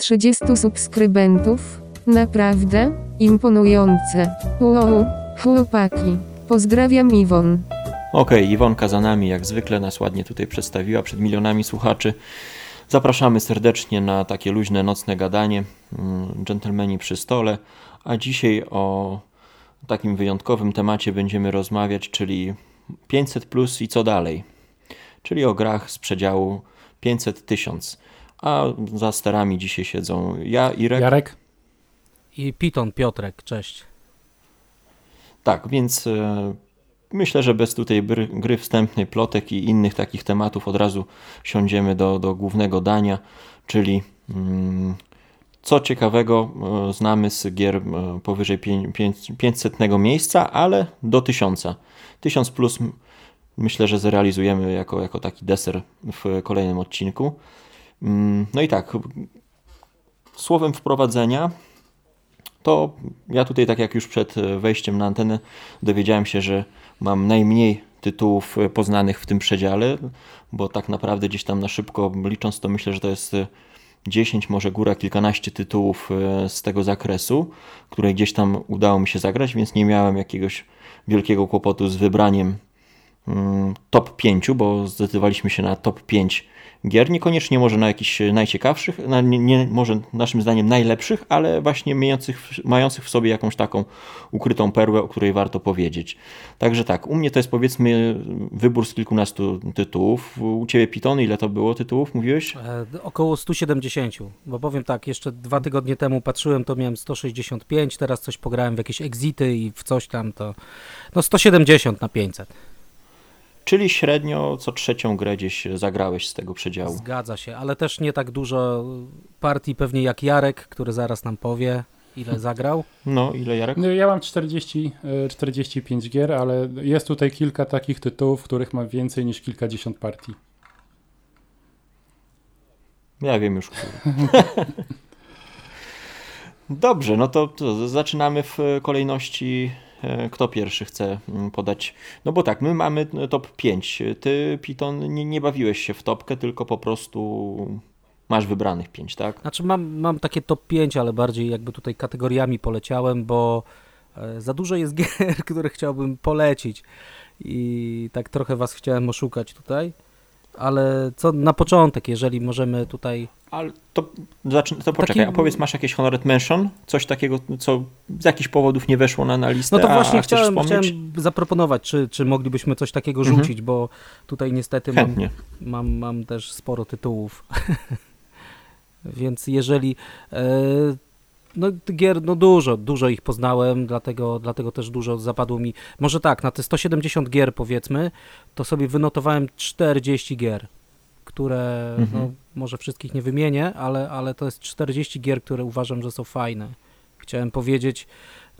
30 subskrybentów. Naprawdę? Imponujące. Wow, chłopaki. Pozdrawiam Iwon. Okej, Iwonka za nami jak zwykle nas ładnie tutaj przedstawiła przed milionami słuchaczy. Zapraszamy serdecznie na takie luźne nocne gadanie, mm, dżentelmeni przy stole, a dzisiaj o takim wyjątkowym temacie będziemy rozmawiać, czyli 500 plus i co dalej, czyli o grach z przedziału 500 tysiąc. A za sterami dzisiaj siedzą ja, Irek. Jarek? I Piton Piotrek, cześć. Tak, więc e, myślę, że bez tutaj bry, gry wstępnej, plotek i innych takich tematów od razu siądziemy do, do głównego dania, czyli mm, co ciekawego e, znamy z gier e, powyżej pię- pię- 500 miejsca, ale do 1000. 1000 plus myślę, że zrealizujemy jako, jako taki deser w kolejnym odcinku. Mm, No i tak, słowem wprowadzenia to ja tutaj, tak jak już przed e, wejściem na antenę, dowiedziałem się, że mam najmniej tytułów e, poznanych w tym przedziale, bo tak naprawdę gdzieś tam na szybko licząc, to myślę, że to jest e, 10, może góra kilkanaście tytułów e, z tego zakresu, które gdzieś tam udało mi się zagrać, więc nie miałem jakiegoś wielkiego kłopotu z wybraniem mm, top 5, bo zdecydowaliśmy się na top 5 gier. Niekoniecznie może na jakichś najciekawszych, na, nie, nie, może naszym zdaniem najlepszych, ale właśnie mających, mających w sobie jakąś taką ukrytą perłę, o której warto powiedzieć. Także tak, u mnie to jest powiedzmy wybór z kilkunastu tytułów. U Ciebie Piton, ile to było tytułów, mówiłeś? E, około 170, bo powiem tak, jeszcze dwa tygodnie temu patrzyłem, to miałem 165, teraz coś pograłem w jakieś exity i w coś tam, to no 170 na 500. Czyli średnio co trzecią grę gdzieś zagrałeś z tego przedziału. Zgadza się, ale też nie tak dużo partii pewnie jak Jarek, który zaraz nam powie, ile zagrał. No, ile Jarek? No, ja mam 40, e, 45 gier, ale jest tutaj kilka takich tytułów, w których mam więcej niż kilkadziesiąt partii. Ja wiem już. Dobrze, no to, to zaczynamy w kolejności. E, Kto pierwszy chce mm, podać? No bo tak, my mamy top 5. Ty, Piton, nie, nie bawiłeś się w topkę, tylko po prostu masz wybranych 5, tak? Znaczy mam, mam takie top 5, ale bardziej jakby tutaj kategoriami poleciałem, bo e, za dużo jest gier, które chciałbym polecić i tak trochę was chciałem oszukać tutaj, ale co na początek, jeżeli możemy tutaj Ale to, to poczekaj, Taki- a powiedz, masz jakieś honored mention? Coś takiego, co z jakichś powodów nie weszło na, na listę, No to właśnie chciałem, chciałem zaproponować, czy, czy moglibyśmy coś takiego Mhm. rzucić, bo tutaj niestety mam, mam, mam też sporo tytułów. Więc jeżeli. E, no gier, no dużo, dużo ich poznałem, dlatego, dlatego też dużo zapadło mi. Może tak, na te 170 gier powiedzmy, to sobie wynotowałem 40 gier, które Mhm. no, może wszystkich nie wymienię, ale, ale to jest 40 gier, które uważam, że są fajne. Chciałem powiedzieć,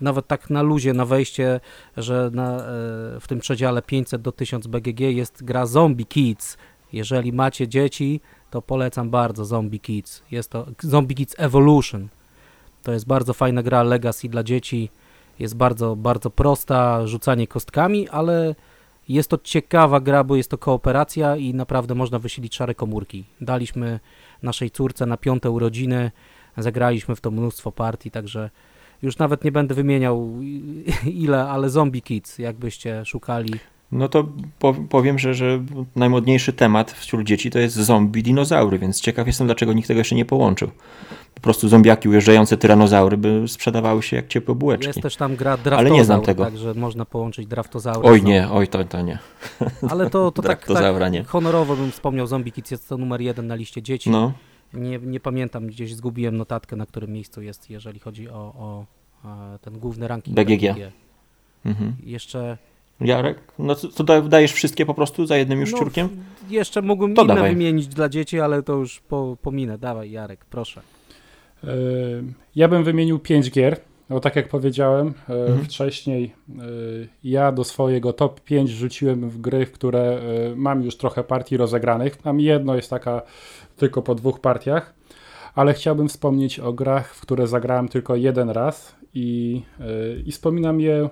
nawet tak na luzie, na wejście, że na, e, w tym przedziale 500 do 1000 BGG jest gra Zombie Kids. Jeżeli macie dzieci, to polecam bardzo Zombie Kids. Jest to Zombie Kids Evolution. To jest bardzo fajna gra Legacy dla dzieci. Jest bardzo, bardzo prosta, rzucanie kostkami, ale jest to ciekawa gra, bo jest to kooperacja i naprawdę można wysilić szare komórki. Daliśmy naszej córce na piąte urodziny, zagraliśmy w to mnóstwo partii, także już nawet nie będę wymieniał ile, ale Zombie Kids, jakbyście szukali. No to po, powiem, że, że najmodniejszy temat wśród dzieci to jest zombie dinozaury, więc ciekaw jestem, dlaczego nikt tego jeszcze nie połączył. Po prostu zombiaki ujeżdżające tyranozaury by sprzedawały się jak ciepłe bułeczki. Jest też tam gra Draftozaur, Ale nie znam tego. także można połączyć Draftozaura. Oj nie, oj to, to nie. Ale to, to tak, tak nie. honorowo bym wspomniał, Zombie Kids jest to numer jeden na liście dzieci. No, Nie, nie pamiętam, gdzieś zgubiłem notatkę, na którym miejscu jest, jeżeli chodzi o, o e, ten główny ranking BGG. mhm. Jeszcze, Jarek, no to, to da- dajesz wszystkie po prostu za jednym już No, ciurkiem? jeszcze mógłbym To inne dawaj. wymienić dla dzieci, ale to już po, pominę. Dawaj Jarek, proszę. E, Ja bym wymienił 5 gier, bo tak jak powiedziałem e, Mhm. wcześniej, e, ja do swojego top 5 rzuciłem w gry, w które mam już trochę partii rozegranych. Mam jedno, jest taka tylko po dwóch partiach, ale chciałbym wspomnieć o grach, w które zagrałem tylko jeden raz i, i wspominam je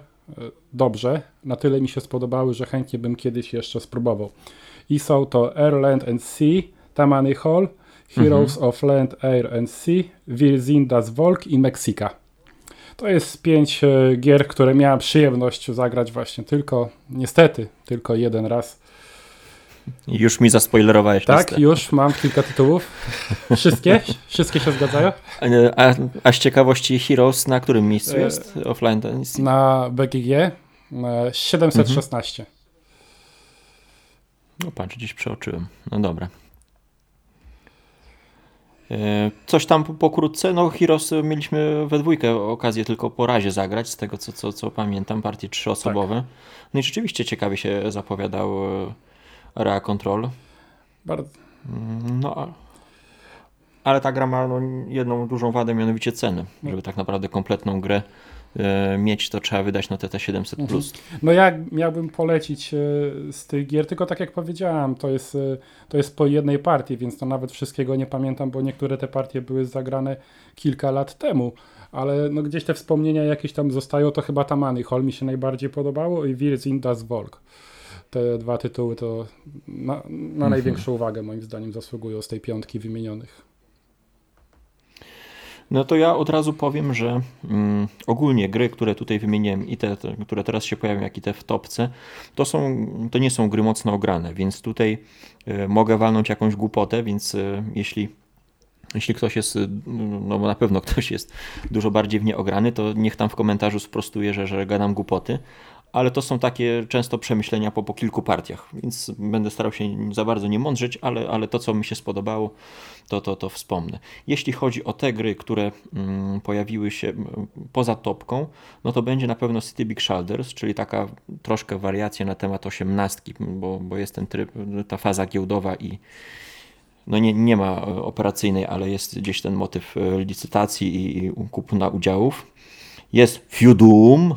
dobrze. Na tyle mi się spodobały, że chętnie bym kiedyś jeszcze spróbował. I są to Airland and Sea, Tammany Hall Heroes mhm. of Land, Air and Sea, Wir sind das Volk i Meksika. To jest pięć e, gier, które miałem przyjemność zagrać właśnie tylko, niestety, tylko jeden raz. Już mi zaspoilerowałeś Tak, listę. już mam kilka tytułów. Wszystkie? Wszystkie się zgadzają? A, a z ciekawości Heroes na którym miejscu e, jest offline? Na BGG 716. Mhm. No patrz, gdzieś przeoczyłem. No dobra. E, coś tam pokrótce, no Heroes mieliśmy we dwójkę okazję tylko po razie zagrać, z tego co, co, co pamiętam, partie trzyosobowe. Tak. No i rzeczywiście ciekawie się zapowiadał Area Control. Bardzo. No, ale ta gra ma no, jedną dużą wadę, mianowicie ceny. No. Żeby tak naprawdę kompletną grę e, mieć, to trzeba wydać na TT 700 mhm. plus. No ja miałbym polecić e, z tych gier, tylko tak jak powiedziałem, to jest, e, to jest po jednej partii, więc to nawet wszystkiego nie pamiętam, bo niektóre te partie były zagrane kilka lat temu. Ale no gdzieś te wspomnienia jakieś tam zostają, to chyba Tamany Hall mi się najbardziej podobało i Wir sind das Volk te dwa tytuły to na, na mhm. największą uwagę moim zdaniem zasługują z tej piątki wymienionych. No to ja od razu powiem, że mm, ogólnie gry, które tutaj wymieniłem i te, te, które teraz się pojawią, jak i te w topce, to, są, to nie są gry mocno ograne, więc tutaj y, mogę walnąć jakąś głupotę, więc y, jeśli jeśli ktoś jest, no na pewno ktoś jest dużo bardziej w nie ograny, to niech tam w komentarzu sprostuje, że, że gadam głupoty, ale to są takie często przemyślenia po, po kilku partiach, więc będę starał się za bardzo nie mądrzeć, ale, ale to, co mi się spodobało, to, to, to wspomnę. Jeśli chodzi o te gry, które mm, pojawiły się poza topką, no to będzie na pewno City Big Shoulders, czyli taka troszkę wariacja na temat osiemnastki, bo, bo jest ten tryb, ta faza giełdowa i no nie, nie ma operacyjnej, ale jest gdzieś ten motyw e, licytacji i, i kupna udziałów. Jest Feudum,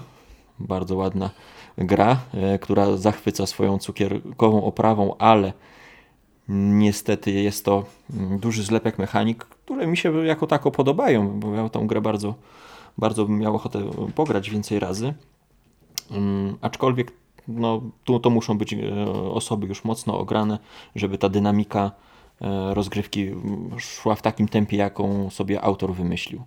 bardzo ładna gra, e, która zachwyca swoją cukierkową oprawą, ale niestety jest to mm, duży zlepek mechanik, które mi się jako tako podobają, bo ja tą grę bardzo, bardzo bym miał ochotę pograć więcej razy. Mm, aczkolwiek no, tu to muszą być e, osoby już mocno ograne, żeby ta dynamika e, rozgrywki szła w takim tempie, jaką sobie autor wymyślił.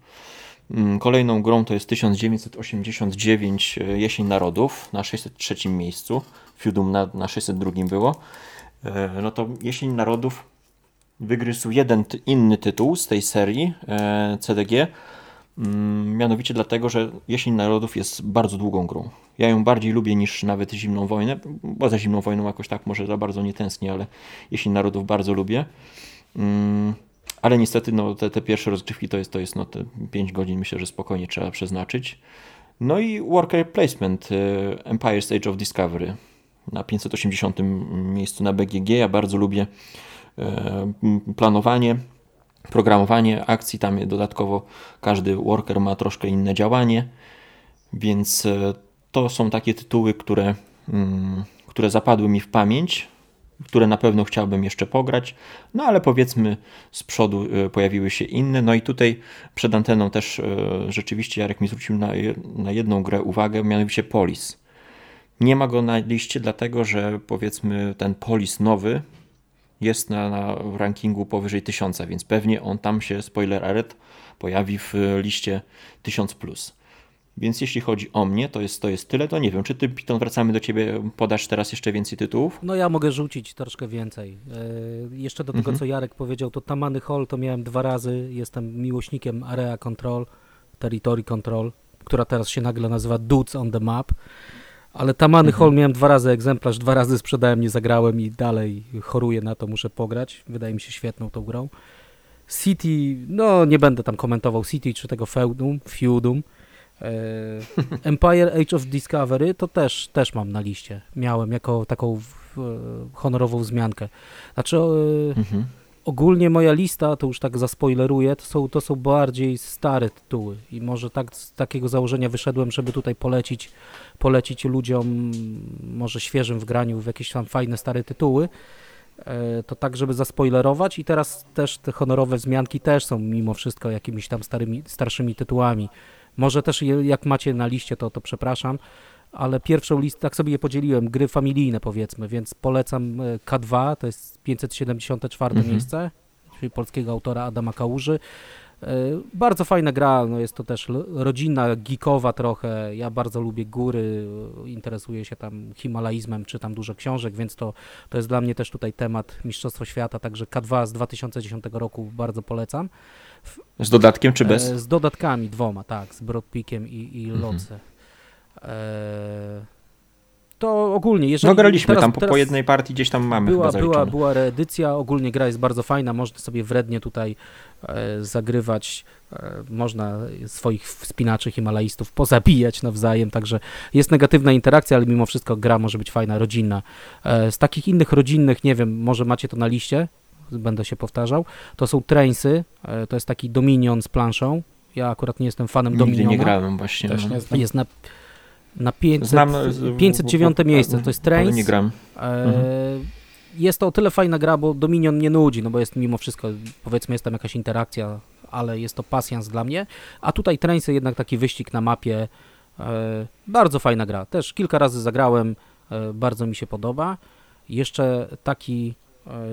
Mm, kolejną grą to jest 1989 e, Jesień Narodów na 603 miejscu. Fiudum na, na 602 było. E, no to Jesień Narodów wygryzł jeden inny tytuł z tej serii e, CDG. Mm, mianowicie dlatego, że Jesień Narodów jest bardzo długą grą. Ja ją bardziej lubię niż nawet Zimną Wojnę, bo za Zimną Wojną jakoś tak może za bardzo nie tęsknię, ale Jesień Narodów bardzo lubię. Ale niestety no, te, te pierwsze rozgrywki to jest, to jest no, te 5 godzin, myślę, że spokojnie trzeba przeznaczyć. No i Worker Placement, y, Empire's Age of Discovery na 580 miejscu na BGG. Ja bardzo lubię y, planowanie, programowanie akcji. Tam dodatkowo każdy worker ma troszkę inne działanie, więc y, to są takie tytuły, które, mm, które zapadły mi w pamięć które na pewno chciałbym jeszcze pograć, no ale powiedzmy z przodu e, pojawiły się inne. No i tutaj przed anteną też e, rzeczywiście Jarek mi zwrócił na, jedną grę uwagę, mianowicie Polis. Nie ma go na liście, dlatego że powiedzmy ten Polis nowy jest na, na rankingu powyżej 1000, więc pewnie on tam się, spoiler alert, pojawi w liście 1000+. Plus. Więc jeśli chodzi o mnie, to jest, to jest tyle. To nie wiem, czy ty, Piton, wracamy do ciebie, podasz teraz jeszcze więcej tytułów? No ja mogę rzucić troszkę więcej. Yy, jeszcze do tego, mhm. co Jarek powiedział, to Tamany Hall to miałem dwa razy. Jestem miłośnikiem Area Control, Territory Control, która teraz się nagle nazywa Dudes on the Map. Ale Tamany mhm. Hall miałem dwa razy egzemplarz, dwa razy sprzedałem, nie zagrałem i dalej choruję na to, muszę pograć. Wydaje mi się świetną tą grą. City, no nie będę tam komentował City czy tego Feudum, Feudum. E, Empire Age of Discovery to też, też mam na liście. Miałem jako taką honorową wzmiankę. Znaczy mhm. ogólnie moja lista, to już tak zaspoileruję, to są, to są bardziej stare tytuły i może tak z takiego założenia wyszedłem, żeby tutaj polecić, polecić ludziom może świeżym w graniu w jakieś tam fajne stare tytuły e, to tak, żeby zaspoilerować i teraz też te honorowe wzmianki też są mimo wszystko jakimiś tam starymi, starszymi tytułami. Może też jak macie na liście, to, to przepraszam, ale pierwszą listę, tak sobie je podzieliłem, gry familijne powiedzmy, więc polecam e, K2, to jest 574 mhm. miejsce. czyli polskiego autora Adama Kałuży. Bardzo fajna gra, no jest to też rodzina, geekowa trochę. Ja bardzo lubię góry, interesuję się tam himalaizmem, czytam dużo książek, więc to, to jest dla mnie też tutaj temat Mistrzostwo Świata, także K2 z 2010 roku bardzo polecam. Z dodatkiem czy bez? Z dodatkami dwoma, tak, z Broadpeakiem i, i. Loce. Mhm to ogólnie, jeżeli... No graliśmy teraz, tam po, po, jednej partii, gdzieś tam mamy była, była, była reedycja, ogólnie gra jest bardzo fajna, można sobie wrednie tutaj e, zagrywać, e, można swoich wspinaczy himalaistów pozabijać nawzajem, także jest negatywna interakcja, ale mimo wszystko gra może być fajna, rodzinna. E, z takich innych rodzinnych, nie wiem, może macie to na liście, będę się powtarzał, to są Trainsy, e, to jest taki Dominion z planszą, ja akurat nie jestem fanem Nigdy Dominiona. nie grałem właśnie. Też no. nie znam. Jest na na 500, Znam, 509 miejsce, to jest Trains. Nie gram. E, mhm. Jest to o tyle fajna gra, bo Dominion nie nudzi, no bo jest mimo wszystko, powiedzmy jest tam jakaś interakcja, ale jest to pasjans dla mnie. A tutaj Trainsy jednak taki wyścig na mapie, e, bardzo fajna gra. Też kilka razy zagrałem, e, bardzo mi się podoba. Jeszcze taki, e,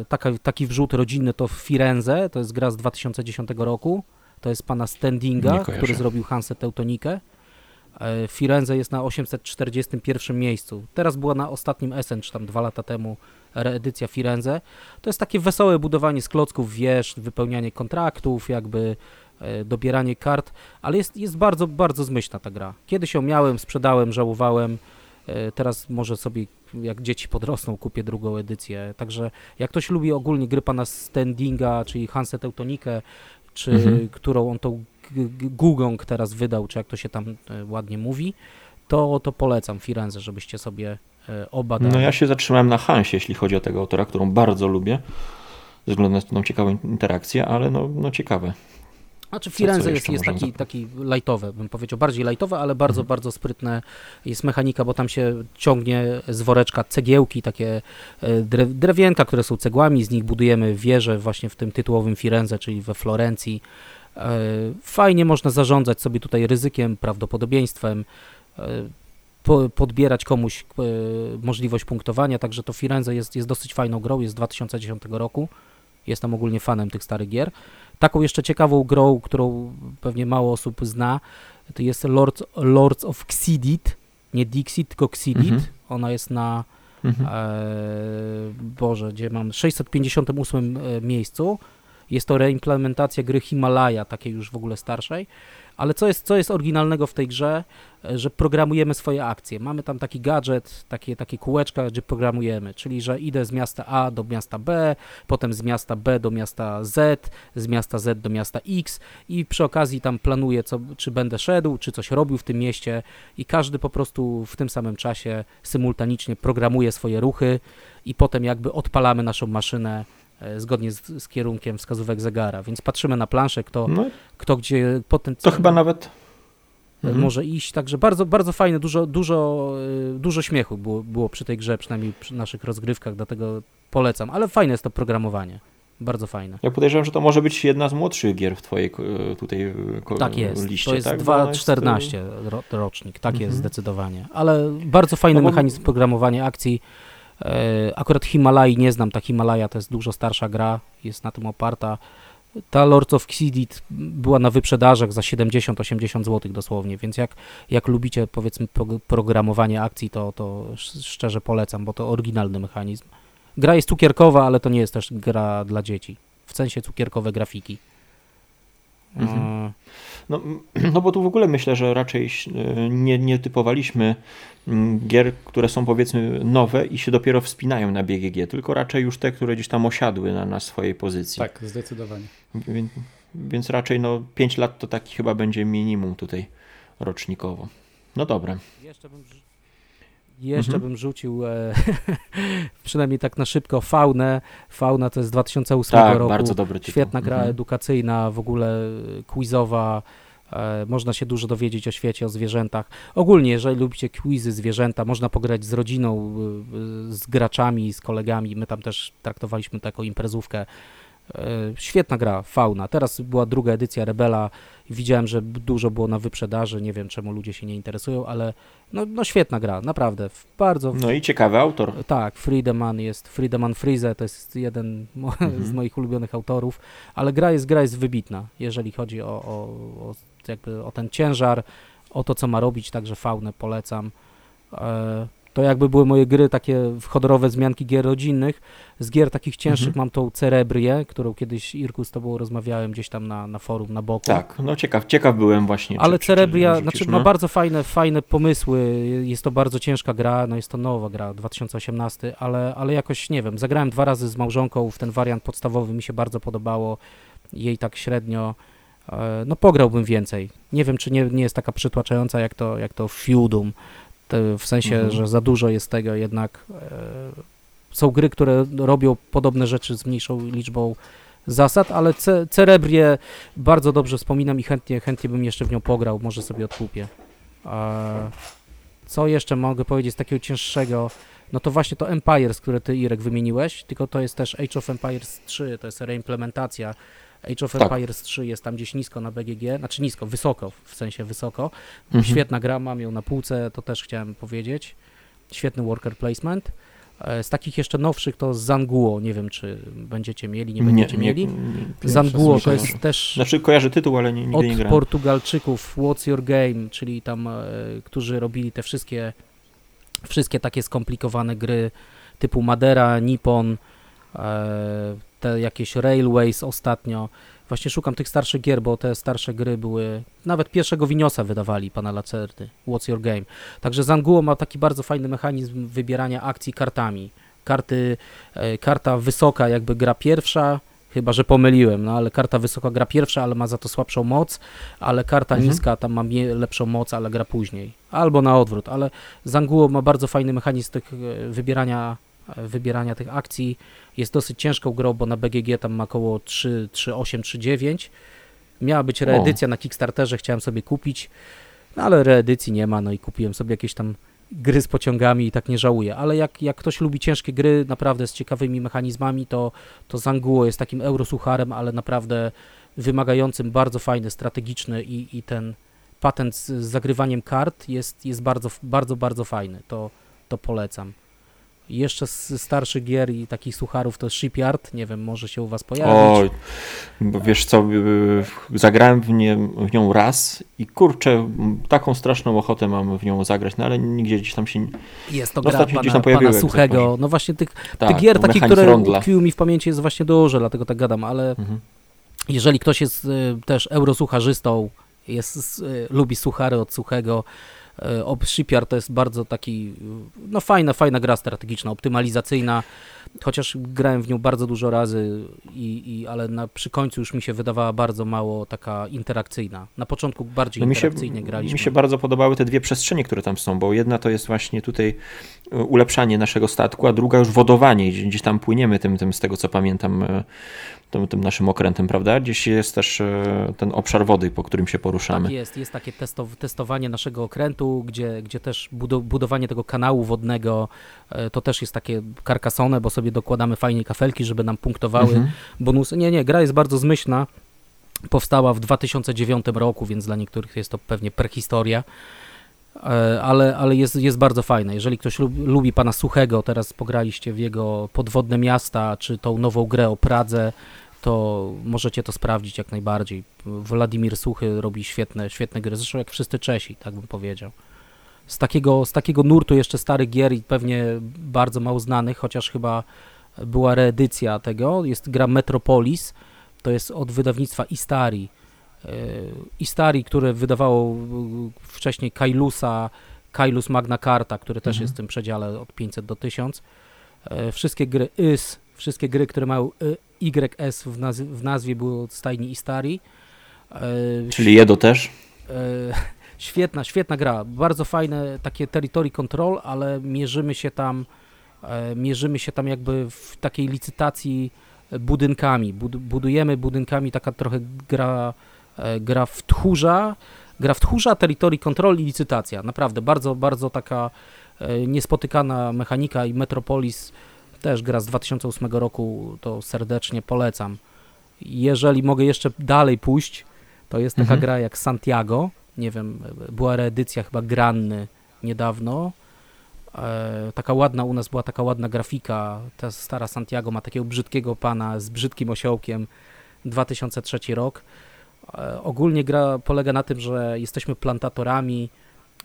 taka, taki wrzut rodzinny to Firenze, to jest gra z 2010 roku. To jest pana Standinga, który zrobił Hansę Teutonikę. E, Firenze jest na 841 miejscu. Teraz była na ostatnim Essen, czy tam dwa lata temu, reedycja Firenze. To jest takie wesołe budowanie z klocków wież, wypełnianie kontraktów, jakby e, dobieranie kart, ale jest, jest bardzo, bardzo zmyślna ta gra. Kiedyś ją miałem, sprzedałem, żałowałem, e, teraz może sobie, jak dzieci podrosną, kupię drugą edycję. Także jak ktoś lubi ogólnie gry pana Standinga, czyli Hanse Teutonikę, czy mhm. którą on tą Gugong teraz wydał, czy jak to się tam e, ładnie mówi, to, to polecam Firenze, żebyście sobie e, oba dali. No ja się zatrzymałem na Hansie, jeśli chodzi o tego autora, którą bardzo lubię, ze względu na tą ciekawą interakcję, ale no, no ciekawe. Znaczy Firenze co, co jest, jest taki, taki lightowy, bym powiedział, bardziej lightowy, ale bardzo, mhm. bardzo sprytne jest mechanika, bo tam się ciągnie z woreczka cegiełki, takie e, drewienka, które są cegłami, z nich budujemy wieże właśnie w tym tytułowym Firenze, czyli we Florencji. E, fajnie można zarządzać sobie tutaj ryzykiem, prawdopodobieństwem, e, podbierać komuś możliwość punktowania, także to Firenze jest, jest dosyć fajną grą, jest z 2010 roku. Jestem ogólnie fanem tych starych gier. Taką jeszcze ciekawą grą, którą pewnie mało osób zna, to jest Lords, Lords of Xidit, nie Dixit, tylko Xidit. Mhm. Ona jest na mhm. e, Boże, gdzie mam 658 miejscu. Jest to reimplementacja gry Himalaya, takiej już w ogóle starszej. Ale co jest, co jest oryginalnego w tej grze, e, że programujemy swoje akcje. Mamy tam taki gadżet, takie, takie kółeczka, gdzie programujemy, czyli że idę z miasta A do miasta B, potem z miasta B do miasta Z, z miasta Z do miasta X i przy okazji tam planuję, co, czy będę szedł, czy coś robił w tym mieście i każdy po prostu w tym samym czasie symultanicznie programuje swoje ruchy i potem jakby odpalamy naszą maszynę zgodnie z, z, kierunkiem wskazówek zegara, więc patrzymy na planszę, kto, no, kto gdzie potencjalnie... To chyba nawet... E, mhm. Może iść, także bardzo, bardzo fajne, dużo, dużo, e, dużo śmiechu było, było przy tej grze, przynajmniej przy naszych rozgrywkach, dlatego polecam, ale fajne jest to programowanie. Bardzo fajne. Ja podejrzewam, że to może być jedna z młodszych gier w twojej tutaj tak jest. liście. To jest tak? 2.14 jest... rocznik, tak mhm. jest zdecydowanie. Ale bardzo fajny no mechanizm programowania akcji. E, akurat Himalai nie znam, ta Himalaja to jest dużo starsza gra, jest na tym oparta. Ta Lords of Xidit była na wyprzedażach za 70-80 zł dosłownie, więc jak, jak lubicie powiedzmy programowanie akcji, to, to szczerze polecam, bo to oryginalny mechanizm. Gra jest cukierkowa, ale to nie jest też gra dla dzieci, w sensie cukierkowe grafiki. Mhm. No, no bo tu w ogóle myślę, że raczej e, nie, nie typowaliśmy mm, gier, które są powiedzmy nowe i się dopiero wspinają na BGG, tylko raczej już te, które gdzieś tam osiadły na, na swojej pozycji. Tak, zdecydowanie. Więc, więc raczej no 5 lat to taki chyba będzie minimum tutaj rocznikowo. No dobra. Jeszcze bym jeszcze mhm. bym rzucił e, przynajmniej tak na szybko faunę. Fauna to jest 2008 tak, roku. bardzo dobry tytuł. Świetna gra mhm. edukacyjna, w ogóle quizowa. E, można się dużo dowiedzieć o świecie, o zwierzętach. Ogólnie, jeżeli lubicie quizy, zwierzęta, można pograć z rodziną, e, z graczami, z kolegami. My tam też traktowaliśmy to jako imprezówkę. E, świetna gra, fauna. Teraz była druga edycja Rebela. Widziałem, że dużo było na wyprzedaży. Nie wiem, czemu ludzie się nie interesują, ale no, no świetna gra, naprawdę. Bardzo. No i ciekawy autor. Tak, Friedemann jest, Friedemann Frize to jest jeden mhm. z moich ulubionych autorów, ale gra jest, gra jest wybitna, jeżeli chodzi o, o, o, jakby o ten ciężar, o to, co ma robić, także faunę polecam. E to jakby były moje gry takie chodorowe zmianki gier rodzinnych. Z gier takich cięższych mhm. mam tą Cerebrię, którą kiedyś Irku z tobą rozmawiałem gdzieś tam na, na forum, na boku. Tak, no ciekaw, ciekaw byłem właśnie. Ale czy, Cerebria, czy znaczy no? ma bardzo fajne, fajne pomysły, jest to bardzo ciężka gra, no jest to nowa gra, 2018, ale, ale jakoś, nie wiem, zagrałem dwa razy z małżonką w ten wariant podstawowy, mi się bardzo podobało, jej tak średnio, e, no pograłbym więcej. Nie wiem, czy nie, nie jest taka przytłaczająca jak to, jak to Feudum, w sensie, mhm. że za dużo jest tego jednak. E, są gry, które robią podobne rzeczy z mniejszą liczbą zasad, ale ce Cerebrię bardzo dobrze wspominam i chętnie, chętnie bym jeszcze w nią pograł, może sobie odkupię. Co jeszcze mogę powiedzieć z takiego cięższego? No to właśnie to Empires, które ty Irek wymieniłeś, tylko to jest też Age of Empires 3, to jest reimplementacja Age of tak. Empires 3 jest tam gdzieś nisko na BGG, znaczy nisko, wysoko, w sensie wysoko. Mhm. Świetna gra, mam ją na półce, to też chciałem powiedzieć. Świetny worker placement. E, z takich jeszcze nowszych to Zanguo, nie wiem czy będziecie mieli, nie będziecie nie, mieli. Nie, nie, Zanguo to jest też... Znaczy kojarzę tytuł, ale nigdy od nie grałem. Portugalczyków What's Your Game, czyli tam, e, którzy robili te wszystkie, wszystkie takie skomplikowane gry typu Madera, Nippon, e, te jakieś Railways ostatnio. Właśnie szukam tych starszych gier, bo te starsze gry były... Nawet pierwszego Winiosa wydawali, pana Lacerty, What's Your Game. Także Zanguo ma taki bardzo fajny mechanizm wybierania akcji kartami. Karty, e, karta wysoka jakby gra pierwsza, chyba że pomyliłem, no ale karta wysoka gra pierwsza, ale ma za to słabszą moc, ale karta mhm. niska tam ma lepszą moc, ale gra później. Albo na odwrót, ale Zanguo ma bardzo fajny mechanizm tych e, wybierania wybierania tych akcji. Jest dosyć ciężką grą, bo na BGG tam ma około 3, 3, 8, 3, 9. Miała być reedycja o. na Kickstarterze, chciałem sobie kupić, no ale reedycji nie ma, no i kupiłem sobie jakieś tam gry z pociągami i tak nie żałuję, ale jak, jak ktoś lubi ciężkie gry, naprawdę z ciekawymi mechanizmami, to, to Zanguo jest takim eurosucharem, ale naprawdę wymagającym, bardzo fajny, strategiczny i, i ten patent z, z zagrywaniem kart jest, jest bardzo, bardzo, bardzo fajny, to, to polecam jeszcze z starszych gier i takich sucharów to Shipyard, nie wiem, może się u was pojawić. Oj, bo wiesz co, y, zagrałem w, nie, w nią raz i kurczę, taką straszną ochotę mam w nią zagrać, no ale nigdzie gdzieś tam się Jest to gra pana, gdzieś tam pana Suchego, no właśnie tych, tak, tych gier takich, które utkwiły mi w pamięci jest właśnie dużo, dlatego tak gadam, ale mhm. jeżeli ktoś jest y, też eurosucharzystą, jest, y, lubi suchary od Suchego, Ob Shipyard to jest bardzo taki, no fajna, fajna gra strategiczna, optymalizacyjna, chociaż grałem w nią bardzo dużo razy, i, i ale na, przy końcu już mi się wydawała bardzo mało taka interakcyjna. Na początku bardziej no interakcyjnie się, graliśmy. Mi się bardzo podobały te dwie przestrzenie, które tam są, bo jedna to jest właśnie tutaj e, ulepszanie naszego statku, a druga już wodowanie, gdzieś tam płyniemy tym, tym z tego co pamiętam, e, tym, tym naszym okrętem, prawda? Gdzieś jest też e, ten obszar wody, po którym się poruszamy. Tak jest, jest takie testow testowanie naszego okrętu, gdzie, gdzie też budowanie tego kanału wodnego, e, to też jest takie karkasone, bo sobie dokładamy fajnie kafelki, żeby nam punktowały mhm. bonusy. Nie, nie, gra jest bardzo zmyślna. Powstała w 2009 roku, więc dla niektórych jest to pewnie prehistoria ale, ale jest, jest bardzo fajne. Jeżeli ktoś lubi, lubi pana Suchego, teraz pograliście w jego podwodne miasta, czy tą nową grę o Pradze, to możecie to sprawdzić jak najbardziej. Władimir Suchy robi świetne, świetne gry, zresztą jak wszyscy Czesi, tak bym powiedział. Z takiego, z takiego nurtu jeszcze starych gier i pewnie bardzo mało znanych, chociaż chyba była reedycja tego, jest gra Metropolis, to jest od wydawnictwa Istari. E, Istari, które wydawało wcześniej Kailusa, Kailus Magna Carta, który też mhm. jest w tym przedziale od 500 do 1000. E, wszystkie gry IS, wszystkie gry, które mają YS w, w nazwie było od stajni Istari. E, Czyli Jedo też? E, świetna, świetna gra. Bardzo fajne takie territory control, ale mierzymy się tam e, mierzymy się tam jakby w takiej licytacji budynkami. Bud budujemy budynkami, taka trochę gra, e, gra w tchórza, gra w tchórza, territory control i licytacja. Naprawdę bardzo, bardzo taka e, niespotykana mechanika i Metropolis też gra z 2008 roku, to serdecznie polecam. Jeżeli mogę jeszcze dalej pójść, to jest taka Mhm. gra jak Santiago. Nie wiem, była reedycja chyba Granny niedawno. E, taka ładna, u nas była taka ładna grafika. Ta stara Santiago ma takiego brzydkiego pana z brzydkim osiołkiem. 2003 rok. E, ogólnie gra polega na tym, że jesteśmy plantatorami,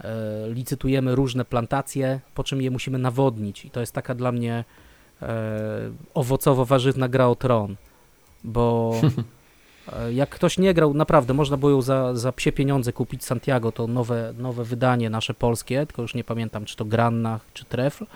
e, licytujemy różne plantacje, po czym je musimy nawodnić. I to jest taka dla mnie e, owocowo-warzywna gra o tron, bo jak ktoś nie grał, naprawdę można było ją za, za psie pieniądze kupić Santiago, to nowe, nowe wydanie nasze polskie, tylko już nie pamiętam, czy to Granna, czy Trefl.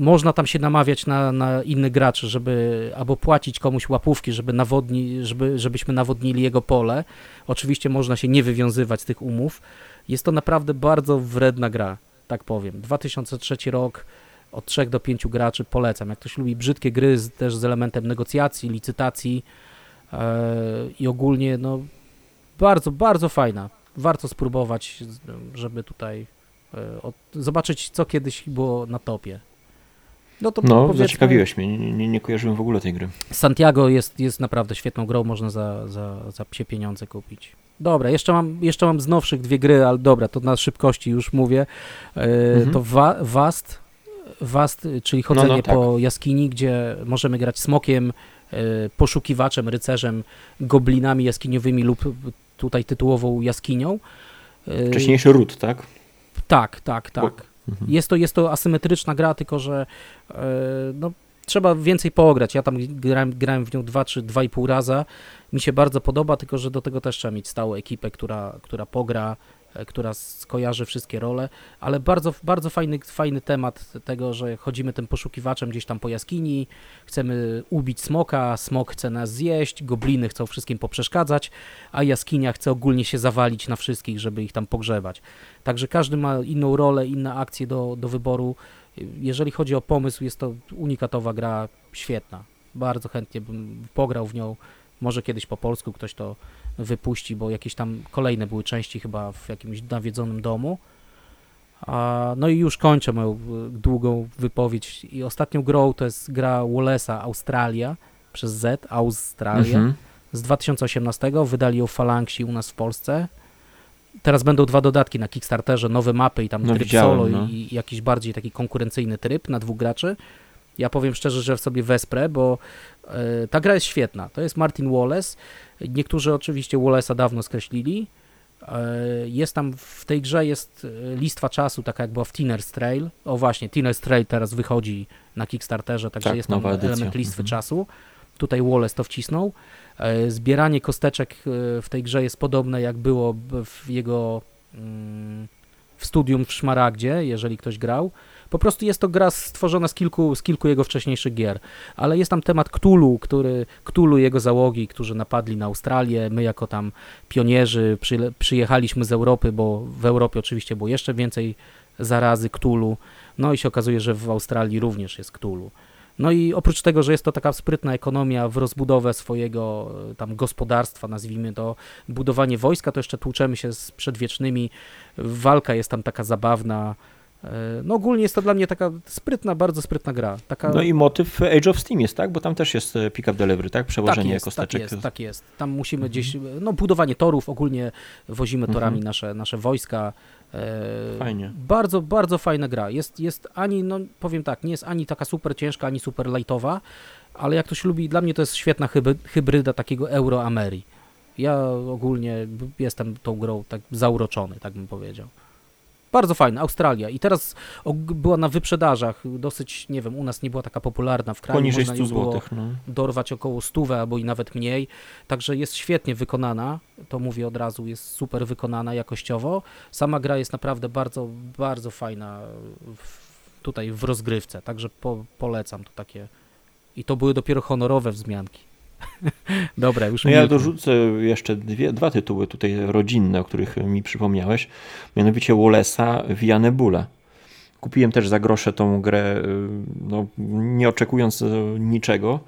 Można tam się namawiać na, na innych graczy, żeby albo płacić komuś łapówki, żeby, nawodni, żeby, żebyśmy nawodnili jego pole. Oczywiście można się nie wywiązywać z tych umów. Jest to naprawdę bardzo wredna gra, tak powiem. 2003 rok, od 3 do 5 graczy polecam. Jak ktoś lubi brzydkie gry z, też z elementem negocjacji, licytacji e, i ogólnie, no bardzo, bardzo fajna. Warto spróbować, żeby tutaj e, od, zobaczyć, co kiedyś było na topie. No to No, powiedzmy, zaciekawiłeś mnie, nie, nie, nie kojarzyłem w ogóle tej gry. Santiago jest, jest naprawdę świetną grą, można za, za, za psie pieniądze kupić. Dobra, jeszcze mam, jeszcze mam z nowszych dwie gry, ale dobra, to na szybkości już mówię. E, Mhm. To wa, Wast, Wast, czyli chodzenie No, no, tak. po jaskini, gdzie możemy grać smokiem, e, poszukiwaczem, rycerzem, goblinami jaskiniowymi lub tutaj tytułową jaskinią. E, Wcześniejszy ród, tak? Tak, tak, tak. Mhm. Jest to, jest to asymetryczna gra, tylko że e, no, trzeba więcej pograć. Ja tam grałem, grałem w nią dwa czy dwa i pół raza. Mi się bardzo podoba, tylko że do tego też trzeba mieć stałą ekipę, która, która pogra, która skojarzy wszystkie role, ale bardzo, bardzo fajny, fajny temat tego, że chodzimy tym poszukiwaczem gdzieś tam po jaskini, chcemy ubić smoka, smok chce nas zjeść, gobliny chcą wszystkim poprzeszkadzać, a jaskinia chce ogólnie się zawalić na wszystkich, żeby ich tam pogrzebać. Także każdy ma inną rolę, inne akcje do, do wyboru. Jeżeli chodzi o pomysł, jest to unikatowa gra, świetna. Bardzo chętnie bym pograł w nią. Może kiedyś po polsku ktoś to wypuści, bo jakieś tam kolejne były części chyba w jakimś nawiedzonym domu. A, no i już kończę moją y, długą wypowiedź. I ostatnią grą to jest gra Wallace'a Australia przez Z, Australia Mhm. z 2018. Wydali ją Falangsi u nas w Polsce. Teraz będą dwa dodatki na Kickstarterze, nowe mapy i tam No, tryb solo no. i, i jakiś bardziej taki konkurencyjny tryb na dwóch graczy. Ja powiem szczerze, że w sobie wesprę, bo e, ta gra jest świetna. To jest Martin Wallace. Niektórzy oczywiście Wallace'a dawno skreślili. E, jest tam w tej grze jest e, listwa czasu, taka jak była w Tinner's Trail. O właśnie, Tinner's Trail teraz wychodzi na Kickstarterze, także Tak, jest tam edycja. element listwy Mhm. czasu. Tutaj Wallace to wcisnął. Zbieranie kosteczek w tej grze jest podobne jak było w jego mm, w studium w Szmaragdzie, jeżeli ktoś grał. Po prostu jest to gra stworzona z kilku, z kilku jego wcześniejszych gier, ale jest tam temat Cthulhu, który, Cthulhu i jego załogi, którzy napadli na Australię. My jako tam pionierzy przyle- przyjechaliśmy z Europy, bo w Europie oczywiście było jeszcze więcej zarazy Cthulhu. No i się okazuje, że w Australii również jest Cthulhu. No i oprócz tego, że jest to taka sprytna ekonomia w rozbudowę swojego e, tam gospodarstwa, nazwijmy to, budowanie wojska, to jeszcze tłuczemy się z przedwiecznymi, walka jest tam taka zabawna. E, No ogólnie jest to dla mnie taka sprytna, bardzo sprytna gra. Taka, No i motyw Age of Steam jest, tak? Bo tam też jest e, pick-up delivery, tak? tak Przewożenie jest, tak kosteczek. jest, tak jest. Tam musimy gdzieś, no budowanie torów, ogólnie wozimy torami Mhm. nasze, nasze wojska. E, Fajnie. Bardzo, bardzo fajna gra. Jest, jest ani, no powiem tak, nie jest ani taka super ciężka, ani super lightowa, ale jak ktoś lubi, dla mnie to jest świetna hyby, hybryda takiego Euro-Ameri. Ja ogólnie jestem tą grą tak zauroczony, tak bym powiedział. Bardzo fajna, Australia. I teraz była na wyprzedażach, dosyć, nie wiem, u nas nie była taka popularna w kraju. Poniżej można 100 ją było zł. No. dorwać około 100 albo i nawet mniej. Także jest świetnie wykonana, to mówię od razu, jest super wykonana jakościowo. Sama gra jest naprawdę bardzo, bardzo fajna w, tutaj w rozgrywce, także po, polecam to takie. I to były dopiero honorowe wzmianki. Dobra, już No ja dorzucę jeszcze dwie, dwa tytuły tutaj rodzinne, o których mi przypomniałeś. Mianowicie Wallace'a Via Nebula. Kupiłem też za grosze tą grę, y, no, nie oczekując niczego,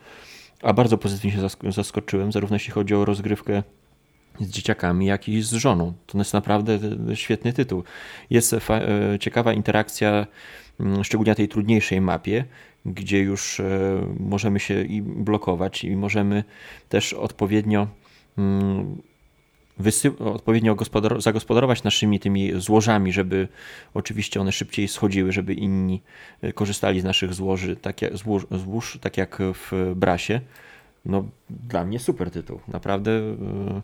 a bardzo pozytywnie się zask- zaskoczyłem, zarówno jeśli chodzi o rozgrywkę z dzieciakami, jak i z żoną. To jest naprawdę świetny tytuł. Jest ciekawa interakcja, mm, szczególnie na tej trudniejszej mapie, gdzie już możemy się i blokować i możemy też odpowiednio mm, odpowiednio zagospodarować naszymi tymi złożami, żeby oczywiście one szybciej schodziły, żeby inni e, korzystali z naszych złoży, tak jak, złóż, złóż, tak jak w Brasie. No, dla mnie super tytuł, naprawdę. E,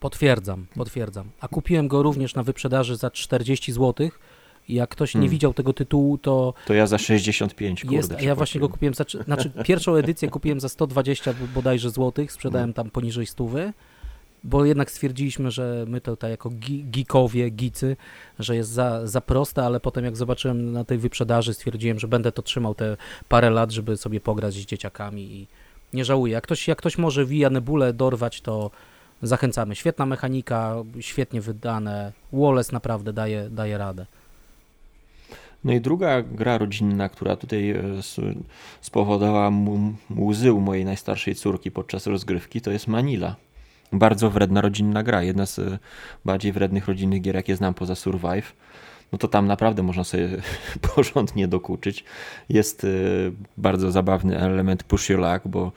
potwierdzam, potwierdzam. A kupiłem go również na wyprzedaży za 40 zł. Jak ktoś nie hmm. widział tego tytułu, to. To ja za 65, kurde. Jest, ja właśnie go kupiłem za. Znaczy, pierwszą edycję kupiłem za 120 bodajże złotych, sprzedałem tam poniżej stówy bo jednak stwierdziliśmy, że my tutaj jako geekowie, gicy, że jest za, za proste, ale potem jak zobaczyłem na tej wyprzedaży, stwierdziłem, że będę to trzymał te parę lat, żeby sobie pograć z dzieciakami i nie żałuję. Jak ktoś, jak ktoś może Via Nebulę dorwać, to zachęcamy. Świetna mechanika, świetnie wydane. Wallace naprawdę daje, daje radę. No i druga gra rodzinna, która tutaj e, spowodowała łzy u mojej najstarszej córki podczas rozgrywki, to jest Manila bardzo wredna rodzinna gra. Jedna z e, bardziej wrednych rodzinnych gier, jakie znam poza Survive. No to tam naprawdę można sobie porządnie dokuczyć. Jest e, bardzo zabawny element push your luck, bo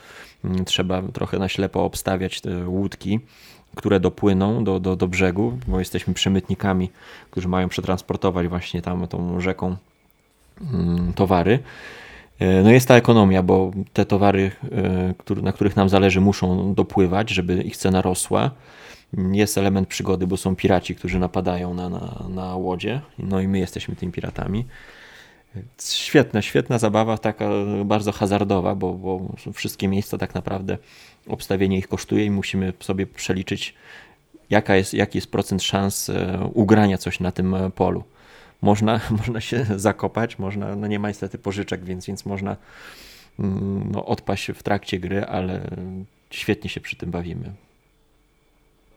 mm, trzeba trochę na ślepo obstawiać te łódki, które dopłyną do, do, do brzegu, bo jesteśmy przemytnikami, którzy mają przetransportować właśnie tam tą rzeką mm, towary. E, no jest ta ekonomia, bo te towary, e, na których nam zależy, muszą dopływać, żeby ich cena rosła. Jest element przygody, bo są piraci, którzy napadają na, na, na łodzie, no i my jesteśmy tymi piratami. Świetna, świetna zabawa, taka bardzo hazardowa, bo, bo wszystkie miejsca tak naprawdę obstawienie ich kosztuje i musimy sobie przeliczyć, jaka jest, jaki jest procent szans e, ugrania coś na tym polu można, można się zakopać, można, no nie ma niestety pożyczek, więc, więc można mm, no, odpaść w trakcie gry, ale świetnie się przy tym bawimy.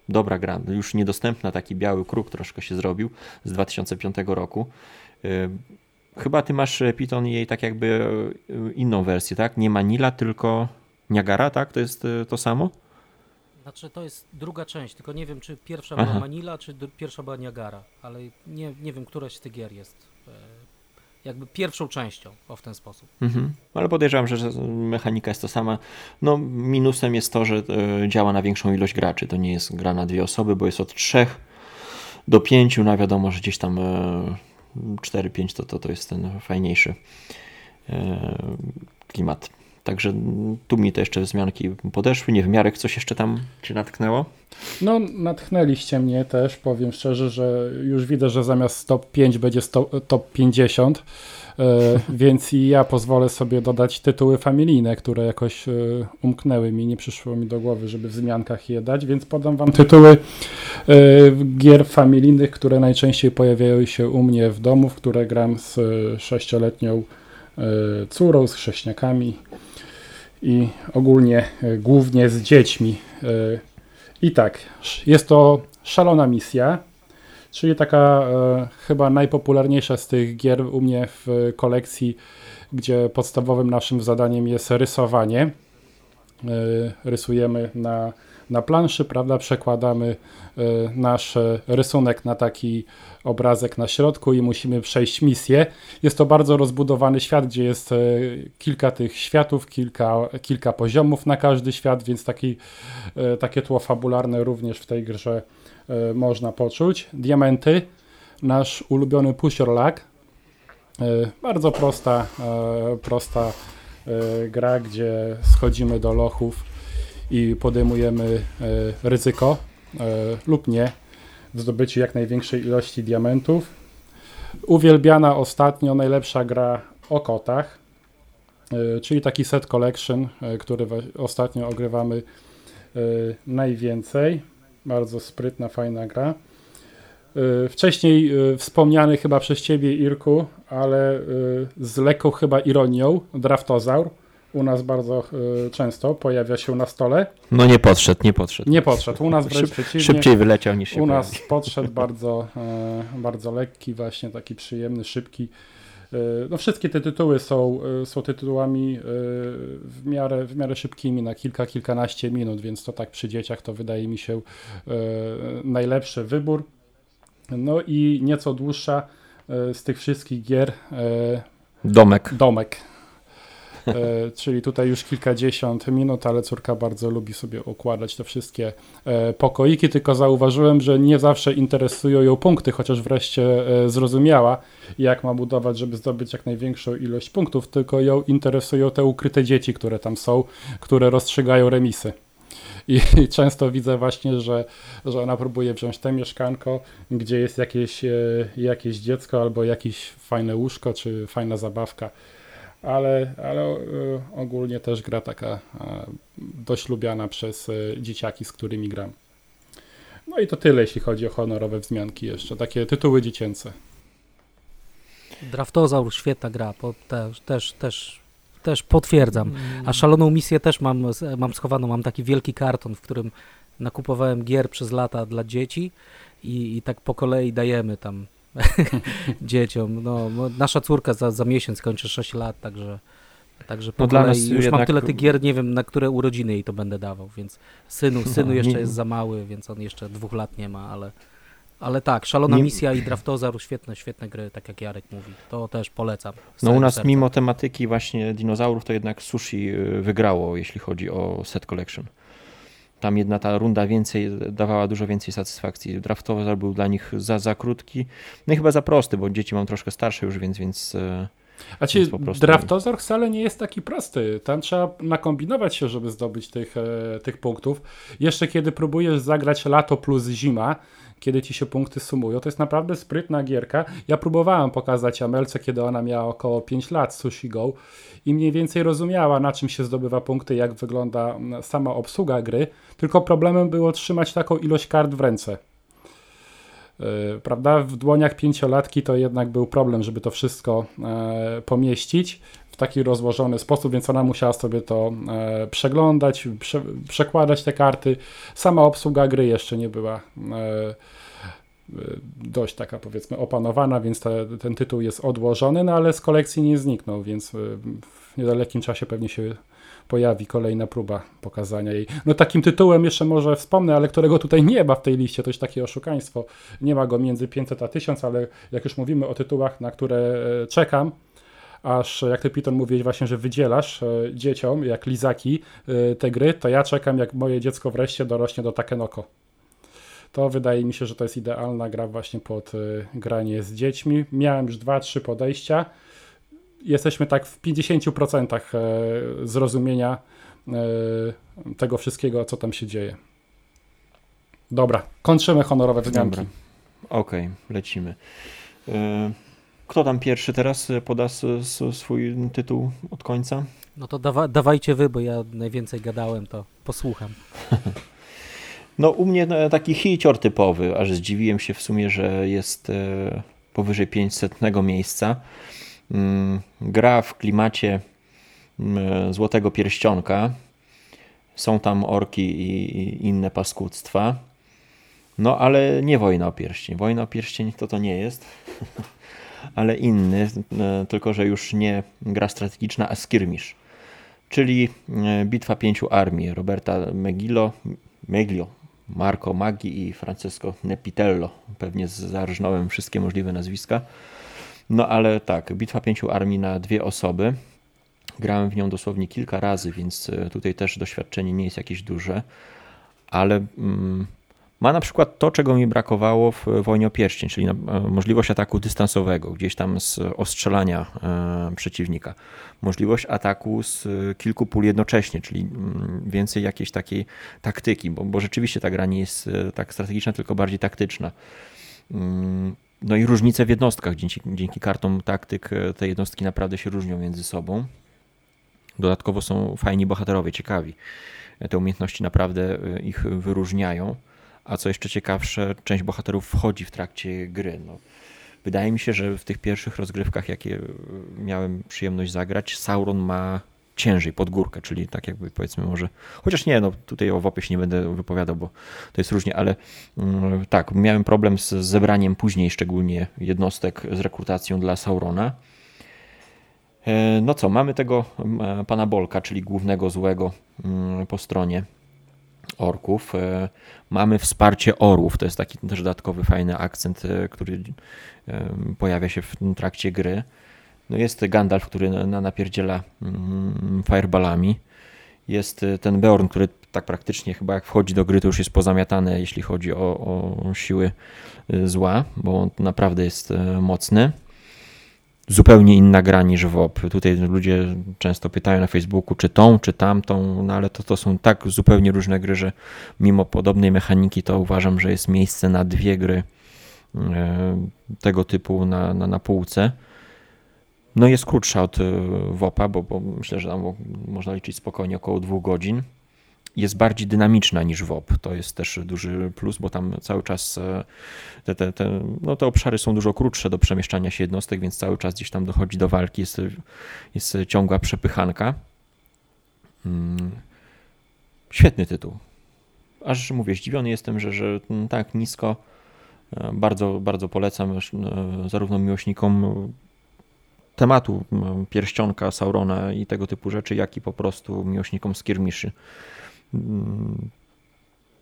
Dobra gra, już niedostępna, taki biały kruk troszkę się zrobił z 2005 roku. Chyba ty masz e, Python jej tak jakby e, inną wersję, tak? Nie Manila, tylko Niagara, tak? To jest e, to samo? Znaczy to jest druga część, tylko nie wiem, czy pierwsza Aha. była Manila, czy pierwsza była Niagara, ale nie, nie wiem, któraś z tych gier jest jakby pierwszą częścią, o w ten sposób. Mhm. Ale podejrzewam, że mechanika jest to sama. No minusem jest to, że działa na większą ilość graczy. To nie jest gra na dwie osoby, bo jest od trzech do pięciu, no wiadomo, że gdzieś tam 4-5 to, to, to jest ten fajniejszy e, klimat. Także tu mi te jeszcze wzmianki podeszły. Nie wiem, Jarek, coś jeszcze tam cię natknęło? No, natchnęliście mnie też. Powiem szczerze, że już widzę, że zamiast top 5 będzie top 50. E, więc i ja pozwolę sobie dodać tytuły familijne, które jakoś e, umknęły mi, nie przyszło mi do głowy, żeby w wzmiankach je dać, więc podam wam tytuły e, gier familijnych, które najczęściej pojawiają się u mnie w domu, w które gram z sześcioletnią córą, z chrześniakami i ogólnie głównie z dziećmi. I tak, jest to szalona misja, czyli taka e, chyba najpopularniejsza z tych gier u mnie w kolekcji, gdzie podstawowym naszym zadaniem jest rysowanie. Rysujemy na, na planszy, prawda? Przekładamy nasz rysunek na taki obrazek na środku i musimy przejść misję. Jest to bardzo rozbudowany świat, gdzie jest e, kilka tych światów, kilka, kilka poziomów na każdy świat, więc taki, e, takie tło fabularne również w tej grze e, można poczuć. Diamenty, nasz ulubiony pusher lag. Bardzo prosta, prosta gra, gdzie schodzimy do lochów i podejmujemy ryzyko lub nie w zdobyciu jak największej ilości diamentów. Uwielbiana ostatnio najlepsza gra o kotach, e, czyli taki set collection, e, który ostatnio ogrywamy e, najwięcej. Bardzo sprytna, fajna gra. Wcześniej wspomniany chyba przez Ciebie, Irku, ale z lekką chyba ironią, Draftozaur u nas bardzo y, często pojawia się na stole. No nie podszedł, nie podszedł. Nie podszedł, u nas wręcz Szyb, przeciwnie. Szybciej wyleciał niż się U nas podszedł bardzo, y, bardzo lekki, właśnie taki przyjemny, szybki. No wszystkie te tytuły są, są tytułami w miarę, w miarę szybkimi, na kilka, kilkanaście minut, więc to tak przy dzieciach to wydaje mi się najlepszy wybór. No i nieco dłuższa z tych wszystkich gier. Domek. Domek. E, czyli tutaj już kilkadziesiąt minut, ale córka bardzo lubi sobie układać te wszystkie e, pokoiki, tylko zauważyłem, że nie zawsze interesują ją punkty, chociaż wreszcie e, zrozumiała, jak ma budować, żeby zdobyć jak największą ilość punktów, tylko ją interesują te ukryte dzieci, które tam są, które rozstrzygają remisy. I często widzę właśnie, że, że ona próbuje wziąć te mieszkanko, gdzie jest jakieś, jakieś dziecko albo jakieś fajne łóżko, czy fajna zabawka ale, ale e, ogólnie też gra taka e, dość lubiana przez e, dzieciaki, z którymi gram. No i to tyle, jeśli chodzi o honorowe wzmianki jeszcze, takie tytuły dziecięce. Draftozaur, świetna gra, też, też, też, też potwierdzam. A mm. szaloną misję też mam, mam schowaną, mam taki wielki karton, w którym nakupowałem gier przez lata dla dzieci i, i tak po kolei dajemy tam dzieciom. No, nasza córka za, za miesiąc kończy 6 lat, także, także po no dla nas już jednak... mam tyle tych gier, nie wiem, na które urodziny jej to będę dawał, więc synu, synu no, jeszcze nie... jest za mały, więc on jeszcze dwóch lat nie ma, ale, ale tak, Szalona nie... Misja i Draftozar, świetne, świetne gry, tak jak Jarek mówi, to też polecam. No u nas serca. mimo tematyki właśnie dinozaurów, to jednak Sushi y, wygrało, jeśli chodzi o set collection tam jedna ta runda więcej dawała dużo więcej satysfakcji. Draftowy był dla nich za, za krótki, no i chyba za prosty, bo dzieci mam troszkę starsze już, więc więc e, a ci draftozor wcale nie jest taki prosty. Tam trzeba nakombinować się, żeby zdobyć tych, e, tych punktów. Jeszcze kiedy próbujesz zagrać lato plus zima, kiedy ci się punkty sumują. To jest naprawdę sprytna gierka. Ja próbowałem pokazać Amelce, kiedy ona miała około 5 lat Sushi Go i mniej więcej rozumiała, na czym się zdobywa punkty, jak wygląda sama obsługa gry, tylko problemem było trzymać taką ilość kart w ręce. Yy, prawda? W dłoniach pięciolatki to jednak był problem, żeby to wszystko e, pomieścić taki rozłożony sposób, więc ona musiała sobie to e, przeglądać, prze, przekładać te karty. Sama obsługa gry jeszcze nie była e, dość taka powiedzmy opanowana, więc te, ten tytuł jest odłożony, no ale z kolekcji nie zniknął, więc w niedalekim czasie pewnie się pojawi kolejna próba pokazania jej. No takim tytułem jeszcze może wspomnę, ale którego tutaj nie ma w tej liście, to jest takie oszukaństwo. Nie ma go między 500 a 1000, ale jak już mówimy o tytułach, na które e, czekam, aż jak ty Piton mówiłeś właśnie, że wydzielasz e, dzieciom, jak lizaki, e, te gry, to ja czekam jak moje dziecko wreszcie dorośnie do Takenoko. To wydaje mi się, że to jest idealna gra właśnie pod granie z dziećmi. Miałem już dwa, trzy podejścia jesteśmy tak w 50% e, zrozumienia e, tego wszystkiego, co tam się dzieje. Dobra, kończymy honorowe wzmianki. Okej, okay, lecimy. E, kto tam pierwszy teraz poda swój tytuł od końca? No to dawa dawajcie wy, bo ja najwięcej gadałem, to posłucham. No u mnie taki hicior typowy, aż zdziwiłem się w sumie, że jest powyżej 500 miejsca. Mm, gra w klimacie mm, Złotego Pierścionka. Są tam orki i inne paskudztwa. No ale nie Wojna o Pierścień. Wojna o Pierścień to to nie jest, ale inny, e, tylko że już nie gra strategiczna, a skirmish. Czyli e, bitwa pięciu armii Roberta Megillo, Meglio, Marco Maggi i Francesco Nepitello. Pewnie zarżnąłem wszystkie możliwe nazwiska. No ale tak, bitwa pięciu armii na dwie osoby. Grałem w nią dosłownie kilka razy, więc e, tutaj też doświadczenie nie jest jakieś duże, ale mm, ma na przykład to, czego mi brakowało w Wojnie o Pierścień, czyli e, możliwość ataku dystansowego, gdzieś tam z ostrzelania e, przeciwnika. Możliwość ataku z kilku pól jednocześnie, czyli mm, więcej jakiejś takiej taktyki, bo, bo rzeczywiście ta gra nie jest tak strategiczna, tylko bardziej taktyczna. Mm, no i różnice w jednostkach. Dzięki, dzięki kartom taktyk e, te jednostki naprawdę się różnią między sobą. Dodatkowo są fajni bohaterowie, ciekawi. E, te umiejętności naprawdę e, ich wyróżniają. A co jeszcze ciekawsze, część bohaterów wchodzi w trakcie gry. No, wydaje mi się, że w tych pierwszych rozgrywkach, jakie miałem przyjemność zagrać, Sauron ma ciężej pod górkę, czyli tak jakby powiedzmy może, chociaż nie, no tutaj o WOPie się nie będę wypowiadał, bo to jest różnie, ale mm, tak, miałem problem z zebraniem później szczególnie jednostek z rekrutacją dla Saurona. E, no co, mamy tego e, pana Bolka, czyli głównego złego mm, po stronie orków. E, mamy wsparcie orłów, to jest taki też dodatkowy fajny akcent, który pojawia się w trakcie gry. No jest Gandalf, który na, napierdziela mm, fireballami. Jest ten Beorn, który tak praktycznie chyba jak wchodzi do gry, to już jest pozamiatane, jeśli chodzi o, o siły zła, bo on naprawdę jest mocny zupełnie inna gra niż WOP. Tutaj ludzie często pytają na Facebooku, czy tą, czy tamtą, no ale to, to są tak zupełnie różne gry, że mimo podobnej mechaniki to uważam, że jest miejsce na dwie gry e, tego typu na, na, na półce. No jest krótsza od e, WOPA, bo, bo myślę, że tam można liczyć spokojnie około dwóch godzin jest bardziej dynamiczna niż WOP. To jest też duży plus, bo tam cały czas e, te, te, te, no te obszary są dużo krótsze do przemieszczania się jednostek, więc cały czas gdzieś tam dochodzi do walki, jest, jest ciągła przepychanka. Hmm. Świetny tytuł. Aż mówię, zdziwiony jestem, że, że tak nisko. E, bardzo, bardzo polecam e, zarówno miłośnikom tematu pierścionka Saurona i tego typu rzeczy, jak i po prostu miłośnikom skirmiszy. Mm,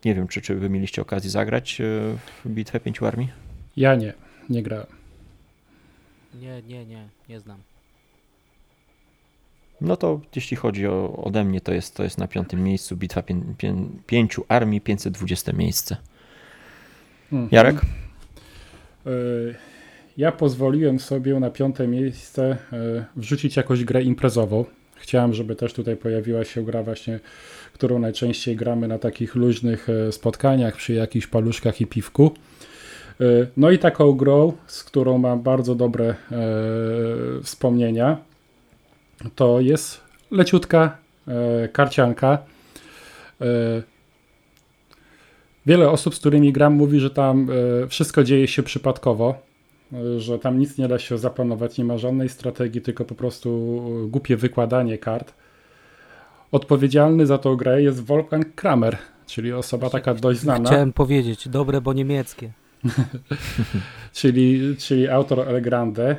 nie wiem, czy, czy wy mieliście okazję zagrać e, w bitwę pięciu armii? Ja nie, nie grałem. Nie, nie, nie, nie znam. No to jeśli chodzi o, ode mnie, to jest, to jest na piątym miejscu bitwa pię, pię, pięciu armii, 520 miejsce. Hmm. Jarek? E, ja pozwoliłem sobie na piąte miejsce e, wrzucić jakąś grę imprezową. Chciałem, żeby też tutaj pojawiła się gra właśnie którą najczęściej gramy na takich luźnych e, spotkaniach przy jakichś paluszkach i piwku. E, no i taką grą, z którą mam bardzo dobre e, wspomnienia, to jest leciutka karcianka. Wiele osób, z którymi gram, mówi, że tam wszystko dzieje się przypadkowo, że tam nic nie da się zaplanować, nie ma żadnej strategii, tylko po prostu głupie wykładanie kart. Odpowiedzialny za tą grę jest Wolfgang Kramer, czyli osoba taka dość znana. Chciałem powiedzieć, dobre, bo niemieckie. czyli, czyli autor El Grande,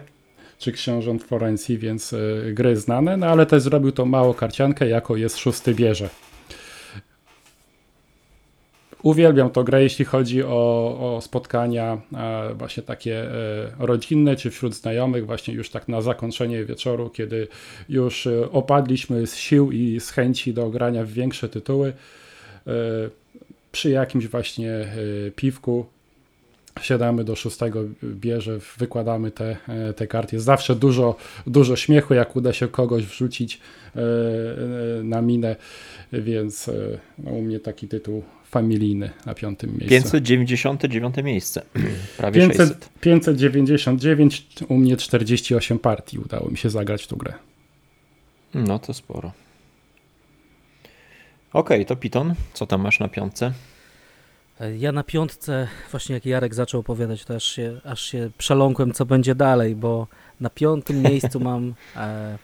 czy Książąt Florencji, więc y, gry znane, no ale też zrobił to mało karciankę, jako jest szósty bierze. Uwielbiam to grę, jeśli chodzi o, o spotkania e, właśnie takie e, rodzinne, czy wśród znajomych, właśnie już tak na zakończenie wieczoru, kiedy już e, opadliśmy z sił i z chęci do grania w większe tytuły. Przy jakimś właśnie piwku siadamy do szóstego bierze, wykładamy te, te karty. Jest zawsze dużo, dużo śmiechu, jak uda się kogoś wrzucić na minę, więc no, u mnie taki tytuł familijny na piątym miejscu. 599 miejsce, prawie 500, 600. 599, u mnie 48 partii udało mi się zagrać w tą grę. No to sporo. Okej, okay, to Piton, co tam masz na piątce? Ja na piątce, właśnie jak Jarek zaczął opowiadać, to aż się, aż się przeląkłem, co będzie dalej, bo na piątym miejscu mam, e,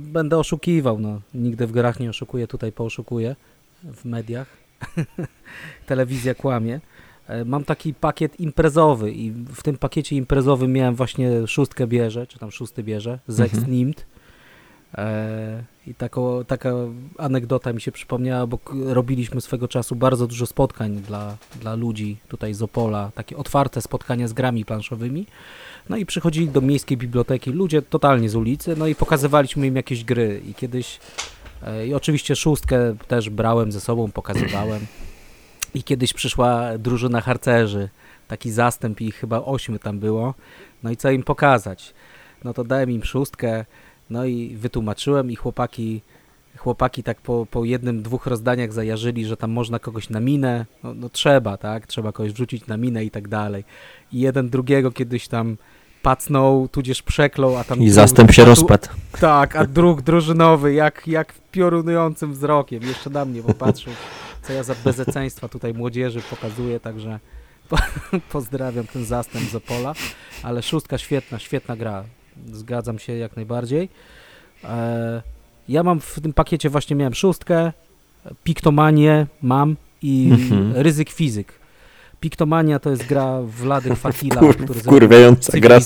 będę oszukiwał, no, nigdy w grach nie oszukuję, tutaj pooszukuję w mediach. telewizja kłamie. E, mam taki pakiet imprezowy i w tym pakiecie imprezowym miałem właśnie szóstkę bierze, czy tam szósty bierze, Zex mhm. Nimt. E, I tako, taka anegdota mi się przypomniała, bo robiliśmy swego czasu bardzo dużo spotkań dla, dla ludzi tutaj z Opola, takie otwarte spotkania z grami planszowymi. No i przychodzili do miejskiej biblioteki ludzie totalnie z ulicy, no i pokazywaliśmy im jakieś gry. I kiedyś I oczywiście szóstkę też brałem ze sobą, pokazywałem. I kiedyś przyszła drużyna harcerzy, taki zastęp ich chyba ośmiu tam było. No i co im pokazać? No to dałem im szóstkę, no i wytłumaczyłem i chłopaki chłopaki tak po, po jednym, dwóch rozdaniach zajarzyli, że tam można kogoś na minę, no, no trzeba, tak, trzeba kogoś wrzucić na minę i tak dalej. I jeden drugiego kiedyś tam pacnął, tudzież przeklął, a tam... I zastęp się rozpadł. Tak, a druk drużynowy, jak, jak piorunującym wzrokiem, jeszcze na mnie popatrzył, co ja za bezeceństwa tutaj młodzieży pokazuję, także po, pozdrawiam ten zastęp z Opola, ale szóstka świetna, świetna gra, zgadzam się jak najbardziej. E, ja mam w tym pakiecie właśnie miałem szóstkę, Piktomanię mam i mhm. Ryzyk Fizyk. Piktomania to jest gra Wlady Fatila, Wkur, który wkurwiająca gra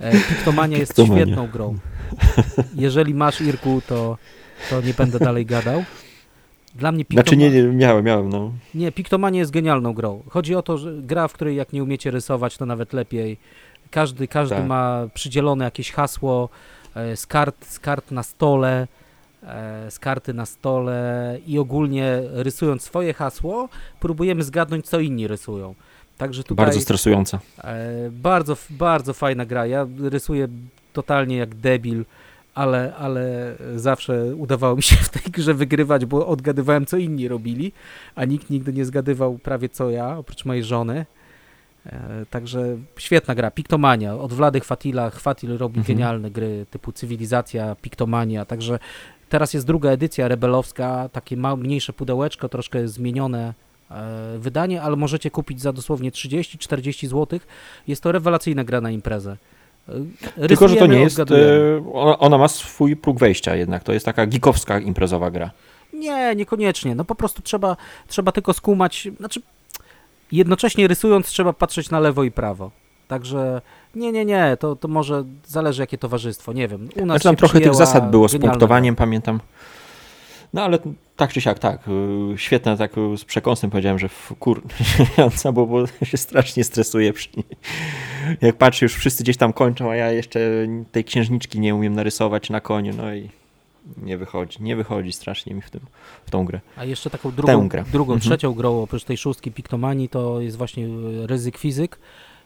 E, Piktomania jest Piktomania. świetną grą. Jeżeli masz Irku, to, to nie będę dalej gadał. Dla mnie Znaczy Piktoma... nie, nie, miałem, miałem, no. Nie, Piktomania jest genialną grą. Chodzi o to, że gra, w której jak nie umiecie rysować, to nawet lepiej. Każdy, każdy Tak. ma przydzielone jakieś hasło e, z kart, z kart na stole, z karty na stole i ogólnie rysując swoje hasło, próbujemy zgadnąć, co inni rysują. Także tutaj Bardzo stresująca. e, bardzo, bardzo fajna gra. Ja rysuję totalnie jak debil, ale, ale zawsze udawało mi się w tej grze wygrywać, bo odgadywałem, co inni robili, a nikt nigdy nie zgadywał prawie co ja, oprócz mojej żony. E, Także świetna gra, Piktomania, od Wlady Chwatila, Chwatil robi Mhm. genialne gry typu Cywilizacja, Piktomania, także teraz jest druga edycja rebelowska, takie ma, mniejsze pudełeczko, troszkę zmienione e, wydanie, ale możecie kupić za dosłownie 30-40 zł. Jest to rewelacyjna gra na imprezę. E, Tylko, że to rysujemy, nie jest. e, Ona, ona ma swój próg wejścia jednak. To jest taka geekowska imprezowa gra. Nie, niekoniecznie. No po prostu trzeba, trzeba tylko skumać, znaczy jednocześnie rysując trzeba patrzeć na lewo i prawo. Także nie, nie, nie, to, to może zależy jakie towarzystwo, nie wiem. U nas Znaczy tam trochę tych zasad było z punktowaniem, pamiętam. No ale tak czy siak, tak. y, Świetne, tak y, z przekąsem powiedziałem, że kur... bo, bo się strasznie stresuję. Przy... Jak patrzę, już wszyscy gdzieś tam kończą, a ja jeszcze tej księżniczki nie umiem narysować na koniu, no i nie wychodzi, nie wychodzi strasznie mi w, tym, w tą grę. A jeszcze taką drugą, drugą Mhm. trzecią grą oprócz tej szóstki Piktomanii to jest właśnie e, Ryzyk Fizyk.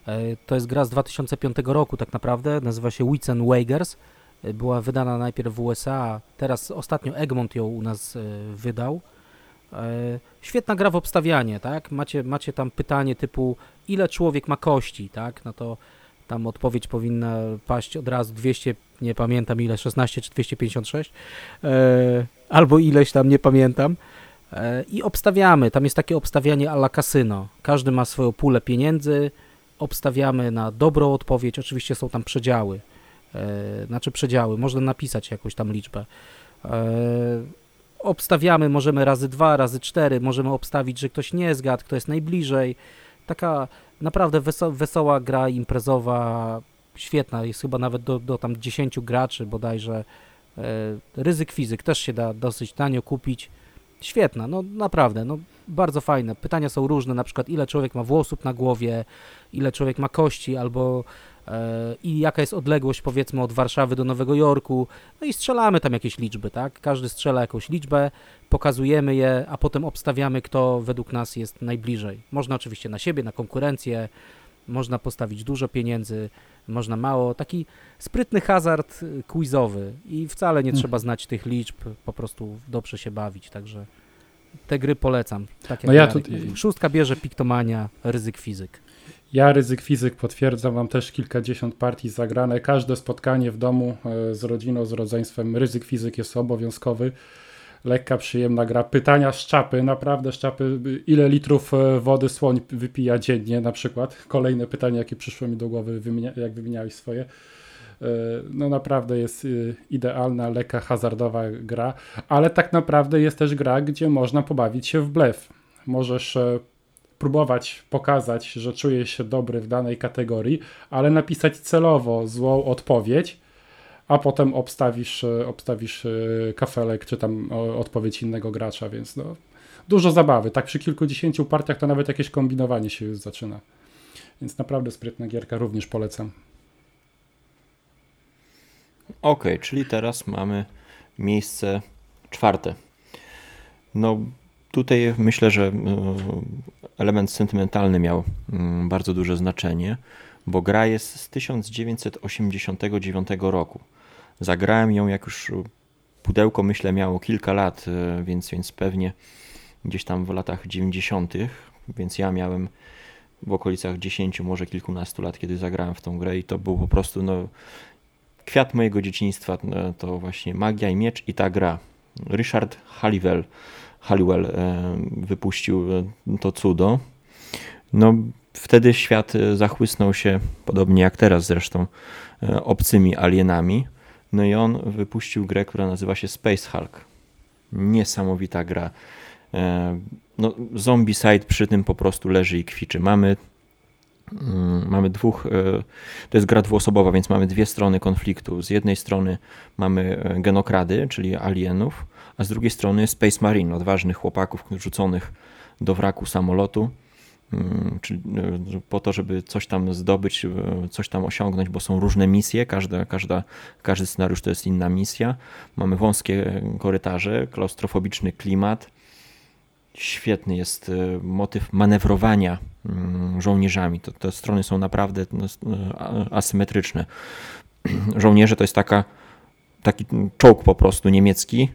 E, To jest gra z 2005 roku tak naprawdę, nazywa się Wits and Wagers. E, Była wydana najpierw w USA, teraz ostatnio Egmont ją u nas e, wydał. Świetna gra w obstawianie, tak? Macie, macie tam pytanie typu ile człowiek ma kości, tak? No to tam odpowiedź powinna paść od razu 200, nie pamiętam ile, 16 czy 256, e, albo ileś tam, nie pamiętam. I obstawiamy, tam jest takie obstawianie a la kasyno. Każdy ma swoją pulę pieniędzy, obstawiamy na dobrą odpowiedź, oczywiście są tam przedziały, e, znaczy przedziały, można napisać jakąś tam liczbę. E, obstawiamy, możemy razy dwa, razy cztery, możemy obstawić, że ktoś nie zgadł, kto jest najbliżej. Taka naprawdę weso wesoła gra imprezowa, świetna, jest chyba nawet do, do tam 10 graczy bodajże. E, ryzyk fizyk też się da dosyć tanio kupić. Świetna, no naprawdę, no bardzo fajne. Pytania są różne, na przykład ile człowiek ma włosów na głowie, ile człowiek ma kości, albo e, i jaka jest odległość powiedzmy od Warszawy do Nowego Jorku. No i strzelamy tam jakieś liczby, tak? Każdy strzela jakąś liczbę, pokazujemy je, a potem obstawiamy, kto według nas jest najbliżej. Można oczywiście na siebie, na konkurencję, można postawić dużo pieniędzy, można mało. Taki sprytny hazard y, quizowy i wcale nie Mhm. trzeba znać tych liczb, po prostu dobrze się bawić, także te gry polecam. Tak No ja mówił. Szóstka bierze piktomania, ryzyk fizyk. Ja ryzyk fizyk potwierdzam, mam też kilkadziesiąt partii zagrane. Każde spotkanie w domu e, z rodziną, z rodzeństwem, ryzyk fizyk jest obowiązkowy. Lekka, przyjemna gra. Pytania z czapy, naprawdę z czapy. Ile litrów e, wody słoń wypija dziennie na przykład? Kolejne pytanie, jakie przyszło mi do głowy, jak wymieniałeś swoje. E, No naprawdę jest e, idealna, lekka, hazardowa gra, ale tak naprawdę jest też gra, gdzie można pobawić się w blef. Możesz próbować pokazać, że czujesz się dobry w danej kategorii, ale napisać celowo złą odpowiedź, a potem obstawisz, e, obstawisz e, kafelek czy tam odpowiedź innego gracza, więc no, dużo zabawy. Tak przy kilkudziesięciu partiach to nawet jakieś kombinowanie się już zaczyna. Więc naprawdę sprytna gierka, również polecam. Ok, czyli teraz mamy miejsce czwarte. No tutaj myślę, że e, element sentymentalny miał mm, bardzo duże znaczenie, bo gra jest z 1989 roku. Zagrałem ją jak już pudełko myślę miało kilka lat, e, więc, więc pewnie gdzieś tam w latach 90., więc ja miałem w okolicach 10, może kilkunastu lat, kiedy zagrałem w tą grę i to był po prostu no, kwiat mojego dzieciństwa e, to właśnie Magia i Miecz i ta gra. Richard Halliwell, Halliwell e, wypuścił to cudo. No, wtedy świat zachłysnął się, podobnie jak teraz zresztą, obcymi alienami. No i on wypuścił grę, która nazywa się Space Hulk. Niesamowita gra. E, No, Zombicide przy tym po prostu leży i kwiczy. Mamy Mm, mamy dwóch, to jest gra dwuosobowa, więc mamy dwie strony konfliktu. Z jednej strony mamy genokrady, czyli alienów, a z drugiej strony Space Marine, odważnych chłopaków rzuconych do wraku samolotu, czyli e, po to, żeby coś tam zdobyć, e, coś tam osiągnąć, bo są różne misje, każda, każda, każdy scenariusz to jest inna misja. Mamy wąskie korytarze, klaustrofobiczny klimat. Świetny jest e, motyw manewrowania mm, żołnierzami. To, te strony są naprawdę asymetryczne. Żołnierze to jest taka, taki czołg po prostu niemiecki,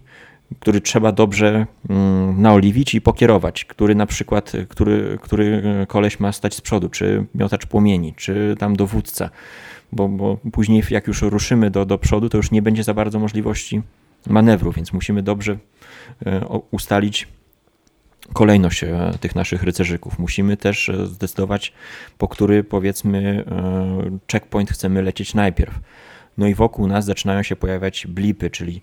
który trzeba dobrze mm, naoliwić i pokierować, który na przykład, który, który koleś ma stać z przodu, czy miotacz płomieni, czy tam dowódca, bo, bo później jak już ruszymy do, do przodu, to już nie będzie za bardzo możliwości manewru, więc musimy dobrze e, ustalić kolejność e, tych naszych rycerzyków. Musimy też e, zdecydować, po który powiedzmy checkpoint chcemy lecieć najpierw. No i wokół nas zaczynają się pojawiać blipy, czyli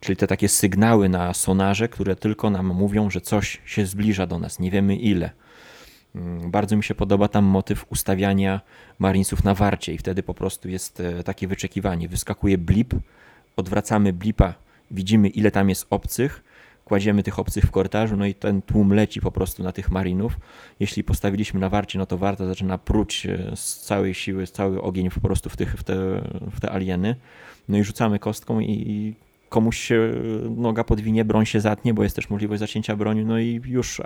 czyli te takie sygnały na sonarze, które tylko nam mówią, że coś się zbliża do nas, nie wiemy ile. Mm, bardzo mi się podoba tam motyw ustawiania marinesów na warcie i wtedy po prostu jest e, takie wyczekiwanie. Wyskakuje blip, odwracamy blipa, widzimy ile tam jest obcych, kładziemy tych obcych w korytarzu, no i ten tłum leci po prostu na tych marinów. Jeśli postawiliśmy na warcie, no to warta zaczyna pruć e, z całej siły, z cały ogień po prostu w, tych, w, te, w te alieny. No i rzucamy kostką i komuś się noga podwinie, broń się zatnie, bo jest też możliwość zacięcia broni, no i już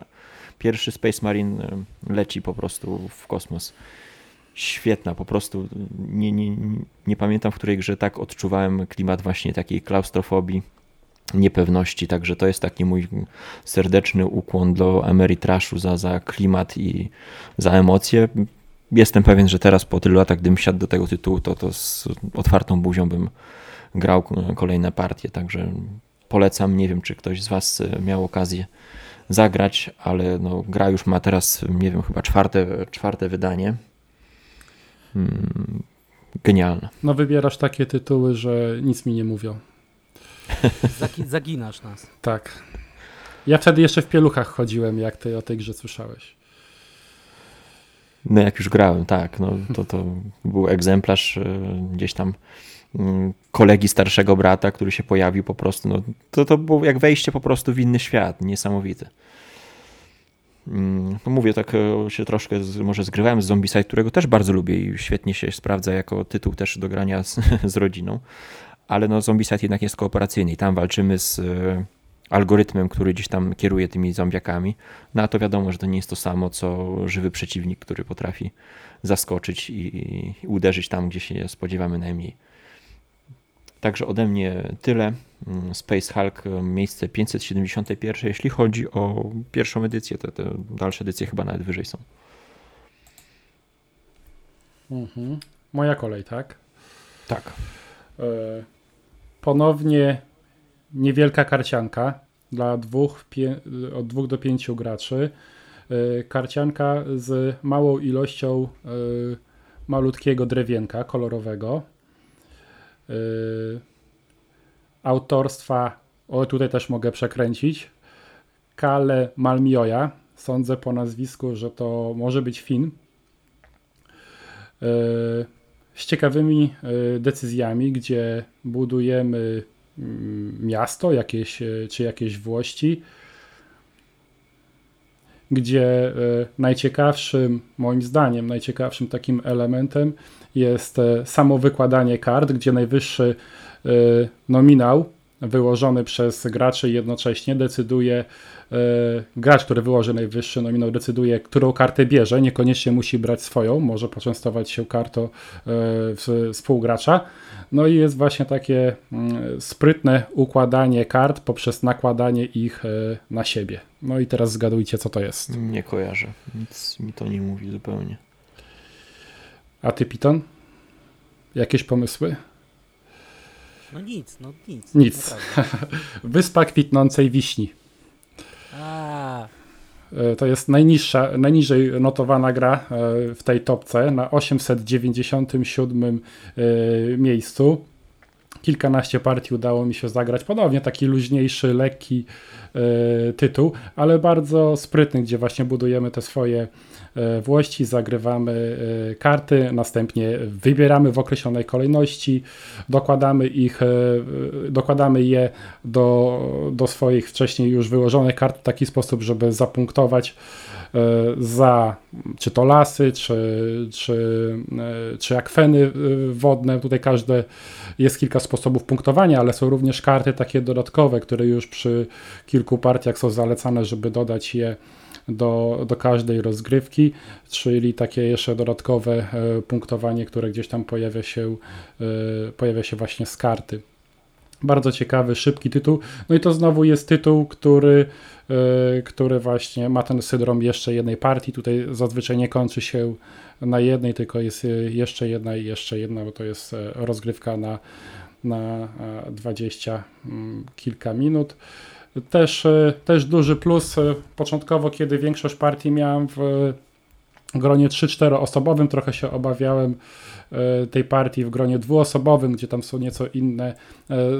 pierwszy Space Marine e, leci po prostu w kosmos. Świetna, po prostu nie, nie, nie pamiętam w której grze tak odczuwałem klimat właśnie takiej klaustrofobii, niepewności, także to jest taki mój serdeczny ukłon do Ameritraszu za, za klimat i za emocje. Jestem pewien, że teraz po tylu latach, gdybym siadł do tego tytułu, to, to z otwartą buzią bym grał kolejne partie, także polecam. Nie wiem, czy ktoś z Was e, miał okazję zagrać, ale no, gra już ma teraz, nie wiem, chyba czwarte, czwarte wydanie. Hmm, genialne. No wybierasz takie tytuły, że nic mi nie mówią. Zaginasz nas. Tak. Ja wtedy jeszcze w pieluchach chodziłem, jak ty o tej grze słyszałeś. No jak już grałem, tak. No, to, to był egzemplarz e, gdzieś tam Mm, kolegi starszego brata, który się pojawił po prostu, no, to, to było jak wejście po prostu w inny świat, niesamowity. Mm, no mówię, tak e, się troszkę z, może zgrywałem z Zombicide, którego też bardzo lubię i świetnie się sprawdza jako tytuł też do grania z, z rodziną, ale no Zombicide jednak jest kooperacyjny i tam walczymy z e, algorytmem, który gdzieś tam kieruje tymi zombiakami, no a to wiadomo, że to nie jest to samo, co żywy przeciwnik, który potrafi zaskoczyć i, i uderzyć tam, gdzie się spodziewamy najmniej. Także ode mnie tyle. Mm, Space Hulk, e, miejsce 571, jeśli chodzi o pierwszą edycję, te, te dalsze edycje chyba nawet wyżej są. Mhm. Moja kolej, tak? Tak. E, ponownie niewielka karcianka dla dwóch, od dwóch do pięciu graczy. E, karcianka z małą ilością malutkiego drewienka kolorowego Y, autorstwa, o tutaj też mogę przekręcić, Kale Malmioja. Sądzę po nazwisku, że to może być Fin. Y, z ciekawymi y, decyzjami, gdzie budujemy miasto jakieś, czy jakieś włości, gdzie najciekawszym, moim zdaniem, najciekawszym takim elementem jest e, samo wykładanie kart, gdzie najwyższy e, nominał wyłożony przez graczy jednocześnie decyduje, e, gracz, który wyłoży najwyższy nominał, decyduje, którą kartę bierze. Niekoniecznie musi brać swoją, może poczęstować się kartą współgracza. No i jest właśnie takie mm, sprytne układanie kart poprzez nakładanie ich na siebie. No i teraz zgadujcie, co to jest. Nie kojarzę, nic mi to nie mówi zupełnie. A ty, Piton? Jakieś pomysły? No nic, no nic. Nic. Wyspa kwitnącej wiśni. E, to jest najniższa, najniżej notowana gra e, w tej topce na 897 e, miejscu. Kilkanaście partii udało mi się zagrać. Ponownie taki luźniejszy, lekki y, tytuł, ale bardzo sprytny, gdzie właśnie budujemy te swoje E, włości, zagrywamy e, karty, następnie wybieramy w określonej kolejności, dokładamy ich, e, dokładamy je do, do swoich wcześniej już wyłożonych kart w taki sposób, żeby zapunktować za czy to lasy, czy, czy, czy akweny wodne. Tutaj każde jest kilka sposobów punktowania, ale są również karty takie dodatkowe, które już przy kilku partiach są zalecane, żeby dodać je do, do każdej rozgrywki, czyli takie jeszcze dodatkowe e, punktowanie, które gdzieś tam pojawia się, e, pojawia się właśnie z karty. Bardzo ciekawy, szybki tytuł. No i to znowu jest tytuł, który, e, który właśnie ma ten syndrom jeszcze jednej partii. Tutaj zazwyczaj nie kończy się na jednej, tylko jest jeszcze jedna i jeszcze jedna, bo to jest rozgrywka na, na 20 mm, kilka minut. Też, też duży plus. Początkowo, kiedy większość partii miałem w gronie 3-4 osobowym, trochę się obawiałem tej partii w gronie dwuosobowym, gdzie tam są nieco inne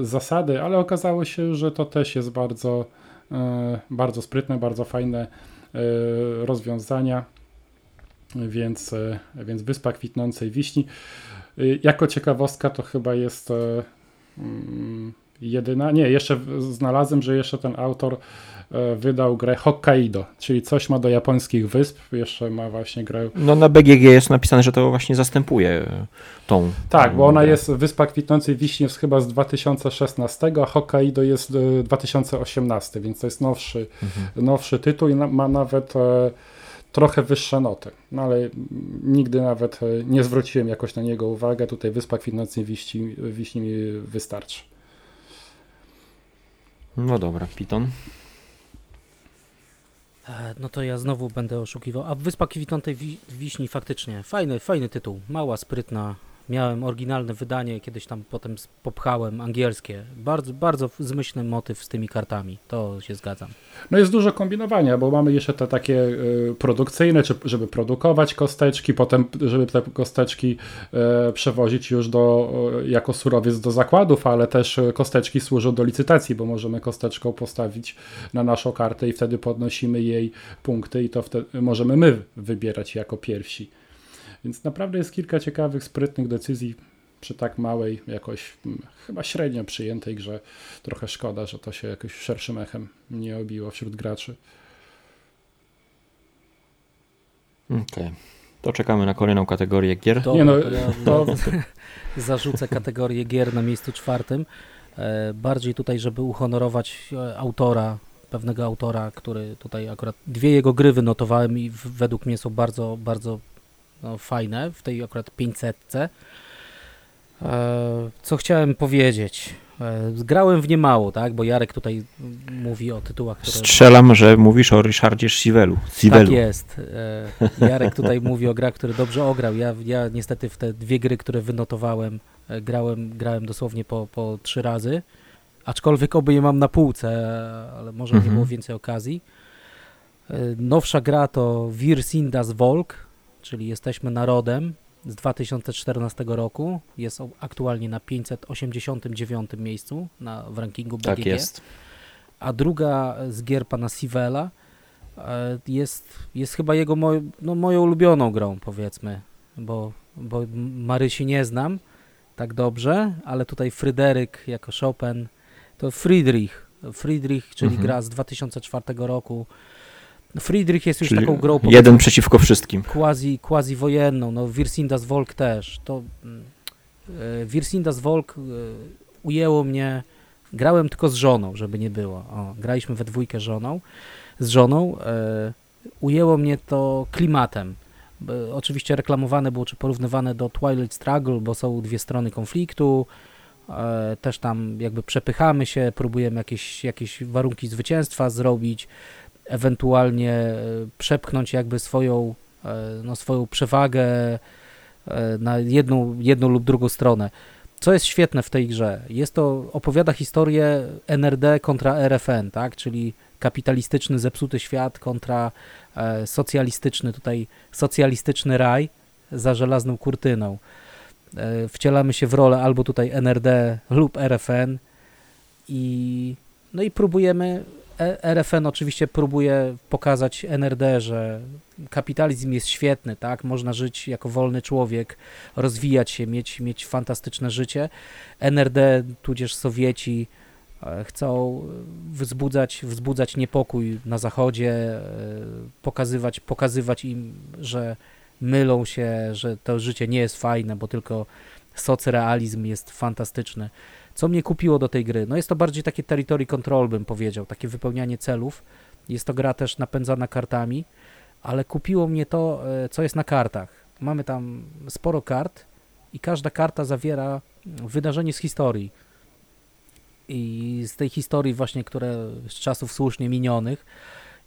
zasady, ale okazało się, że to też jest bardzo, bardzo sprytne, bardzo fajne rozwiązania. Więc, więc Wyspa Kwitnącej Wiśni. Jako ciekawostka to chyba jest mm, jedyna. Nie, jeszcze znalazłem, że jeszcze ten autor e, wydał grę Hokkaido, czyli coś ma do japońskich wysp, jeszcze ma właśnie grę. No na BGG jest napisane, że to właśnie zastępuje e, tą. Tak, bo ona grę. jest Wyspa Kwitnącej Wiśni jest chyba z 2016, a Hokkaido jest 2018, e, więc to jest nowszy, mhm. nowszy tytuł i ma nawet trochę wyższe noty, no ale nigdy nawet nie zwróciłem jakoś na niego uwagę. Tutaj Wyspa Kwitnącej Wiśni, Wiśni mi wystarczy. No dobra, Piton. E, no to ja znowu będę oszukiwał. A Wyspa Kwitnącej Wiśni faktycznie fajny, fajny tytuł. Mała, sprytna, Miałem oryginalne wydanie, kiedyś tam potem popchałem angielskie. Bardzo, bardzo zmyślny motyw z tymi kartami, to się zgadzam. No jest dużo kombinowania, bo mamy jeszcze te takie y, produkcyjne, żeby produkować kosteczki, potem żeby te kosteczki y, przewozić już do, y, jako surowiec do zakładów, ale też kosteczki służą do licytacji, bo możemy kosteczką postawić na naszą kartę i wtedy podnosimy jej punkty i to wtedy możemy my wybierać jako pierwsi. Więc naprawdę jest kilka ciekawych, sprytnych decyzji przy tak małej, jakoś hmm, chyba średnio przyjętej grze. Trochę szkoda, że to się jakoś szerszym echem nie obiło wśród graczy. Okej. Okay. To czekamy na kolejną kategorię gier. Dobra, nie no, to ja to... zarzucę kategorię gier na miejscu czwartym. E, bardziej tutaj, żeby uhonorować e, autora, pewnego autora, który tutaj akurat dwie jego gry wynotowałem i według mnie są bardzo, bardzo no, fajne w tej akurat 500. E, co chciałem powiedzieć? E, grałem w niemało, tak? Bo Jarek tutaj mówi o tytułach, które... Strzelam, że mówisz o Ryszardzie Sivelu. Tak jest. E, Jarek tutaj mówi o grach, które dobrze ograł. Ja, ja niestety w te dwie gry, które wynotowałem, grałem, grałem dosłownie po, po trzy razy. Aczkolwiek oby je mam na półce, ale może mhm. nie było więcej okazji. Nowsza gra to Wir Sindas Volk czyli jesteśmy narodem z 2014 roku. Jest aktualnie na 589 miejscu na, w rankingu BGG. Tak jest. A druga z gier pana Sivela e, jest, jest chyba jego moj, no, moją ulubioną grą, powiedzmy, bo, bo Marysi nie znam tak dobrze, ale tutaj Fryderyk jako Chopin, to Friedrich, Friedrich, czyli mhm. gra z 2004 roku, Friedrich jest już Czyli taką grą. Jeden przeciwko wszystkim. Quasi, quasi wojenną. No, Wirsindas Volk też. To e, Wirsindas Volk e, ujęło mnie. Grałem tylko z żoną, żeby nie było. O, graliśmy we dwójkę żoną, z żoną. E, ujęło mnie to klimatem. Oczywiście reklamowane było, czy porównywane do Twilight Struggle, bo są dwie strony konfliktu. Też tam jakby przepychamy się, próbujemy jakieś, jakieś warunki zwycięstwa zrobić ewentualnie e, przepchnąć jakby swoją, e, no, swoją przewagę e, na jedną, jedną lub drugą stronę. Co jest świetne w tej grze? Jest to, opowiada historię NRD kontra RFN, tak? czyli kapitalistyczny, zepsuty świat kontra socjalistyczny, tutaj socjalistyczny raj za żelazną kurtyną. Wcielamy się w rolę albo tutaj NRD lub RFN i no i próbujemy RFN oczywiście próbuje pokazać NRD, że kapitalizm jest świetny, tak? Można żyć jako wolny człowiek, rozwijać się, mieć, mieć fantastyczne życie. NRD, tudzież Sowieci e, chcą wzbudzać, wzbudzać niepokój na Zachodzie, e, pokazywać, pokazywać im, że mylą się, że to życie nie jest fajne, bo tylko socrealizm jest fantastyczny. Co mnie kupiło do tej gry? No jest to bardziej takie territory control, bym powiedział, takie wypełnianie celów. Jest to gra też napędzana kartami, ale kupiło mnie to, e, co jest na kartach. Mamy tam sporo kart i każda karta zawiera wydarzenie z historii. I z tej historii właśnie, które z czasów słusznie minionych,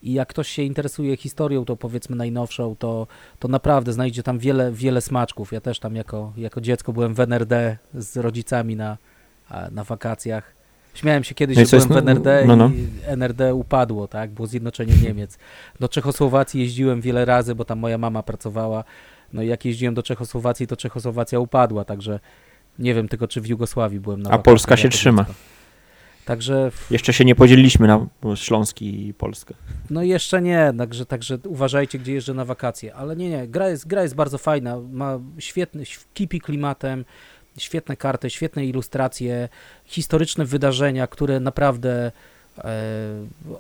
i jak ktoś się interesuje historią, to powiedzmy najnowszą, to, to naprawdę znajdzie tam wiele, wiele smaczków. Ja też tam jako, jako dziecko byłem w NRD z rodzicami na, na wakacjach. Śmiałem się kiedyś, no że byłem w NRD no, no. i NRD upadło, tak, było zjednoczenie Niemiec. Do Czechosłowacji jeździłem wiele razy, bo tam moja mama pracowała. No i jak jeździłem do Czechosłowacji, to Czechosłowacja upadła, także nie wiem tylko, czy w Jugosławii byłem na A Polska się trzyma. Także... Jeszcze się nie podzieliliśmy na Śląski i Polskę. No jeszcze nie, także, także uważajcie, gdzie jeżdżę na wakacje. Ale nie, nie, gra jest, gra jest bardzo fajna, ma świetny, kipi klimatem, Świetne karty, świetne ilustracje, historyczne wydarzenia, które naprawdę e,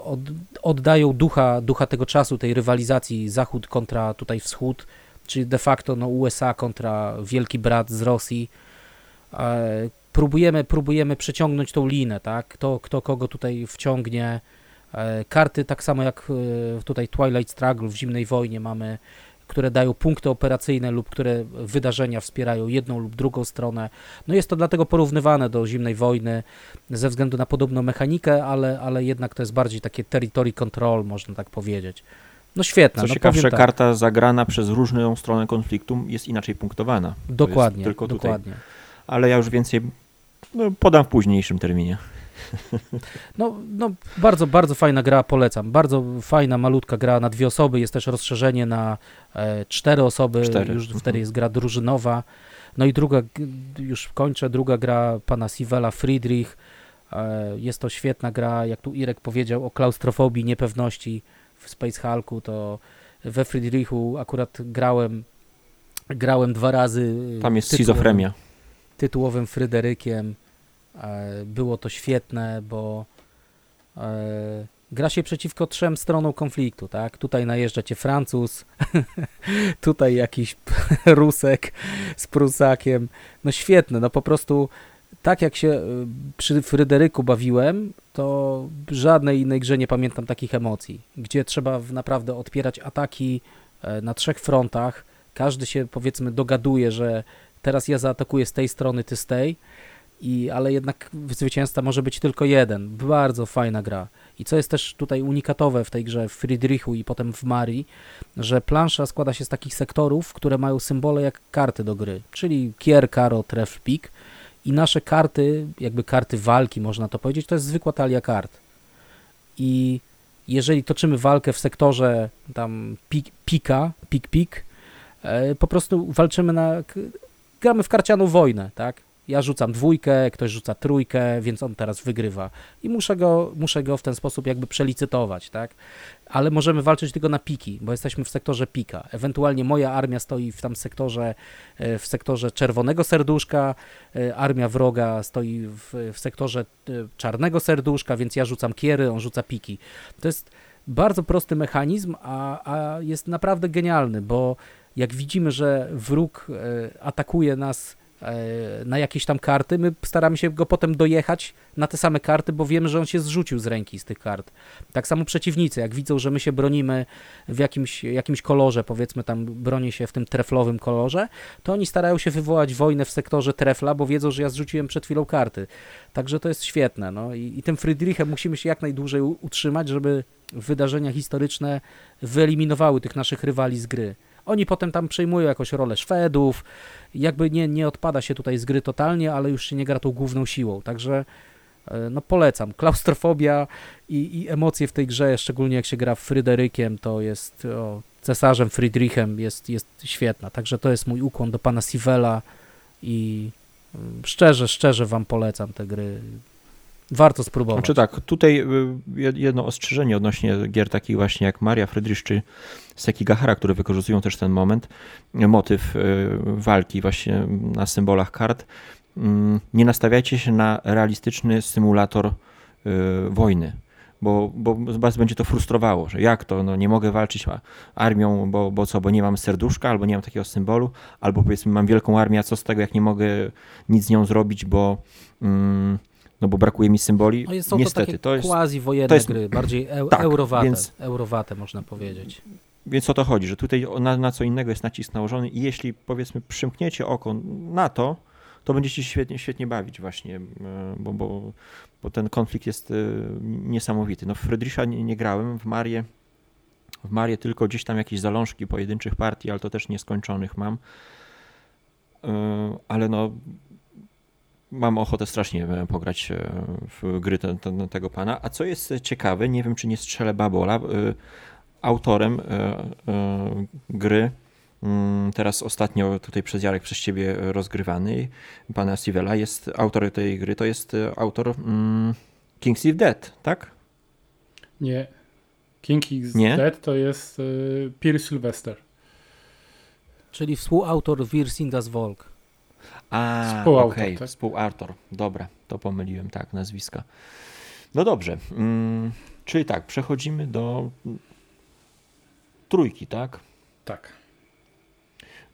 od, oddają ducha, ducha tego czasu, tej rywalizacji Zachód kontra tutaj Wschód, czyli de facto no, USA kontra Wielki Brat z Rosji. E, próbujemy, próbujemy przeciągnąć tą linę, tak? Kto, kto kogo tutaj wciągnie. E, karty, tak samo jak tutaj Twilight Struggle w Zimnej Wojnie mamy które dają punkty operacyjne lub które wydarzenia wspierają jedną lub drugą stronę. No jest to dlatego porównywane do zimnej wojny ze względu na podobną mechanikę, ale, ale jednak to jest bardziej takie territory control, można tak powiedzieć. No świetna. Co no ciekawsze, tak. karta zagrana przez różną stronę konfliktu jest inaczej punktowana. Dokładnie, tylko dokładnie. Tutaj. Ale ja już więcej no, podam w późniejszym terminie. No, no, bardzo, bardzo fajna gra, polecam. Bardzo fajna, malutka gra na dwie osoby. Jest też rozszerzenie na e, cztery osoby. Cztery. Już wtedy jest gra drużynowa. No i druga, już kończę, druga gra pana Sivela Friedrich. E, jest to świetna gra, jak tu Irek powiedział, o klaustrofobii, niepewności w Space Hulku, to we Friedrichu akurat grałem grałem dwa razy. Tam jest schizofrenia. Tytułowym Fryderykiem. E, było to świetne, bo e, gra się przeciwko trzem stronom konfliktu, tak? Tutaj najeżdża cię Francuz, tutaj jakiś Rusek z Prusakiem. No świetne, no po prostu tak jak się e, przy Fryderyku bawiłem, to żadnej innej grze nie pamiętam takich emocji, gdzie trzeba naprawdę odpierać ataki na trzech frontach. Każdy się powiedzmy dogaduje, że teraz ja zaatakuję z tej strony, ty z tej i, ale jednak zwycięzca może być tylko jeden. Bardzo fajna gra. I co jest też tutaj unikatowe w tej grze w Friedrichu i potem w Marii, że plansza składa się z takich sektorów, które mają symbole jak karty do gry, czyli kier, karo, tref, pik i nasze karty, jakby karty walki można to powiedzieć, to jest zwykła talia kart. I jeżeli toczymy walkę w sektorze tam pik, pika, pik, pik, e, po prostu walczymy na, gramy w karcianą wojnę, tak? Ja rzucam dwójkę, ktoś rzuca trójkę, więc on teraz wygrywa. I muszę go, muszę go w ten sposób jakby przelicytować, tak? Ale możemy walczyć tylko na piki, bo jesteśmy w sektorze pika. Ewentualnie moja armia stoi w tam sektorze, e, w sektorze czerwonego serduszka, e, armia wroga stoi w, w sektorze e, czarnego serduszka, więc ja rzucam kiery, on rzuca piki. To jest bardzo prosty mechanizm, a, a jest naprawdę genialny, bo jak widzimy, że wróg atakuje nas na jakieś tam karty, my staramy się go potem dojechać na te same karty, bo wiemy, że on się zrzucił z ręki z tych kart. Tak samo przeciwnicy, jak widzą, że my się bronimy w jakimś, jakimś kolorze, powiedzmy tam broni się w tym treflowym kolorze, to oni starają się wywołać wojnę w sektorze trefla, bo wiedzą, że ja zrzuciłem przed chwilą karty. Także to jest świetne. No. I, i tym Friedrichem musimy się jak najdłużej utrzymać, żeby wydarzenia historyczne wyeliminowały tych naszych rywali z gry. Oni potem tam przejmują jakąś rolę Szwedów, jakby nie, nie odpada się tutaj z gry totalnie, ale już się nie gra tą główną siłą, także e, no polecam. Klaustrofobia i, i emocje w tej grze, szczególnie jak się gra Fryderykiem, to jest o, cesarzem Friedrichem, jest, jest świetna. Także to jest mój ukłon do pana Sivela i mm, szczerze, szczerze wam polecam te gry. Warto spróbować. Znaczy tak, tutaj y, jedno ostrzeżenie odnośnie gier takich właśnie jak Maria Friedrich czy Sekigahara, które wykorzystują też ten moment, motyw y, walki właśnie na symbolach kart. Mm, nie nastawiajcie się na realistyczny symulator y, wojny bo, bo was będzie to frustrowało, że jak to, no nie mogę walczyć armią, bo, bo co, bo nie mam serduszka, albo nie mam takiego symbolu, albo powiedzmy mam wielką armię, a co z tego, jak nie mogę nic z nią zrobić, bo... Mm, no bo brakuje mi symboli. No jest, są Niestety, to to jest, quasi-wojenne to jest, gry, bardziej eu, tak, eurowate, więc, eurowate można powiedzieć. Więc o to chodzi, że tutaj na, na co innego jest nacisk nałożony i jeśli powiedzmy przymkniecie oko na to, to będziecie się świetnie, świetnie bawić właśnie, e, bo, bo, bo ten konflikt jest e, niesamowity. No w Friedricha nie, nie grałem, w Marię w Marię tylko gdzieś tam jakieś zalążki pojedynczych partii, ale to też nieskończonych mam. E, ale no mam ochotę strasznie pograć w gry te, te, tego pana. A co jest ciekawe, nie wiem czy nie strzelę Babola, autorem gry Mm, teraz ostatnio tutaj przez Jarek, przez ciebie rozgrywany, pana Sivela, jest autor tej gry, to jest e, autor mm, King's Eve Dead, tak? Nie. King is Nie? Dead to jest y, Pierre Sylvester. Czyli współautor Wirsindas Volk. A, współautor, okay. tak? współautor. Dobra, to pomyliłem, tak, nazwiska. No dobrze, mm, czyli tak, przechodzimy do trójki, tak? Tak.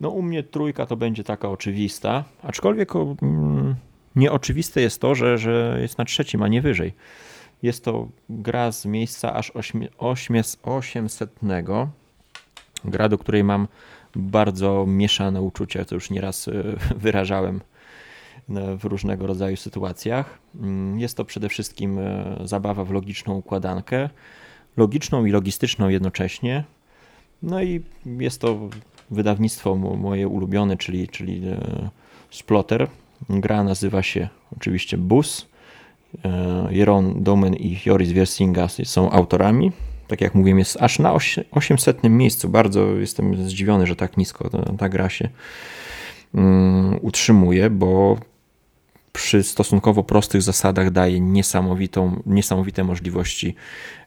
No u mnie trójka to będzie taka oczywista, aczkolwiek mm, nieoczywiste jest to, że, że jest na trzecim, a nie wyżej. Jest to gra z miejsca aż 800. Gra, do której mam bardzo mieszane uczucia, to już nieraz e, wyrażałem w różnego rodzaju sytuacjach. Mm, jest to przede wszystkim e, zabawa w logiczną układankę, logiczną i logistyczną jednocześnie. No i jest to wydawnictwo moje ulubione, czyli, czyli e, Splotter. Gra nazywa się oczywiście Bus. Jeron Domen i Joris Wiersinga są autorami. Tak jak mówiłem, jest aż na 800 miejscu. Bardzo jestem zdziwiony, że tak nisko ta, gra się um, utrzymuje, bo przy stosunkowo prostych zasadach daje niesamowitą, niesamowite możliwości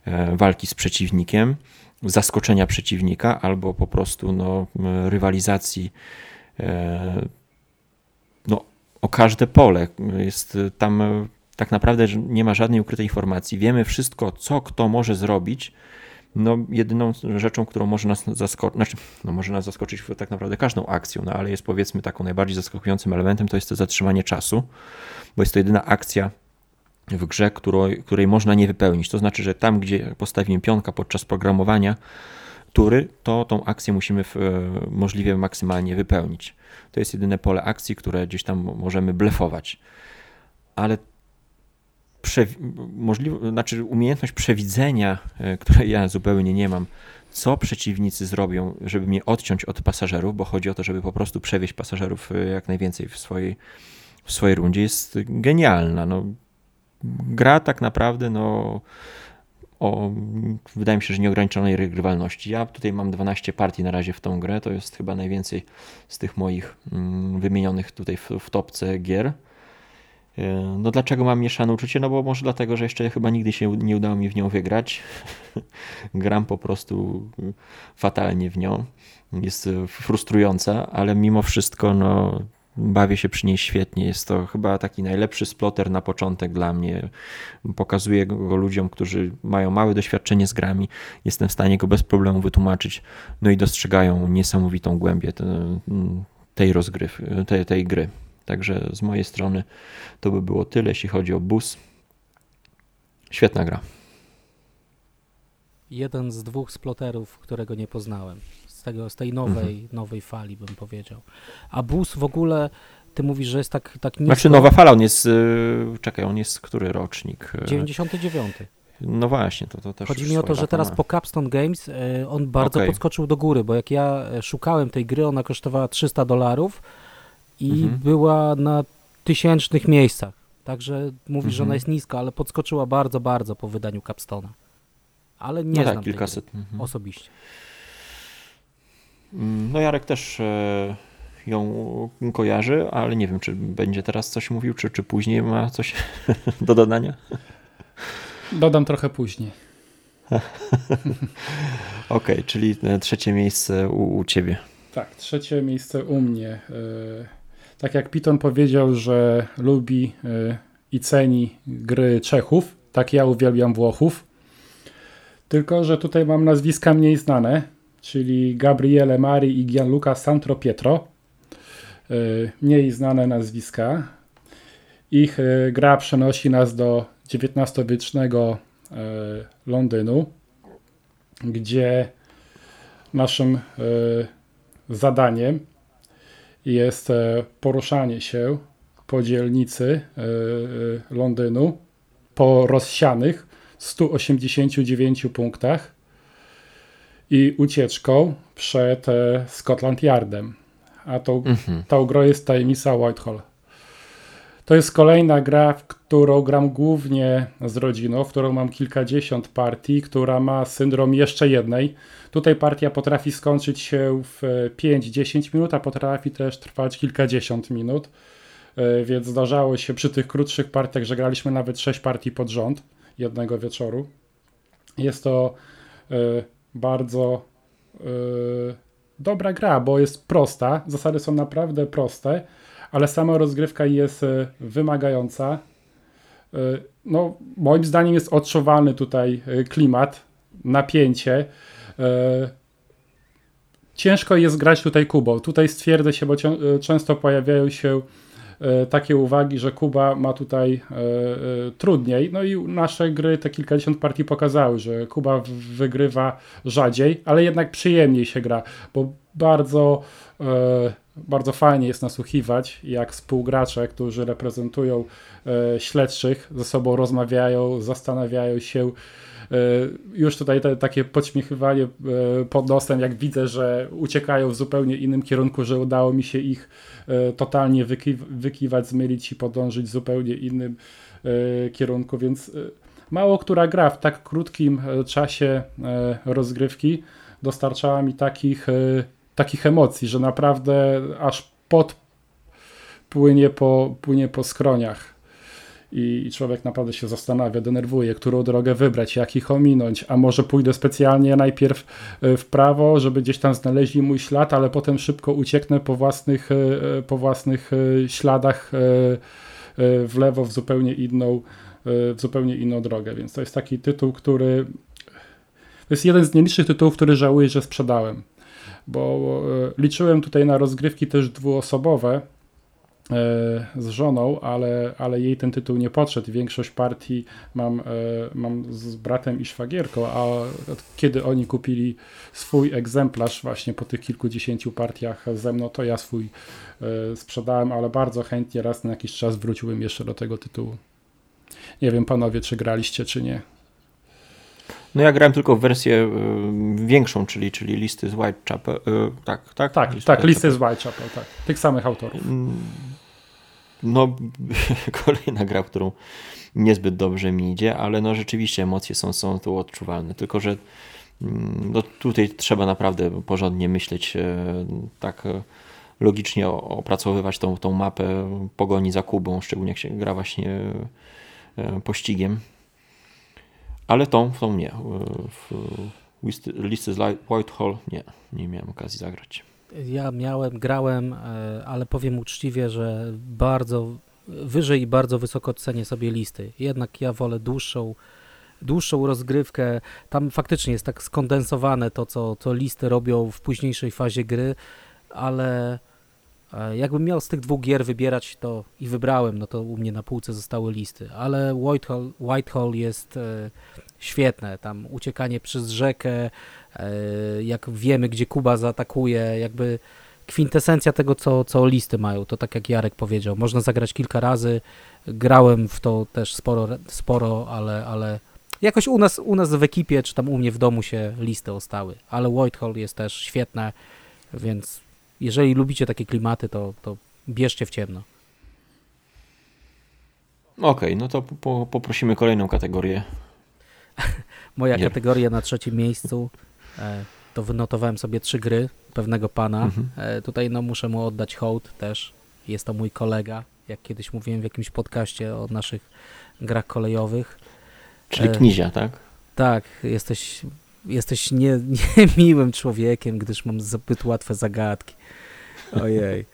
e, walki z przeciwnikiem zaskoczenia przeciwnika albo po prostu no, rywalizacji e, no, o każde pole. Jest tam tak naprawdę nie ma żadnej ukrytej informacji. Wiemy wszystko, co kto może zrobić. No, jedyną rzeczą, którą może nas zaskoczyć, znaczy, no, może nas zaskoczyć tak naprawdę każdą akcją, no, ale jest powiedzmy taką najbardziej zaskakującym elementem, to jest to zatrzymanie czasu, bo jest to jedyna akcja, w grze, której, której można nie wypełnić. To znaczy, że tam, gdzie postawimy pionka podczas programowania tury, to tą akcję musimy w, możliwie maksymalnie wypełnić. To jest jedyne pole akcji, które gdzieś tam możemy blefować. Ale możliwe, znaczy umiejętność przewidzenia, e, której ja zupełnie nie mam, co przeciwnicy zrobią, żeby mnie odciąć od pasażerów, bo chodzi o to, żeby po prostu przewieźć pasażerów e, jak najwięcej w swojej, w swojej rundzie, jest genialna. No, gra tak naprawdę no, o, wydaje mi się, że nieograniczonej regrywalności. Ja tutaj mam 12 partii na razie w tą grę, to jest chyba najwięcej z tych moich mm, wymienionych tutaj w, w topce gier. E, no dlaczego mam mieszane uczucie? No bo może dlatego, że jeszcze chyba nigdy się nie udało mi w nią wygrać. Gram po prostu fatalnie w nią. Jest frustrująca, ale mimo wszystko no Bawię się przy niej świetnie. Jest to chyba taki najlepszy sploter na początek dla mnie. Pokazuję go ludziom, którzy mają małe doświadczenie z grami. Jestem w stanie go bez problemu wytłumaczyć. No i dostrzegają niesamowitą głębię tej rozgrywki, tej, tej gry. Także z mojej strony to by było tyle, jeśli chodzi o bus. Świetna gra. Jeden z dwóch sploterów, którego nie poznałem z, tego, z tej nowej, mhm. nowej fali, bym powiedział. A bus w ogóle, ty mówisz, że jest tak, tak nisko. Znaczy nowa fala, on jest, y, czekaj, on jest który rocznik? 99. No właśnie, to, to też. Chodzi mi o to, że teraz po Capstone Games y, on bardzo okay. podskoczył do góry, bo jak ja szukałem tej gry, ona kosztowała 300 dolarów i mhm. była na tysięcznych miejscach. Także mówisz, mhm. że ona mhm. jest niska, ale podskoczyła bardzo, bardzo po wydaniu Capstona. Ale nie no tak, znam kilkaset. Mhm. osobiście. Mm, no Jarek też e, ją kojarzy, ale nie wiem, czy będzie teraz coś mówił, czy, czy później ma coś do dodania. Dodam trochę później. Okej, okay, czyli trzecie miejsce u, u ciebie. Tak, trzecie miejsce u mnie. E, tak jak Piton powiedział, że lubi e, i ceni gry Czechów, tak ja uwielbiam Włochów. Tylko, że tutaj mam nazwiska mniej znane, czyli Gabriele Mari i Gianluca Santro Pietro. E, mniej znane nazwiska. Ich gra przenosi nas do XIX-wiecznego Londynu, gdzie naszym zadaniem jest e, poruszanie się po dzielnicy e, e, Londynu po rozsianych 189 punktach i ucieczką przed Scotland Yardem. A tą, mhm. tą grą jest tajemnica Whitehall. To jest kolejna gra, w którą gram głównie z rodziną, w którą mam kilkadziesiąt partii, która ma syndrom jeszcze jednej. Tutaj partia potrafi skończyć się w 5-10 minut, a potrafi też trwać kilkadziesiąt minut. E, więc zdarzało się przy tych krótszych partiach, że graliśmy nawet 6 partii pod rząd jednego wieczoru. Jest to e, bardzo e, dobra gra, bo jest prosta. Zasady są naprawdę proste ale sama rozgrywka jest e, wymagająca. E, no, moim zdaniem jest odczuwalny tutaj e, klimat, napięcie. Ciężko jest grać tutaj Kubą. Tutaj stwierdzę się, bo często pojawiają się takie uwagi, że Kuba ma tutaj trudniej. No i nasze gry, te kilkadziesiąt partii pokazały, że Kuba wygrywa rzadziej, ale jednak przyjemniej się gra, bo bardzo bardzo fajnie jest nasłuchiwać, jak współgracze, którzy reprezentują e, śledczych, ze sobą rozmawiają, zastanawiają się. E, już tutaj te, takie podśmiechywanie e, pod nosem, jak widzę, że uciekają w zupełnie innym kierunku, że udało mi się ich e, totalnie wyki wykiwać, zmylić i podążyć w zupełnie innym e, kierunku, więc e, mało która gra w tak krótkim czasie rozgrywki dostarczała mi takich takich emocji, że naprawdę aż pot płynie po, płynie po skroniach. I człowiek naprawdę się zastanawia, denerwuje, którą drogę wybrać, jak ich ominąć, a może pójdę specjalnie najpierw e, w prawo, żeby gdzieś tam znaleźli mój ślad, ale potem szybko ucieknę po własnych, e, po własnych e, śladach w lewo w zupełnie inną, w zupełnie inną drogę. Więc to jest taki tytuł, który to jest jeden z nielicznych tytułów, który żałuję, że sprzedałem bo e, liczyłem tutaj na rozgrywki też dwuosobowe e, z żoną, ale, ale jej ten tytuł nie podszedł. Większość partii mam, e, mam z bratem i szwagierką, a kiedy oni kupili swój egzemplarz właśnie po tych kilkudziesięciu partiach ze mną, to ja swój sprzedałem, ale bardzo chętnie raz na jakiś czas wróciłem jeszcze do tego tytułu. Nie wiem panowie, czy graliście, czy nie. No ja grałem tylko w wersję y, większą, czyli, czyli listy z Whitechapel. Y, tak, tak? Tak, listy, tak, listy z Whitechapel, tak. Tych samych autorów. Mm, no, kolejna gra, którą niezbyt dobrze mi idzie, ale no rzeczywiście emocje są, są tu odczuwalne. Tylko, że mm, no, tutaj trzeba naprawdę porządnie myśleć, e, tak e, logicznie opracowywać tą, tą mapę pogoni za Kubą, szczególnie jak się gra właśnie e, pościgiem. Ale tą, tą nie. W listy z Whitehall nie, nie miałem okazji zagrać. Ja miałem, grałem, e, ale powiem uczciwie, że bardzo wyżej i bardzo wysoko cenię sobie listy. Jednak ja wolę dłuższą, dłuższą rozgrywkę. Tam faktycznie jest tak skondensowane to, co, co listy robią w późniejszej fazie gry, ale E, jakbym miał z tych dwóch gier wybierać to i wybrałem, no to u mnie na półce zostały listy, ale Whitehall, Whitehall jest e, świetne, tam uciekanie przez rzekę, e, jak wiemy, gdzie Kuba zaatakuje, jakby kwintesencja tego, co, co listy mają, to tak jak Jarek powiedział, można zagrać kilka razy, grałem w to też sporo, sporo ale, ale jakoś u nas, u nas w ekipie, czy tam u mnie w domu się listy ostały, ale Whitehall jest też świetne, więc jeżeli lubicie takie klimaty, to, to bierzcie w ciemno. Okej, okay, no to po, poprosimy kolejną kategorię. Moja Nie. kategoria na trzecim miejscu e, to to wynotowałem sobie trzy gry pewnego pana. Mhm. E, tutaj no muszę mu oddać hołd też. Jest to mój kolega, jak kiedyś mówiłem w jakimś podcaście o naszych grach kolejowych. Czyli E, Knizia, tak? Tak, jesteś, jesteś nie, niemiłym człowiekiem, gdyż mam zbyt łatwe zagadki. Ojej.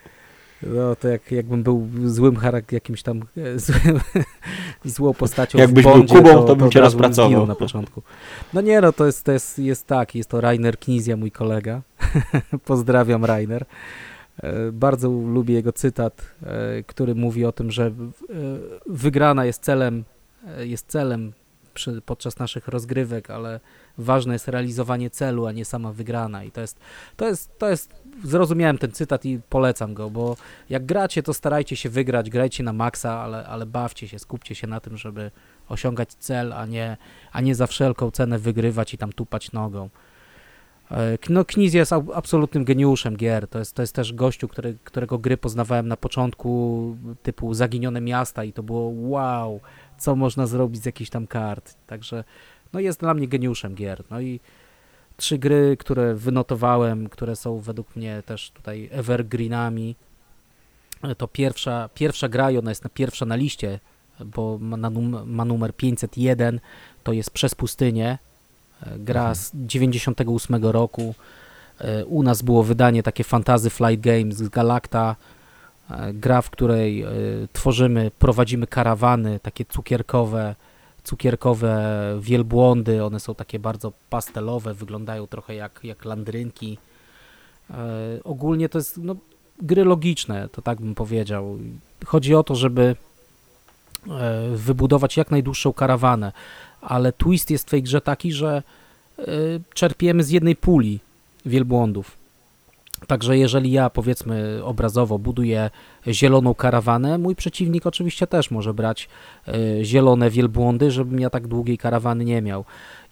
No to jak, jakbym był złym charak jakimś tam e, złym, złą postacią Jakbyś w był Bondzie, Kubą, to, to bym cię rozpracował. na początku. No nie no, to jest, to jest, jest tak, jest to Rainer Knizia, mój kolega. Pozdrawiam Rainer. E, Bardzo lubię jego cytat, e, który mówi o tym, że wygrana jest celem, jest celem przy, podczas naszych rozgrywek, ale ważne jest realizowanie celu, a nie sama wygrana. I to jest, to jest, to jest, zrozumiałem ten cytat i polecam go, bo jak gracie, to starajcie się wygrać, grajcie na maksa, ale, ale bawcie się, skupcie się na tym, żeby osiągać cel, a nie, a nie za wszelką cenę wygrywać i tam tupać nogą. E, No, Kniz jest ab- absolutnym geniuszem gier. To jest, to jest też gościu, który, którego gry poznawałem na początku, typu Zaginione Miasta i to było wow, co można zrobić z jakichś tam kart. Także no jest dla mnie geniuszem gier. No i trzy gry, które wynotowałem, które są według mnie też tutaj evergreenami. E, To pierwsza, pierwsza gra i ona jest na pierwsza na liście, bo ma, na num ma numer 501, to jest Przez pustynię. E, Gra z 98 roku. E, U nas było wydanie takie Fantasy Flight Games z Galacta. Gra, w której tworzymy, prowadzimy karawany takie cukierkowe, cukierkowe wielbłądy. One są takie bardzo pastelowe, wyglądają trochę jak, jak landrynki. E, ogólnie to jest no, gry logiczne, to tak bym powiedział. Chodzi o to, żeby e, wybudować jak najdłuższą karawanę, ale twist jest w tej grze taki, że e, czerpiemy z jednej puli wielbłądów. Także jeżeli ja powiedzmy obrazowo buduję zieloną karawanę, mój przeciwnik oczywiście też może brać e, zielone wielbłądy, żebym ja tak długiej karawany nie miał.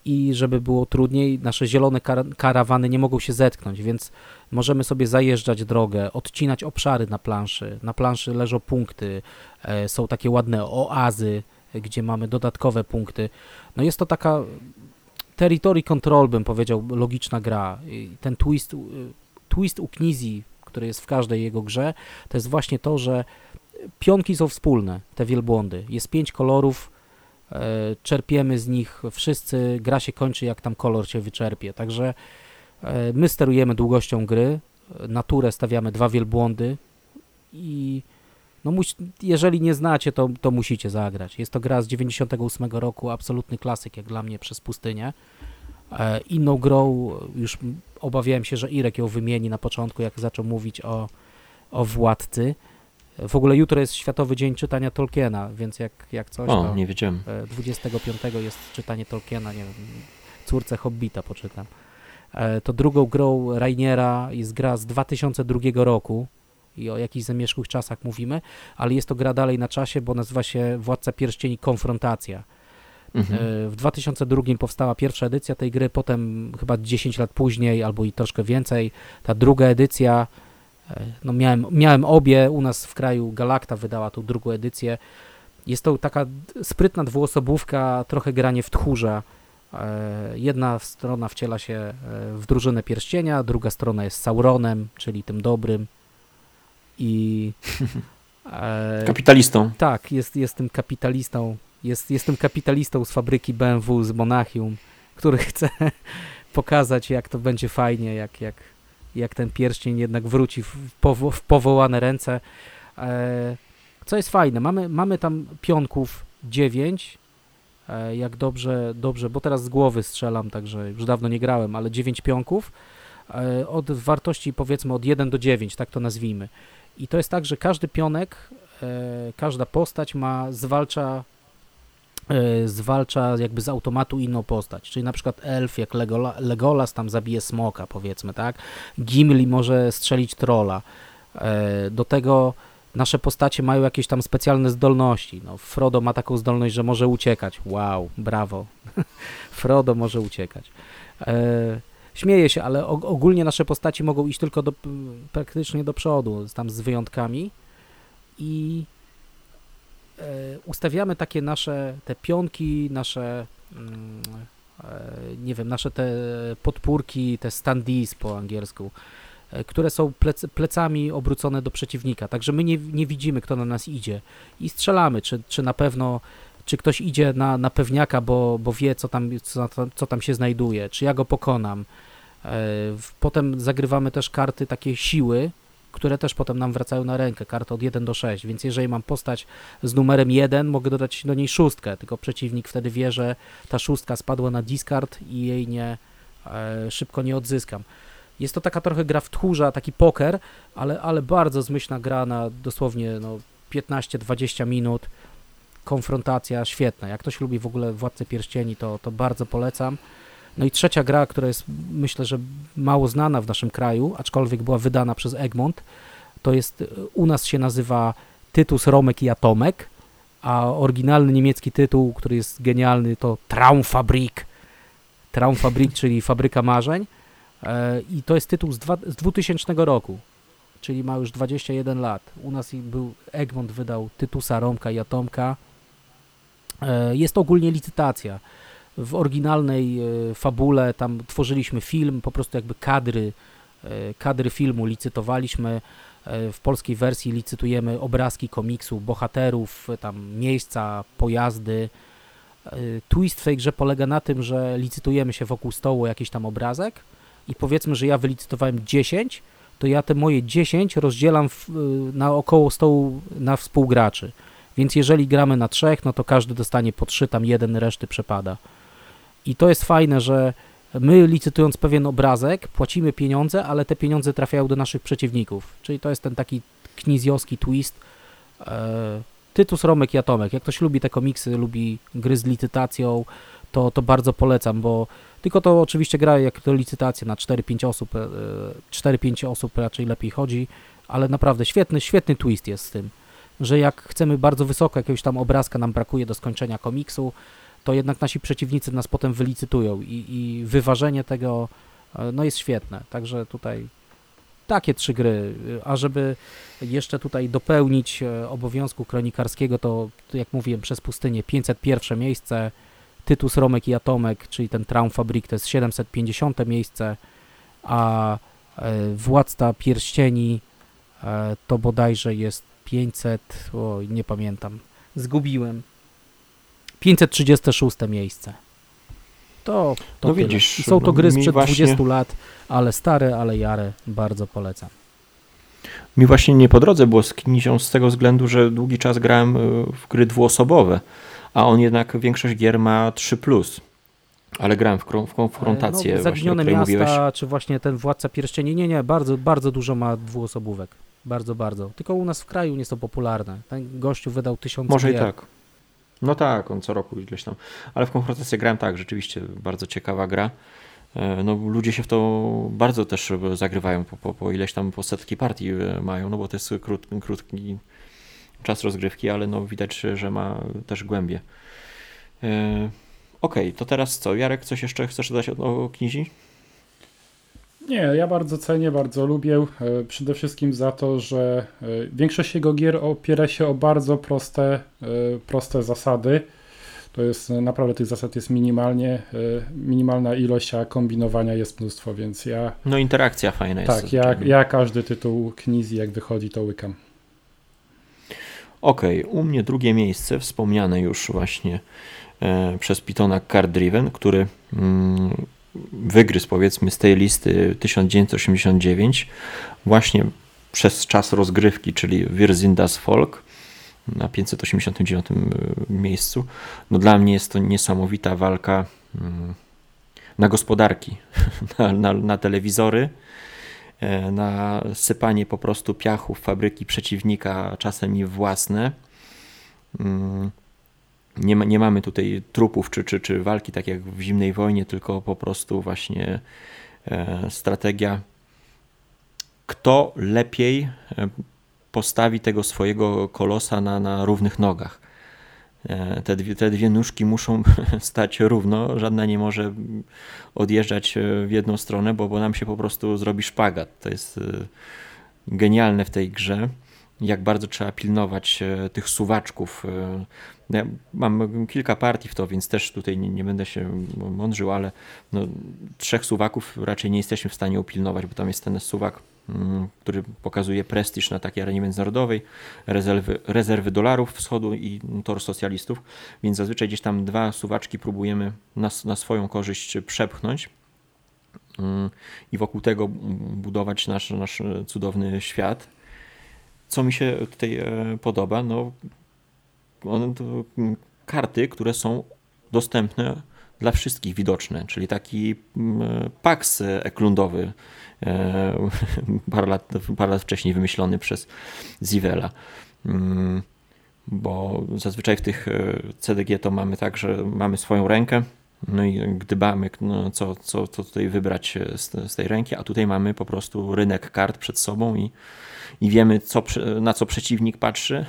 I żeby było trudniej, nasze zielone kar- karawany nie mogą się zetknąć, więc możemy sobie zajeżdżać drogę, odcinać obszary na planszy. Na planszy leżą punkty, e, są takie ładne oazy, gdzie mamy dodatkowe punkty. No jest to taka territory control, bym powiedział, logiczna gra. I Ten twist, twist u Knizji, który jest w każdej jego grze, to jest właśnie to, że pionki są wspólne, te wielbłądy. Jest pięć kolorów, e, czerpiemy z nich wszyscy, gra się kończy jak tam kolor się wyczerpie. Także e, my sterujemy długością gry, naturę stawiamy dwa wielbłądy i no jeżeli nie znacie, to, to musicie zagrać. Jest to gra z 98 roku, absolutny klasyk jak dla mnie przez pustynię. E, inną grą, już obawiałem się, że Irek ją wymieni na początku, jak zaczął mówić o, o Władcy. W ogóle jutro jest Światowy Dzień Czytania Tolkiena, więc jak, jak coś, O, to nie wiedziałem. e, 25 jest czytanie Tolkiena, nie wiem, córce Hobbita poczytam. E, To drugą grą Rainiera jest gra z 2002 roku i o jakichś zamieszkłych czasach mówimy, ale jest to gra dalej na czasie, bo nazywa się Władca Pierścieni Konfrontacja. Mhm. E, W 2002 powstała pierwsza edycja tej gry, potem chyba 10 lat później, albo i troszkę więcej, ta druga edycja, e, no miałem, miałem obie, u nas w kraju Galacta wydała tą drugą edycję. Jest to taka sprytna dwuosobówka, trochę granie w tchórza. E, Jedna strona wciela się e, w drużynę pierścienia, druga strona jest Sauronem, czyli tym dobrym. I e, Kapitalistą. tak, jest, jestem kapitalistą. Jest, jestem kapitalistą z fabryki BMW z Monachium, który chce pokazać, jak to będzie fajnie, jak, jak, jak ten pierścień jednak wróci w, powo, w powołane ręce. E, co jest fajne, mamy, mamy tam pionków 9, e, jak dobrze, dobrze, bo teraz z głowy strzelam, także już dawno nie grałem, ale 9 pionków e, od wartości powiedzmy od 1 do 9, tak to nazwijmy. I to jest tak, że każdy pionek, e, każda postać ma, zwalcza, zwalcza jakby z automatu inną postać. Czyli na przykład elf, jak Legola, Legolas tam zabije smoka, powiedzmy, tak? Gimli może strzelić trolla. E, do tego nasze postacie mają jakieś tam specjalne zdolności. No, Frodo ma taką zdolność, że może uciekać. Wow, brawo. Frodo może uciekać. E, śmieję się, ale og- ogólnie nasze postaci mogą iść tylko do, praktycznie do przodu, tam z wyjątkami i e, ustawiamy takie nasze, te pionki, nasze mm, nie wiem, nasze te podpórki, te standees po angielsku, które są plec, plecami obrócone do przeciwnika, także my nie, nie widzimy, kto na nas idzie i strzelamy, czy, czy na pewno czy ktoś idzie na, na pewniaka, bo, bo wie, co tam, co, co tam się znajduje, czy ja go pokonam. Potem zagrywamy też karty takie siły, które też potem nam wracają na rękę, karty od 1 do 6, więc jeżeli mam postać z numerem 1, mogę dodać do niej szóstkę, tylko przeciwnik wtedy wie, że ta szóstka spadła na discard i jej nie, e, szybko nie odzyskam. Jest to taka trochę gra w tchórza, taki poker, ale, ale bardzo zmyślna gra na dosłownie no, 15-20 minut, konfrontacja świetna. Jak ktoś lubi w ogóle Władcę Pierścieni, to, to bardzo polecam. No i trzecia gra, która jest myślę, że mało znana w naszym kraju, aczkolwiek była wydana przez Egmont, to jest, u nas się nazywa Tytus Romek i Atomek, a oryginalny niemiecki tytuł, który jest genialny, to Traumfabrik. Traumfabrik, czyli Fabryka Marzeń. E, I to jest tytuł z, dwa, z 2000 roku, czyli ma już 21 lat. U nas był Egmont wydał Tytusa Romka i Atomka. E, jest ogólnie licytacja w oryginalnej e, fabule, tam tworzyliśmy film, po prostu jakby kadry, e, kadry filmu licytowaliśmy, e, w polskiej wersji licytujemy obrazki komiksu, bohaterów, tam miejsca, pojazdy. Twist w tej grze polega na tym, że licytujemy się wokół stołu jakiś tam obrazek i powiedzmy, że ja wylicytowałem 10, to ja te moje 10 rozdzielam w, na około stołu na współgraczy. Więc jeżeli gramy na trzech, no to każdy dostanie po trzy, tam jeden reszty przepada. I to jest fajne, że my licytując pewien obrazek, płacimy pieniądze, ale te pieniądze trafiają do naszych przeciwników. Czyli to jest ten taki knizjowski twist. E, Tytus, Romek i Atomek. Jak ktoś lubi te komiksy, lubi gry z licytacją, to, to bardzo polecam, bo tylko to oczywiście gra jak to licytacja na 4-5 osób, 4-5 e, osób raczej lepiej chodzi, ale naprawdę świetny, świetny twist jest z tym, że jak chcemy bardzo wysoko jakiegoś tam obrazka nam brakuje do skończenia komiksu, to jednak nasi przeciwnicy nas potem wylicytują i, i wyważenie tego e, no jest świetne. Także tutaj takie trzy gry, a żeby jeszcze tutaj dopełnić e, obowiązku kronikarskiego, to jak mówiłem, przez pustynię 501 miejsce, Tytus Romek i Atomek, czyli ten Traum Fabrik to jest 750 miejsce, a e, Władca Pierścieni to bodajże jest 500, o nie pamiętam, zgubiłem, 536 miejsce. To, to no widzisz, są to gry sprzed właśnie... 20 lat, ale stare, ale jare, bardzo polecam. Mi właśnie nie po drodze było z Knizią z tego względu, że długi czas grałem y, w gry dwuosobowe, a on jednak większość gier ma 3+. Ale grałem w, w konfrontację. No, Zaginione miasta, mówiłeś. czy właśnie ten Władca Pierścieni, nie, nie, bardzo, bardzo dużo ma dwuosobówek. Bardzo, bardzo. Tylko u nas w kraju nie są popularne. Ten gościu wydał tysiące Może gier. i tak. No tak, on co roku ileś tam. Ale w konfrontację grałem tak, rzeczywiście bardzo ciekawa gra. E, no, ludzie się w to bardzo też zagrywają, po, po, po ileś tam po setki partii e, mają, no bo to jest krót, krótki czas rozgrywki, ale no widać, że ma też głębie. E, Okej, okay, to teraz co? Jarek, coś jeszcze chcesz dodać o, o Knizi? Nie, ja bardzo cenię, bardzo lubię. E, przede wszystkim za to, że e, większość jego gier opiera się o bardzo proste, e, proste zasady. To jest naprawdę tych zasad jest minimalnie, minimalna ilość, a kombinowania jest mnóstwo, więc ja. No, interakcja fajna jest. Tak, ja, ja każdy tytuł Knizi, jak wychodzi, to łykam. Okej, okay, u mnie drugie miejsce, wspomniane już właśnie przez Pitona Card Driven, który mm, wygryzł powiedzmy z tej listy 1989 właśnie przez czas rozgrywki, czyli Wir das Folk na 589 e, miejscu. No dla mnie jest to niesamowita walka mm, na gospodarki, na, na, na telewizory, e, na sypanie po prostu piachu w fabryki przeciwnika, czasem i własne. Nie, ma, nie mamy tutaj trupów czy, czy, czy walki tak jak w zimnej wojnie, tylko po prostu właśnie e, strategia, kto lepiej e, postawi tego swojego kolosa na, na równych nogach. E, te dwie, te dwie nóżki muszą stać równo, żadna nie może odjeżdżać w jedną stronę, bo, bo nam się po prostu zrobi szpagat. To jest genialne w tej grze. Jak bardzo trzeba pilnować tych suwaczków. Ja mam kilka partii w to, więc też tutaj nie, nie będę się mądrzył, ale no, trzech suwaków raczej nie jesteśmy w stanie upilnować, bo tam jest ten suwak Mm, który pokazuje prestiż na takiej arenie międzynarodowej, rezerwy, rezerwy dolarów wschodu i tor socjalistów, więc zazwyczaj gdzieś tam dwa suwaczki próbujemy na, na swoją korzyść przepchnąć mm, i wokół tego budować nasz, nasz cudowny świat. Co mi się tutaj e, podoba? No, one to karty, które są dostępne dla wszystkich widoczne, czyli taki mm, paks eklundowy, E, parę lat, parę lat wcześniej wymyślony przez Zivela. Mm, bo zazwyczaj w tych e, CDG to mamy tak, że mamy swoją rękę, no i gdybamy, no co, co, co tutaj wybrać z, z tej ręki, a tutaj mamy po prostu rynek kart przed sobą i, i wiemy, co, na co przeciwnik patrzy.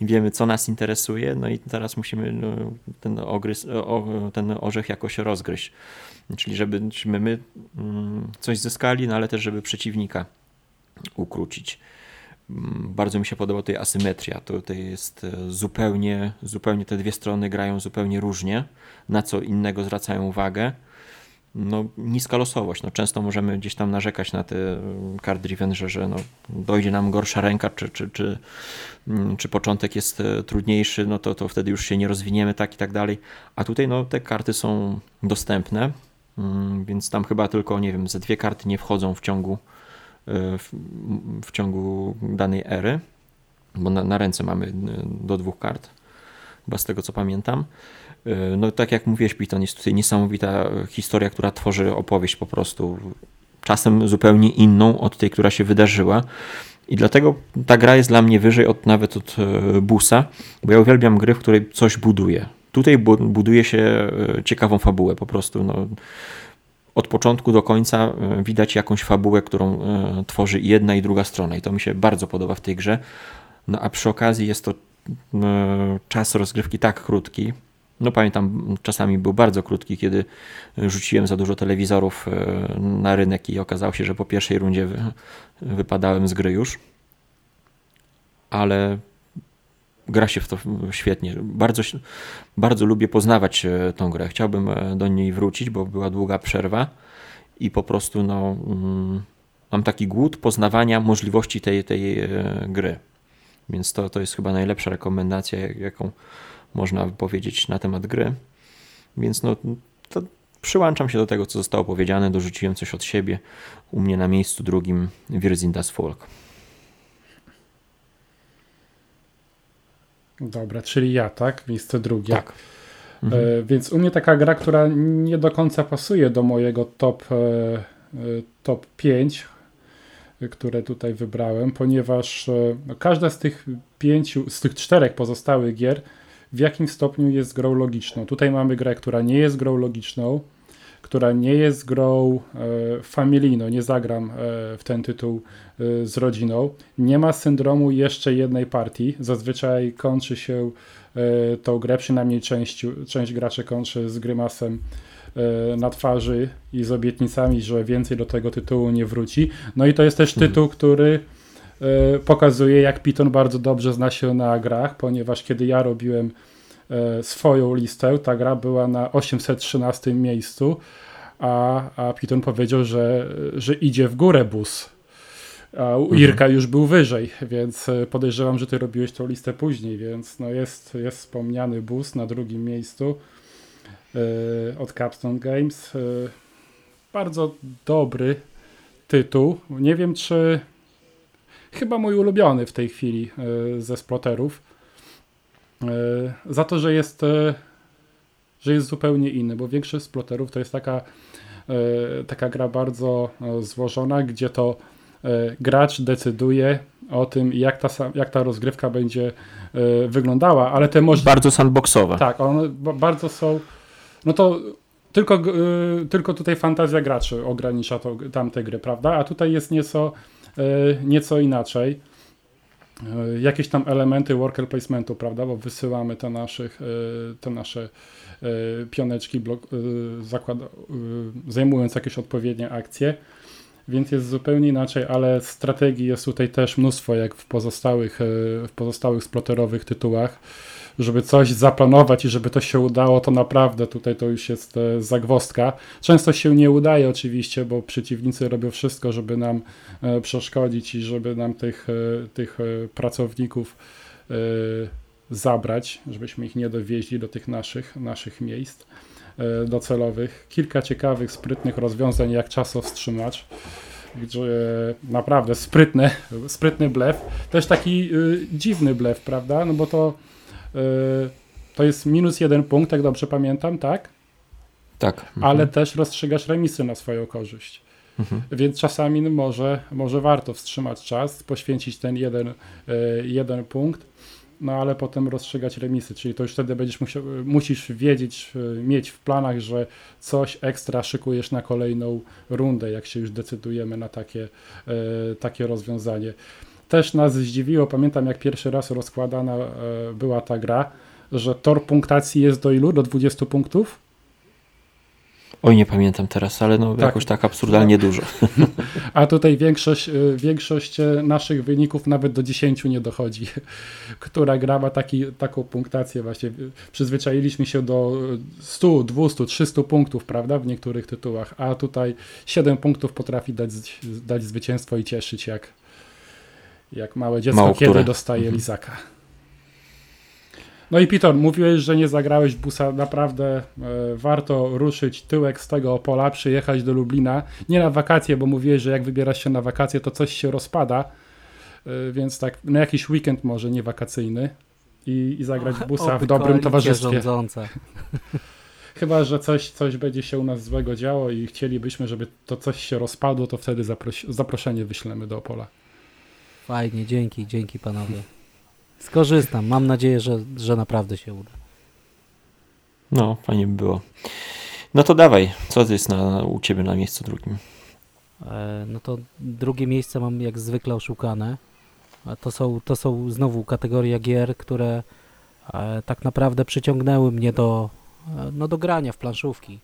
I wiemy, co nas interesuje, no i teraz musimy no, ten, ogryz, ten orzech jakoś rozgryźć. Czyli żebyśmy my mm, coś zyskali, no ale też żeby przeciwnika ukrócić. Mm, bardzo mi się podoba tutaj asymetria. To tutaj jest e, zupełnie, zupełnie te dwie strony grają zupełnie różnie, na co innego zwracają uwagę. No, niska losowość. No, często możemy gdzieś tam narzekać na te card driven, że, że no, dojdzie nam gorsza ręka, czy, czy, czy, mm, czy początek jest e, trudniejszy, no to, to wtedy już się nie rozwiniemy tak i tak dalej. A tutaj no, te karty są dostępne Mm, więc tam chyba tylko, nie wiem, ze dwie karty nie wchodzą w ciągu, e, w, w ciągu danej ery, bo na, na, ręce mamy do dwóch kart, chyba z tego co pamiętam. E, no tak jak mówiłeś, Piton, jest tutaj niesamowita historia, która tworzy opowieść po prostu, czasem zupełnie inną od tej, która się wydarzyła. I dlatego ta gra jest dla mnie wyżej od nawet od Busa, bo ja uwielbiam gry, w której coś buduje. Tutaj buduje się e, ciekawą fabułę po prostu. No, od początku do końca e, widać jakąś fabułę, którą e, tworzy jedna i druga strona i to mi się bardzo podoba w tej grze. No a przy okazji jest to czas rozgrywki tak krótki. No pamiętam, czasami był bardzo krótki, kiedy rzuciłem za dużo telewizorów na rynek i okazało się, że po pierwszej rundzie wypadałem z gry już. Ale gra się w to świetnie. Bardzo, bardzo lubię poznawać e, tą grę. Chciałbym e, do niej wrócić, bo była długa przerwa i po prostu no, mm, mam taki głód poznawania możliwości tej, tej e, gry. Więc to, to jest chyba najlepsza rekomendacja, jaką można powiedzieć na temat gry. Więc no, to przyłączam się do tego, co zostało powiedziane, dorzuciłem coś od siebie. U mnie na miejscu drugim Wirzindas Folk. Dobra, czyli ja, tak? Miejsce drugie. Tak. E, mhm. E, więc u mnie taka gra, która nie do końca pasuje do mojego top, e, e top 5, które tutaj wybrałem, ponieważ e, każda z tych pięciu, z tych czterech pozostałych gier w jakim stopniu jest grą logiczną. Tutaj mamy grę, która nie jest grą logiczną, która nie jest grą e, familijną, nie zagram e, w ten tytuł e, z rodziną. Nie ma syndromu jeszcze jednej partii. Zazwyczaj kończy się tą grę, przynajmniej część, część graczy kończy z grymasem na twarzy i z obietnicami, że więcej do tego tytułu nie wróci. No i to jest też tytuł, który pokazuje, jak Python bardzo dobrze zna się na grach, ponieważ kiedy ja robiłem E, swoją listę. Ta gra była na 813 miejscu, a, a Piton powiedział, że, że idzie w górę bus. A u mhm. Irka już był wyżej, więc e, podejrzewam, że ty robiłeś tą listę później, więc no jest, jest wspomniany bus na drugim miejscu yy, od Capstone Games. Yy, bardzo dobry tytuł. Nie wiem, czy chyba mój ulubiony w tej chwili yy, ze sploterów. E, za to, że jest, e, że jest zupełnie inny, bo większość sploterów to jest taka, e, taka gra bardzo złożona, gdzie to gracz decyduje o tym, jak ta, jak ta rozgrywka będzie wyglądała, ale te może... Bardzo sandboxowe. Tak, one bardzo są... No to tylko, tylko tutaj fantazja graczy ogranicza to, tamte gry, prawda? A tutaj jest nieco, nieco inaczej. E, jakieś tam elementy worker placementu, prawda, bo wysyłamy te, naszych, e, te nasze e, pioneczki, blok, zajmując jakieś odpowiednie akcje. więc jest zupełnie inaczej, ale strategii jest tutaj też mnóstwo, jak w pozostałych, e, w pozostałych sploterowych tytułach. Żeby coś zaplanować i żeby to się udało, to naprawdę tutaj to już jest e, zagwostka. Często się nie udaje oczywiście, bo przeciwnicy robią wszystko, żeby nam e, przeszkodzić i żeby nam tych, tych pracowników zabrać, żebyśmy ich nie dowieźli do tych naszych, naszych miejsc. E, docelowych. Kilka ciekawych, sprytnych rozwiązań, jak czasowstrzymacz. Gdzie naprawdę sprytny, sprytny blef. Też taki y, dziwny blef, prawda? No bo to, to jest minus jeden punkt, jak dobrze pamiętam, tak? Tak. Mhm. Ale też rozstrzygasz remisy na swoją korzyść. Mhm. Więc czasami może, może warto wstrzymać czas, poświęcić ten jeden, y, jeden punkt no ale potem rozstrzygać remisy, czyli to już wtedy będziesz musiał, musisz wiedzieć, e, mieć w planach, że coś ekstra szykujesz na kolejną rundę, jak się już decydujemy na takie, takie rozwiązanie. Też nas zdziwiło, pamiętam jak pierwszy raz rozkładana e, była ta gra, że tor punktacji jest do ilu? Do 20 punktów? Oj, nie pamiętam teraz, ale no tak. jakoś tak absurdalnie dużo. A tutaj większość, y, większość y, naszych wyników nawet do 10 nie dochodzi, która gra ma taki, taką punktację właśnie. Przyzwyczailiśmy się do 100, 200, 300 punktów, prawda, w niektórych tytułach, a tutaj 7 punktów potrafi dać, dać zwycięstwo i cieszyć jak, jak małe dziecko, Mało kiedy które. dostaje mhm. lizaka. No i Pitor, mówiłeś, że nie zagrałeś busa. Naprawdę e, warto ruszyć tyłek z tego pola, przyjechać do Lublina. Nie na wakacje, bo mówiłeś, że jak wybierasz się na wakacje, to coś się rozpada. E, więc tak na jakiś weekend może nie wakacyjny i, i zagrać busa w dobrym towarzystwie. Rządzące. Chyba, że coś, coś będzie się u nas złego działo i chcielibyśmy, żeby to coś się rozpadło, to wtedy zapros zaproszenie wyślemy do Opola. Fajnie, dzięki, dzięki panowie. Skorzystam. Mam nadzieję, że, że naprawdę się uda. No, fajnie by było. No to dawaj, co jest na, u Ciebie na miejscu drugim? E, no to drugie miejsce mam jak zwykle oszukane. To są, to są znowu kategorie gier, które e, tak naprawdę przyciągnęły mnie do, e, no do grania w planszówki,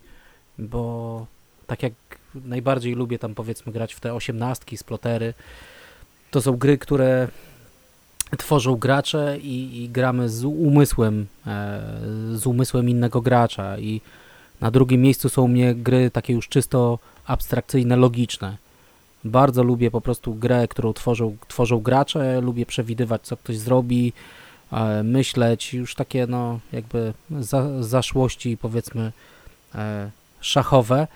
bo tak jak najbardziej lubię tam powiedzmy grać w te osiemnastki, splotery, to są gry, które tworzą gracze i, i gramy z umysłem, e, z umysłem innego gracza i na drugim miejscu są u mnie gry takie już czysto abstrakcyjne, logiczne. Bardzo lubię po prostu grę, którą tworzą, tworzą gracze, lubię przewidywać, co ktoś zrobi, e, myśleć, już takie no jakby za, zaszłości powiedzmy e, szachowe.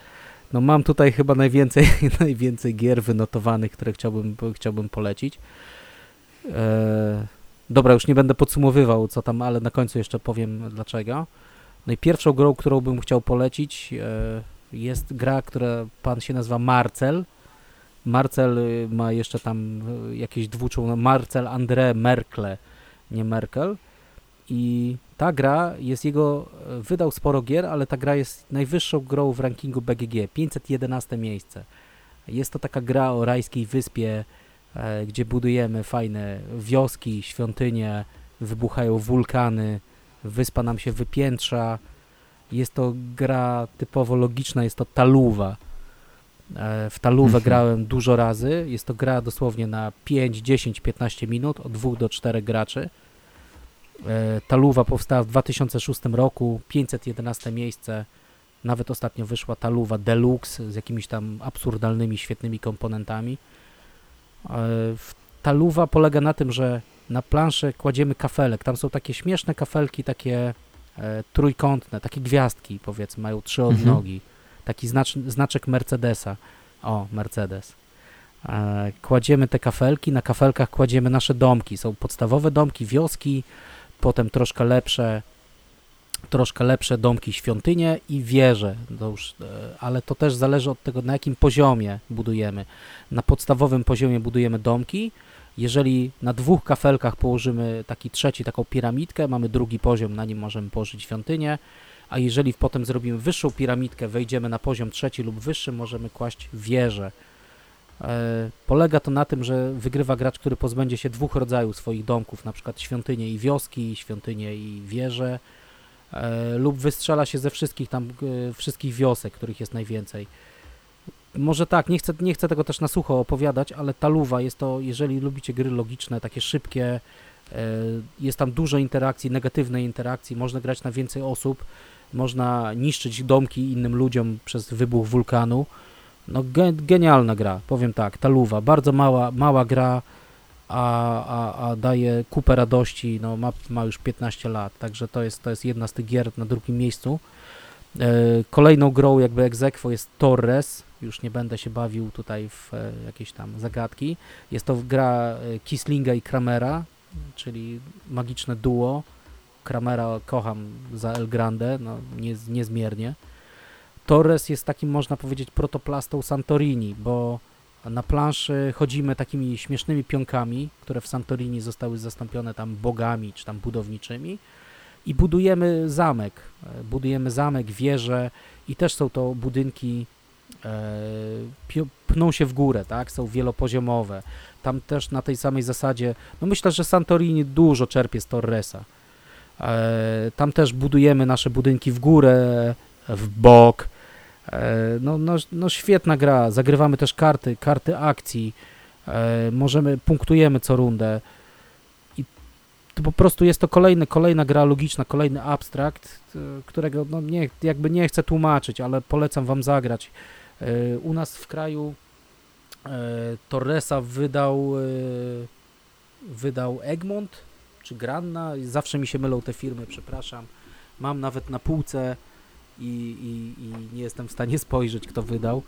No mam tutaj chyba najwięcej, najwięcej gier wynotowanych, które chciałbym, chciałbym polecić. E, dobra, już nie będę podsumowywał co tam, ale na końcu jeszcze powiem dlaczego. No i pierwszą grą, którą bym chciał polecić e, jest gra, która pan się nazywa Marcel. Marcel y, ma jeszcze tam y, jakieś dwuczą, no Marcel André Merkle, nie Merkel. I ta gra jest jego, e, wydał sporo gier, ale ta gra jest najwyższą grą w rankingu BGG, 511 miejsce. Jest to taka gra o rajskiej wyspie, E, gdzie budujemy fajne wioski, świątynie, wybuchają wulkany, wyspa nam się wypiętrza. Jest to gra typowo logiczna, jest to taluwa. E, w talówę mhm. grałem dużo razy. Jest to gra dosłownie na 5, 10, 15 minut, od 2 do 4 graczy. E, taluwa powstała w 2006 roku, 511 miejsce. Nawet ostatnio wyszła taluwa deluxe z jakimiś tam absurdalnymi, świetnymi komponentami. E, ta luwa polega na tym, że na planszę kładziemy kafelek. Tam są takie śmieszne kafelki, takie e, trójkątne, takie gwiazdki powiedzmy, mają trzy mhm. odnogi. Mhm. Taki znacz, znaczek Mercedesa. O, Mercedes. Kładziemy te kafelki, na kafelkach kładziemy nasze domki. Są podstawowe domki, wioski, potem troszkę lepsze troszkę lepsze domki, świątynie i wieże, to już, e, ale to też zależy od tego, na jakim poziomie budujemy. Na podstawowym poziomie budujemy domki, jeżeli na dwóch kafelkach położymy taki trzeci, taką piramidkę, mamy drugi poziom, na nim możemy położyć świątynię, a jeżeli potem zrobimy wyższą piramidkę, wejdziemy na poziom trzeci lub wyższy, możemy kłaść wieże. E, polega to na tym, że wygrywa gracz, który pozbędzie się dwóch rodzajów swoich domków, na przykład świątynie i wioski, świątynie i wieże, e, lub wystrzela się ze wszystkich tam, e, wszystkich wiosek, których jest najwięcej. może tak, nie chcę, nie chcę tego też na sucho opowiadać, ale Taluwa jest to, jeżeli lubicie gry logiczne, takie szybkie, jest tam dużo interakcji, negatywnej interakcji, można grać na więcej osób, można niszczyć domki innym ludziom przez wybuch wulkanu. No genialna gra, powiem tak, Taluwa, bardzo mała, mała gra, a, a, a daje kupę radości, no ma, ma już 15 lat, także to jest, to jest jedna z tych gier na drugim miejscu. E, kolejną grą jakby egzekwo jest Torres, już nie będę się bawił tutaj w e, jakieś tam zagadki. Jest to gra e, Kislinga i Kramera, czyli magiczne duo. Kramera kocham za El Grande, no nie, niezmiernie. Torres jest takim, można powiedzieć, protoplastą Santorini, bo na planszy chodzimy takimi śmiesznymi pionkami, które w Santorini zostały zastąpione tam bogami czy tam budowniczymi i budujemy zamek. Budujemy zamek, wieże i też są to budynki e, pną się w górę, tak? Są wielopoziomowe. Tam też na tej samej zasadzie, no myślę, że Santorini dużo czerpie z Torresa. E, tam też budujemy nasze budynki w górę, w bok. No, no, no świetna gra. Zagrywamy też karty, karty akcji. Możemy, punktujemy co rundę to po prostu jest to kolejny, kolejna gra logiczna, kolejny abstrakt, e, którego no nie, jakby nie chcę tłumaczyć, ale polecam wam zagrać. E, u nas w kraju e, Torresa wydał wydał Egmont czy Granna, zawsze mi się mylą te firmy, przepraszam. Mam nawet na półce i, i, i nie jestem w stanie spojrzeć, kto wydał.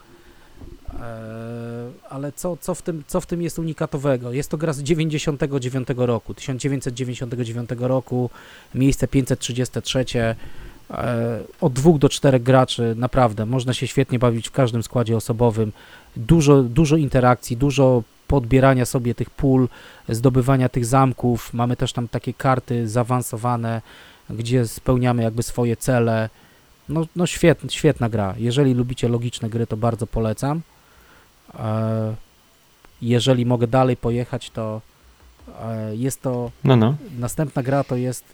E, ale co, co, w tym, co w tym jest unikatowego? Jest to gra z 99 roku, 1999 roku, miejsce 533, e, od dwóch do czterech graczy, naprawdę, można się świetnie bawić w każdym składzie osobowym, dużo, dużo interakcji, dużo podbierania sobie tych pól, zdobywania tych zamków, mamy też tam takie karty zaawansowane, gdzie spełniamy jakby swoje cele, no, no świetna, świetna gra, jeżeli lubicie logiczne gry, to bardzo polecam. E, jeżeli mogę dalej pojechać, to e, jest to no, no. następna gra to jest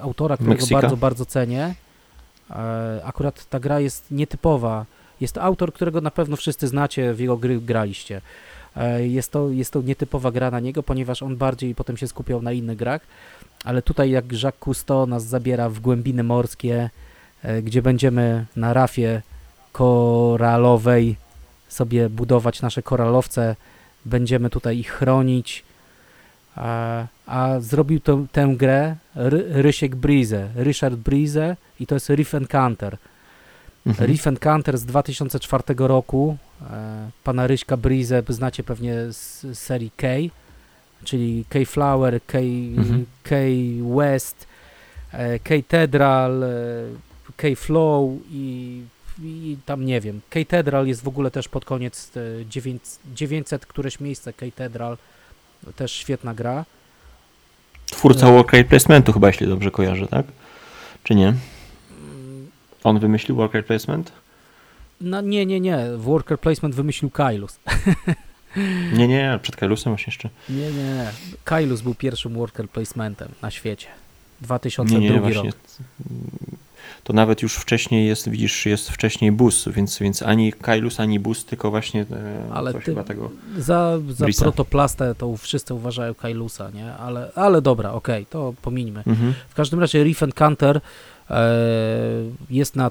autora, którego bardzo, bardzo cenię. E, akurat ta gra jest nietypowa. Jest to autor, którego na pewno wszyscy znacie, w jego gry graliście. Jest to, jest to nietypowa gra na niego, ponieważ on bardziej potem się skupiał na innych grach, ale tutaj jak Jacques Cousteau nas zabiera w głębiny morskie, gdzie będziemy na rafie koralowej sobie budować nasze koralowce, będziemy tutaj ich chronić, a, a zrobił to, tę grę Ry, Rysiek Brize, Richard Brize i to jest Riff Encounter. Mhm. Riff Encounter z 2004 roku, e, pana Ryśka Brize znacie pewnie z, z serii K, czyli K Flower, K, mhm. K West, e, K Tedral, e, K Flow i i tam nie wiem. Katedral jest w ogóle też pod koniec 900 e, któreś miejsce Katedral, też świetna gra. Twórca worker placementu chyba, jeśli dobrze kojarzę, tak? Czy nie? On wymyślił worker placement? No nie, nie, nie. Worker placement wymyślił Kailus. nie, nie, przed Kailusem właśnie jeszcze. Nie, nie. Kailus był pierwszym worker placementem na świecie. 2002 nie, nie, właśnie. rok to nawet już wcześniej jest, widzisz, jest wcześniej bus, więc, więc ani Kailus, ani bus, tylko właśnie e, ale coś ty, chyba tego Za, za protoplastę to wszyscy uważają Kailusa, nie? Ale, ale dobra, okej, okay, to pomińmy. Mhm. W każdym razie Reef Canter e, jest na,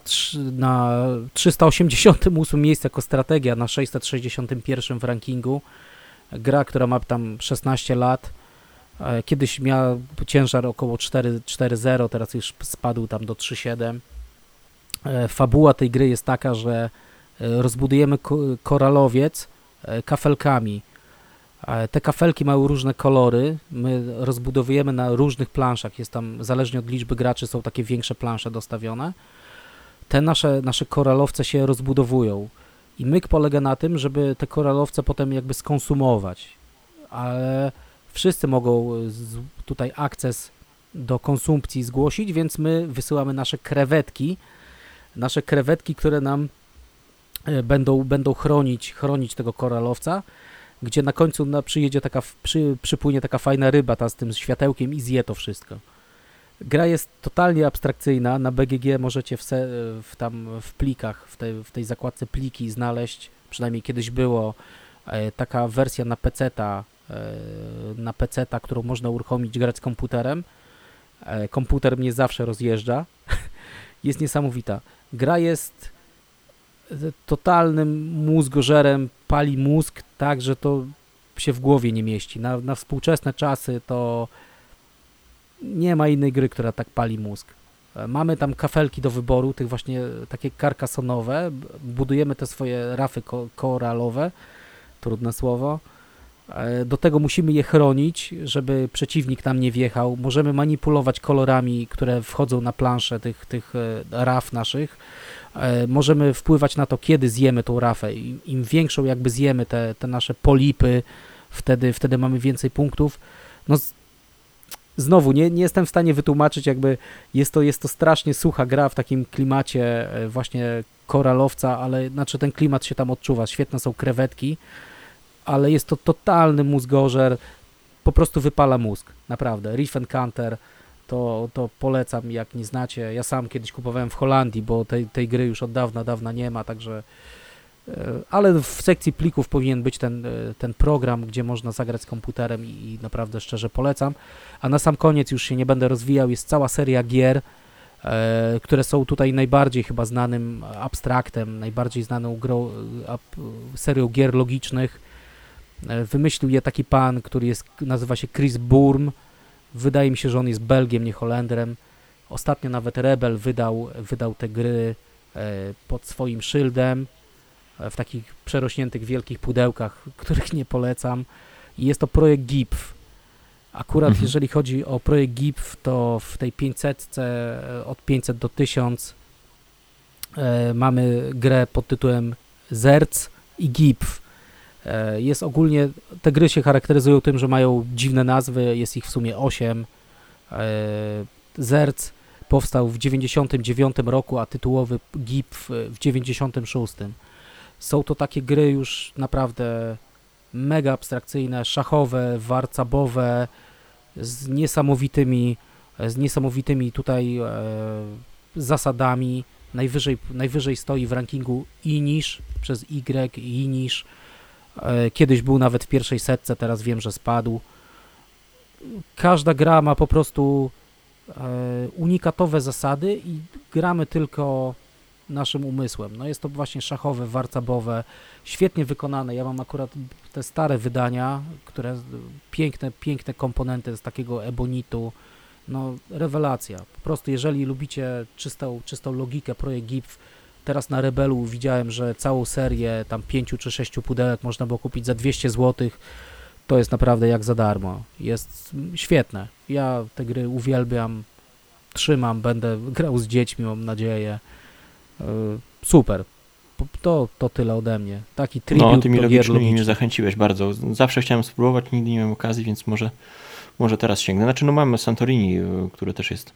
na 388 miejscu jako strategia, na 661 w rankingu. Gra, która ma tam 16 lat. E, kiedyś miał ciężar około 4,0, teraz już spadł tam do 3,7. E, fabuła tej gry jest taka, że e, rozbudujemy koralowiec kafelkami. Te kafelki mają różne kolory, my rozbudowujemy na różnych planszach, jest tam, zależnie od liczby graczy, są takie większe plansze dostawione. Te nasze, nasze koralowce się rozbudowują i myk polega na tym, żeby te koralowce potem jakby skonsumować, ale wszyscy mogą tutaj akces do konsumpcji zgłosić, więc my wysyłamy nasze krewetki, nasze krewetki, które nam e, będą, będą chronić, chronić tego koralowca, gdzie na końcu na, przyjedzie taka, przy, przypłynie taka fajna ryba ta z tym światełkiem i zje to wszystko. Gra jest totalnie abstrakcyjna, na BGG możecie w, se, w tam w plikach, w tej, w tej zakładce pliki znaleźć przynajmniej kiedyś było, e, taka wersja na PC-ta, e, na PC-ta, którą można uruchomić, grać komputerem. E, komputer mnie zawsze rozjeżdża. jest niesamowita. Gra jest e, totalnym mózgożerem, pali mózg tak, że to się w głowie nie mieści. Na, na współczesne czasy to nie ma innej gry, która tak pali mózg. E, Mamy tam kafelki do wyboru, tych właśnie takie karkasonowe. Budujemy te swoje rafy ko koralowe, trudne słowo. E, Do tego musimy je chronić, żeby przeciwnik nam nie wjechał. Możemy manipulować kolorami, które wchodzą na planszę tych, tych e, raf naszych. E, Możemy wpływać na to, kiedy zjemy tą rafę. Im, większą jakby zjemy te, te nasze polipy, wtedy, wtedy mamy więcej punktów. No znowu, nie, nie jestem w stanie wytłumaczyć, jakby jest to, jest to strasznie sucha gra w takim klimacie właśnie koralowca, ale znaczy ten klimat się tam odczuwa. Świetne są krewetki, ale jest to totalny mózgożer. Po prostu wypala mózg, naprawdę. Reef Encounter to, to polecam, jak nie znacie. Ja sam kiedyś kupowałem w Holandii, bo tej, tej gry już od dawna, dawna nie ma, także e, ale w sekcji plików powinien być ten, e, ten program, gdzie można zagrać z komputerem i, i naprawdę szczerze polecam. A na sam koniec już się nie będę rozwijał, jest cała seria gier, e, które są tutaj najbardziej chyba znanym abstraktem, najbardziej znaną e, ap, serią gier logicznych. E, Wymyślił je taki pan, który jest, nazywa się Chris Burm. Wydaje mi się, że on jest Belgiem, nie Holendrem. Ostatnio nawet Rebel wydał, wydał te gry e, pod swoim szyldem e, w takich przerośniętych wielkich pudełkach, których nie polecam. I jest to projekt GIPF. Akurat Mhm. jeżeli chodzi o projekt GIPF, to w tej 500 e, od 500 do 1000 e, mamy grę pod tytułem Zerc i GIPF. E, Jest ogólnie, te gry się charakteryzują tym, że mają dziwne nazwy, jest ich w sumie 8. Zerc powstał w 99 roku, a tytułowy GIPF w 96. Są to takie gry już naprawdę mega abstrakcyjne, szachowe, warcabowe, z niesamowitymi, z niesamowitymi tutaj e, zasadami. Najwyżej, najwyżej stoi w rankingu Inish przez Y, Inish. E, kiedyś był nawet w pierwszej setce, teraz wiem, że spadł. Każda gra ma po prostu e, unikatowe zasady i gramy tylko naszym umysłem. No jest to właśnie szachowe, warcabowe, świetnie wykonane. Ja mam akurat te stare wydania, które piękne, piękne komponenty z takiego ebonitu. No rewelacja. Po prostu jeżeli lubicie czystą, czystą logikę projekt GIPF, teraz na Rebelu widziałem, że całą serię tam pięciu czy sześciu pudełek można było kupić za 200 zł. To jest naprawdę jak za darmo. Jest świetne. Ja te gry uwielbiam, trzymam, będę grał z dziećmi, mam nadzieję. Yy, Super. To, to tyle ode mnie. Taki tribut No, tymi logicznymi mnie zachęciłeś bardzo. Zawsze chciałem spróbować, nigdy nie miałem okazji, więc może, może teraz sięgnę. Znaczy, no mamy Santorini, y, który też jest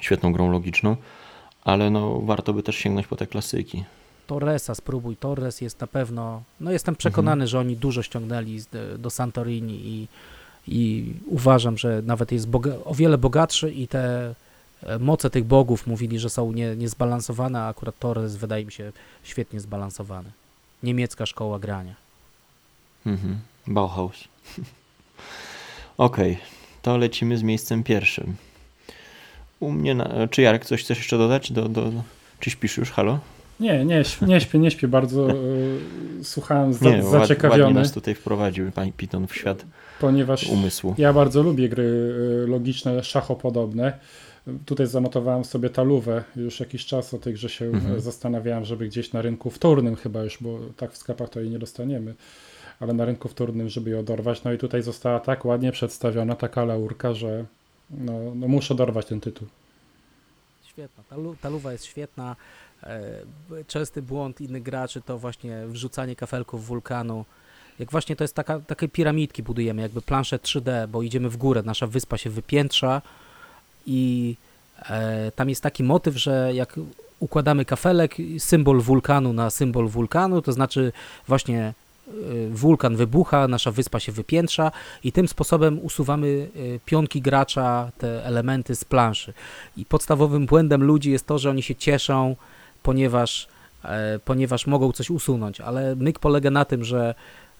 świetną grą logiczną, ale no warto by też sięgnąć po te klasyki. Torresa spróbuj. Torres jest na pewno. No jestem przekonany, Mhm. że oni dużo ściągnęli z, do Santorini i, i uważam, że nawet jest o wiele bogatszy i te e, moce tych bogów mówili, że są nie, niezbalansowane, a akurat Torres wydaje mi się świetnie zbalansowany. Niemiecka szkoła grania. Mhm. Bauhaus. Okej, to lecimy z miejscem pierwszym. U mnie, na... czy Jarek coś chcesz jeszcze dodać? Do, do... Czy śpisz już? Halo? Nie, nie, nie śpię, nie śpię bardzo. y, Słuchałem za, Nie, ład, ładnie zaciekawiony, nas tutaj wprowadził pani Piton w świat ponieważ umysłu. ja bardzo lubię gry y, logiczne, szachopodobne. Tutaj zanotowałem sobie talówę już jakiś czas o tej grze się Mhm. zastanawiałem, żeby gdzieś na rynku wtórnym chyba już, bo tak w sklepach to jej nie dostaniemy, ale na rynku wtórnym, żeby ją dorwać. No i tutaj została tak ładnie przedstawiona taka laurka, że no, no muszę dorwać ten tytuł. Świetna. Ta, lu- ta luwa jest świetna. E, Częsty błąd innych graczy to właśnie wrzucanie kafelków wulkanu. Jak właśnie to jest taka, takie piramidki budujemy, jakby planszę 3D, bo idziemy w górę, nasza wyspa się wypiętrza i e, tam jest taki motyw, że jak układamy kafelek, symbol wulkanu na symbol wulkanu, to znaczy właśnie wulkan wybucha, nasza wyspa się wypiętrza i tym sposobem usuwamy y, pionki gracza, te elementy z planszy. I podstawowym błędem ludzi jest to, że oni się cieszą, ponieważ e, ponieważ mogą coś usunąć, ale myk polega na tym, że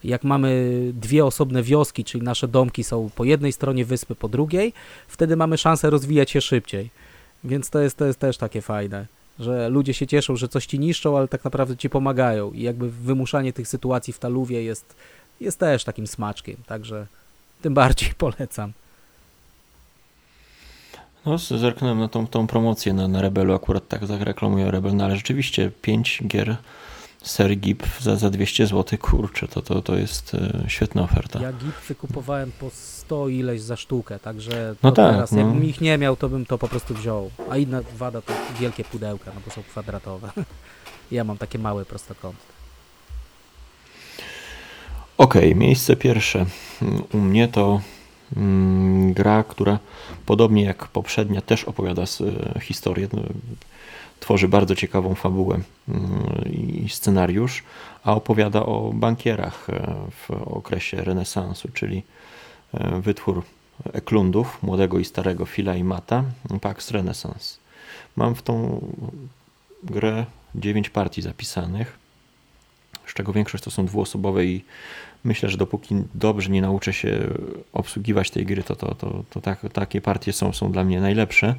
jak mamy dwie osobne wioski, czyli nasze domki są po jednej stronie wyspy, po drugiej, wtedy mamy szansę rozwijać się szybciej. Więc to jest, to jest też takie fajne, że ludzie się cieszą, że coś ci niszczą, ale tak naprawdę ci pomagają i jakby wymuszanie tych sytuacji w taluwie jest, jest też takim smaczkiem, także tym bardziej polecam. No, zerknąłem na tą, tą promocję na, na Rebelu, akurat tak zareklamuję Rebel, no ale rzeczywiście 5 gier serii GIP za, za 200 zł, kurczę, to, to, to jest e, świetna oferta. Ja GIP wykupowałem po 100 ileś za sztukę, także No tak, teraz, no. jakbym ich nie miał, to bym to po prostu wziął. A inna wada to wielkie pudełka, no bo są kwadratowe. Ja mam takie małe prostokąty. Okej, miejsce pierwsze u mnie to mm, gra, która podobnie jak poprzednia też opowiada s- historię, no, tworzy bardzo ciekawą fabułę mm, i scenariusz, a opowiada o bankierach e, w okresie renesansu, czyli wytwór Eklundów, młodego i starego Phila i Mata, Pax Renaissance. Mam w tą grę 9 partii zapisanych, z czego większość to są dwuosobowe i myślę, że dopóki dobrze nie nauczę się obsługiwać tej gry, to, to, to, to tak, takie partie są, są dla mnie najlepsze.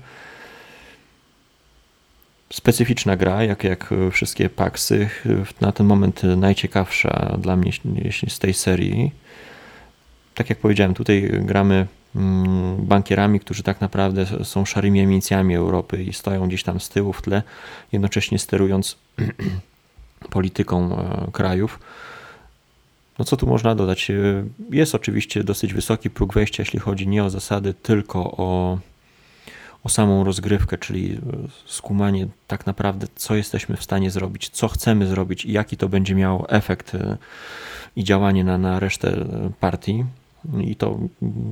Specyficzna gra, jak, jak wszystkie paksy, na ten moment najciekawsza dla mnie z tej serii. Tak jak powiedziałem, tutaj gramy mm, bankierami, którzy tak naprawdę są szarymi emincjami Europy i stoją gdzieś tam z tyłu w tle, jednocześnie sterując polityką e, krajów. No co tu można dodać? E, Jest oczywiście dosyć wysoki próg wejścia, jeśli chodzi nie o zasady, tylko o, o samą rozgrywkę, czyli e, skumanie tak naprawdę, co jesteśmy w stanie zrobić, co chcemy zrobić i jaki to będzie miało efekt i działanie na, na resztę partii. I to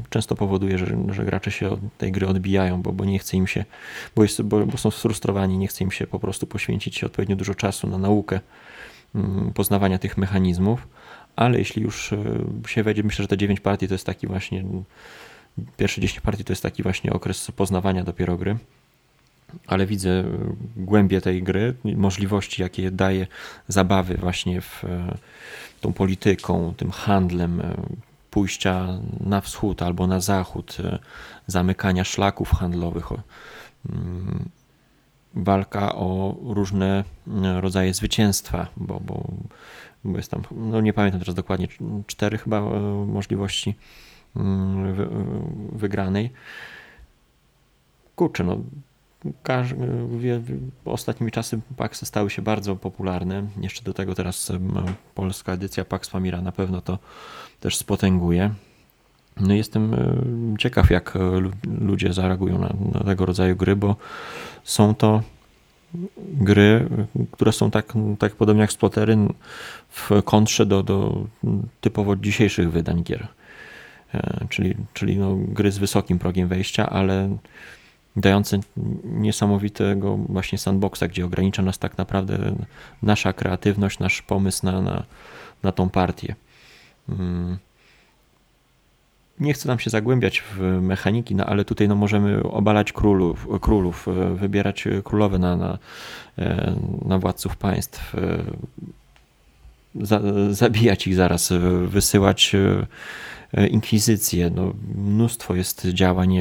często powoduje, że, że gracze się od tej gry odbijają, bo, bo nie chce im się, bo, jest, bo, bo są sfrustrowani, nie chce im się po prostu poświęcić odpowiednio dużo czasu na naukę mm, poznawania tych mechanizmów. Ale jeśli już e, się wejdzie, myślę, że te 9 partii to jest taki właśnie, pierwsze 10 partii to jest taki właśnie okres poznawania dopiero gry. Ale widzę e, głębię tej gry, możliwości, jakie daje zabawy właśnie w e, tą polityką, tym handlem, pójścia na wschód albo na zachód, e, zamykania szlaków handlowych, mm, walka o różne mm, rodzaje zwycięstwa, bo, bo, bo jest tam, no nie pamiętam teraz dokładnie, cztery chyba e, możliwości mm, wy, wygranej. Kurczę, no ostatnimi czasy Paxy stały się bardzo popularne. Jeszcze do tego teraz em, polska edycja Pax Famira na pewno to też spotęguje. No jestem e, ciekaw, jak lu- ludzie zareagują na, na tego rodzaju gry, bo są to gry, które są tak, tak podobnie jak Splotery w kontrze do, do typowo dzisiejszych wydań gier. E, Czyli, czyli no, gry z wysokim progiem wejścia, ale dające niesamowitego właśnie sandboxa, gdzie ogranicza nas tak naprawdę nasza kreatywność, nasz pomysł na, na, na tą partię. Mm. Nie chcę nam się zagłębiać w mechaniki, no ale tutaj no, możemy obalać królów, królów, e, wybierać królowe na, na, e, na władców państw, e, za, zabijać ich zaraz, wysyłać inkwizycję. No, mnóstwo jest działań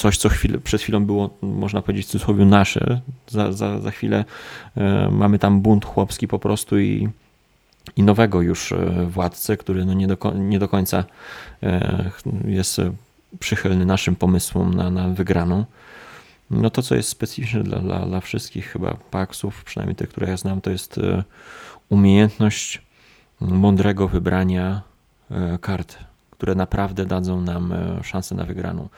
coś, co chwilę, przed chwilą było, można powiedzieć w cudzysłowie, nasze. Za, za, za chwilę e, mamy tam bunt chłopski po prostu i, i nowego już e, władcę, który no nie, do, nie do końca e, jest przychylny naszym pomysłom na, na wygraną. No to, co jest specyficzne dla, dla, dla wszystkich chyba paksów, przynajmniej tych, które ja znam, to jest umiejętność mądrego wybrania kart, które naprawdę dadzą nam szansę na wygraną.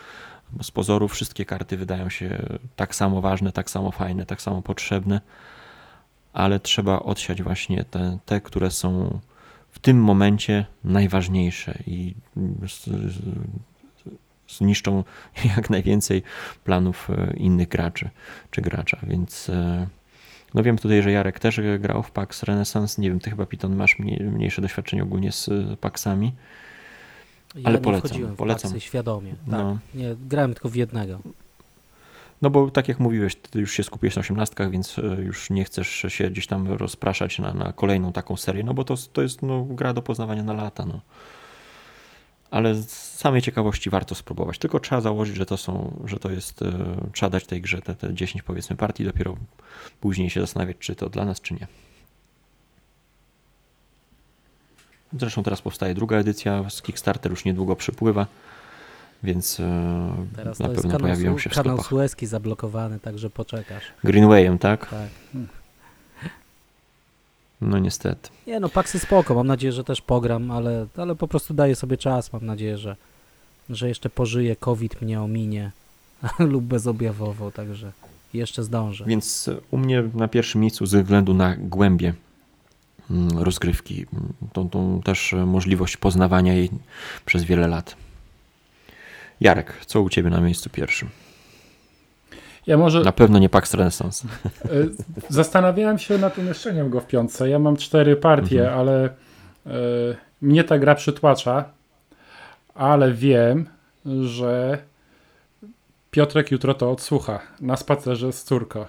Bo z pozoru wszystkie karty wydają się tak samo ważne, tak samo fajne, tak samo potrzebne, ale trzeba odsiać właśnie te, te które są w tym momencie najważniejsze i zniszczą jak najwięcej planów e, innych graczy czy gracza, więc e, no wiem tutaj, że Jarek też grał w Pax Renaissance, nie wiem, ty chyba Piton masz mniej, mniejsze doświadczenie ogólnie z Paxami. Ja Ale polecam, wchodziłem w polecam. Paxy świadomie. Tak. No. Nie, grałem tylko w jednego. No bo tak jak mówiłeś, ty już się skupiłeś na osiemnastkach, więc e, już nie chcesz się gdzieś tam rozpraszać na, na kolejną taką serię, no bo to, to jest no, gra do poznawania na lata. No. Ale z samej ciekawości warto spróbować. Tylko trzeba założyć, że to są, że to jest, e, trzeba dać tej grze te, te 10 powiedzmy partii, dopiero później się zastanawiać, czy to dla nas, czy nie. Zresztą teraz powstaje druga edycja, z Kickstarter już niedługo przypływa, więc e, Teraz na pewno kanał, pojawią się w kanał sklepach. Suezki zablokowany, także poczekasz. Greenwayem, tak? Tak. No niestety. Nie no, Paxy spoko, mam nadzieję, że też pogram, ale, ale po prostu daję sobie czas, mam nadzieję, że, że jeszcze pożyję, COVID mnie ominie lub bezobjawowo, także jeszcze zdążę. Więc u mnie na pierwszym miejscu ze względu na głębie rozgrywki, mm, tą, tą też możliwość poznawania jej przez wiele lat. Jarek, co u Ciebie na miejscu pierwszym? Ja może Na pewno nie Pax Renaissance. e, zastanawiałem się nad umieszczeniem go w piątce. Ja mam cztery partie, Mhm. ale e, mnie ta gra przytłacza, ale wiem, że Piotrek jutro to odsłucha na spacerze z córką.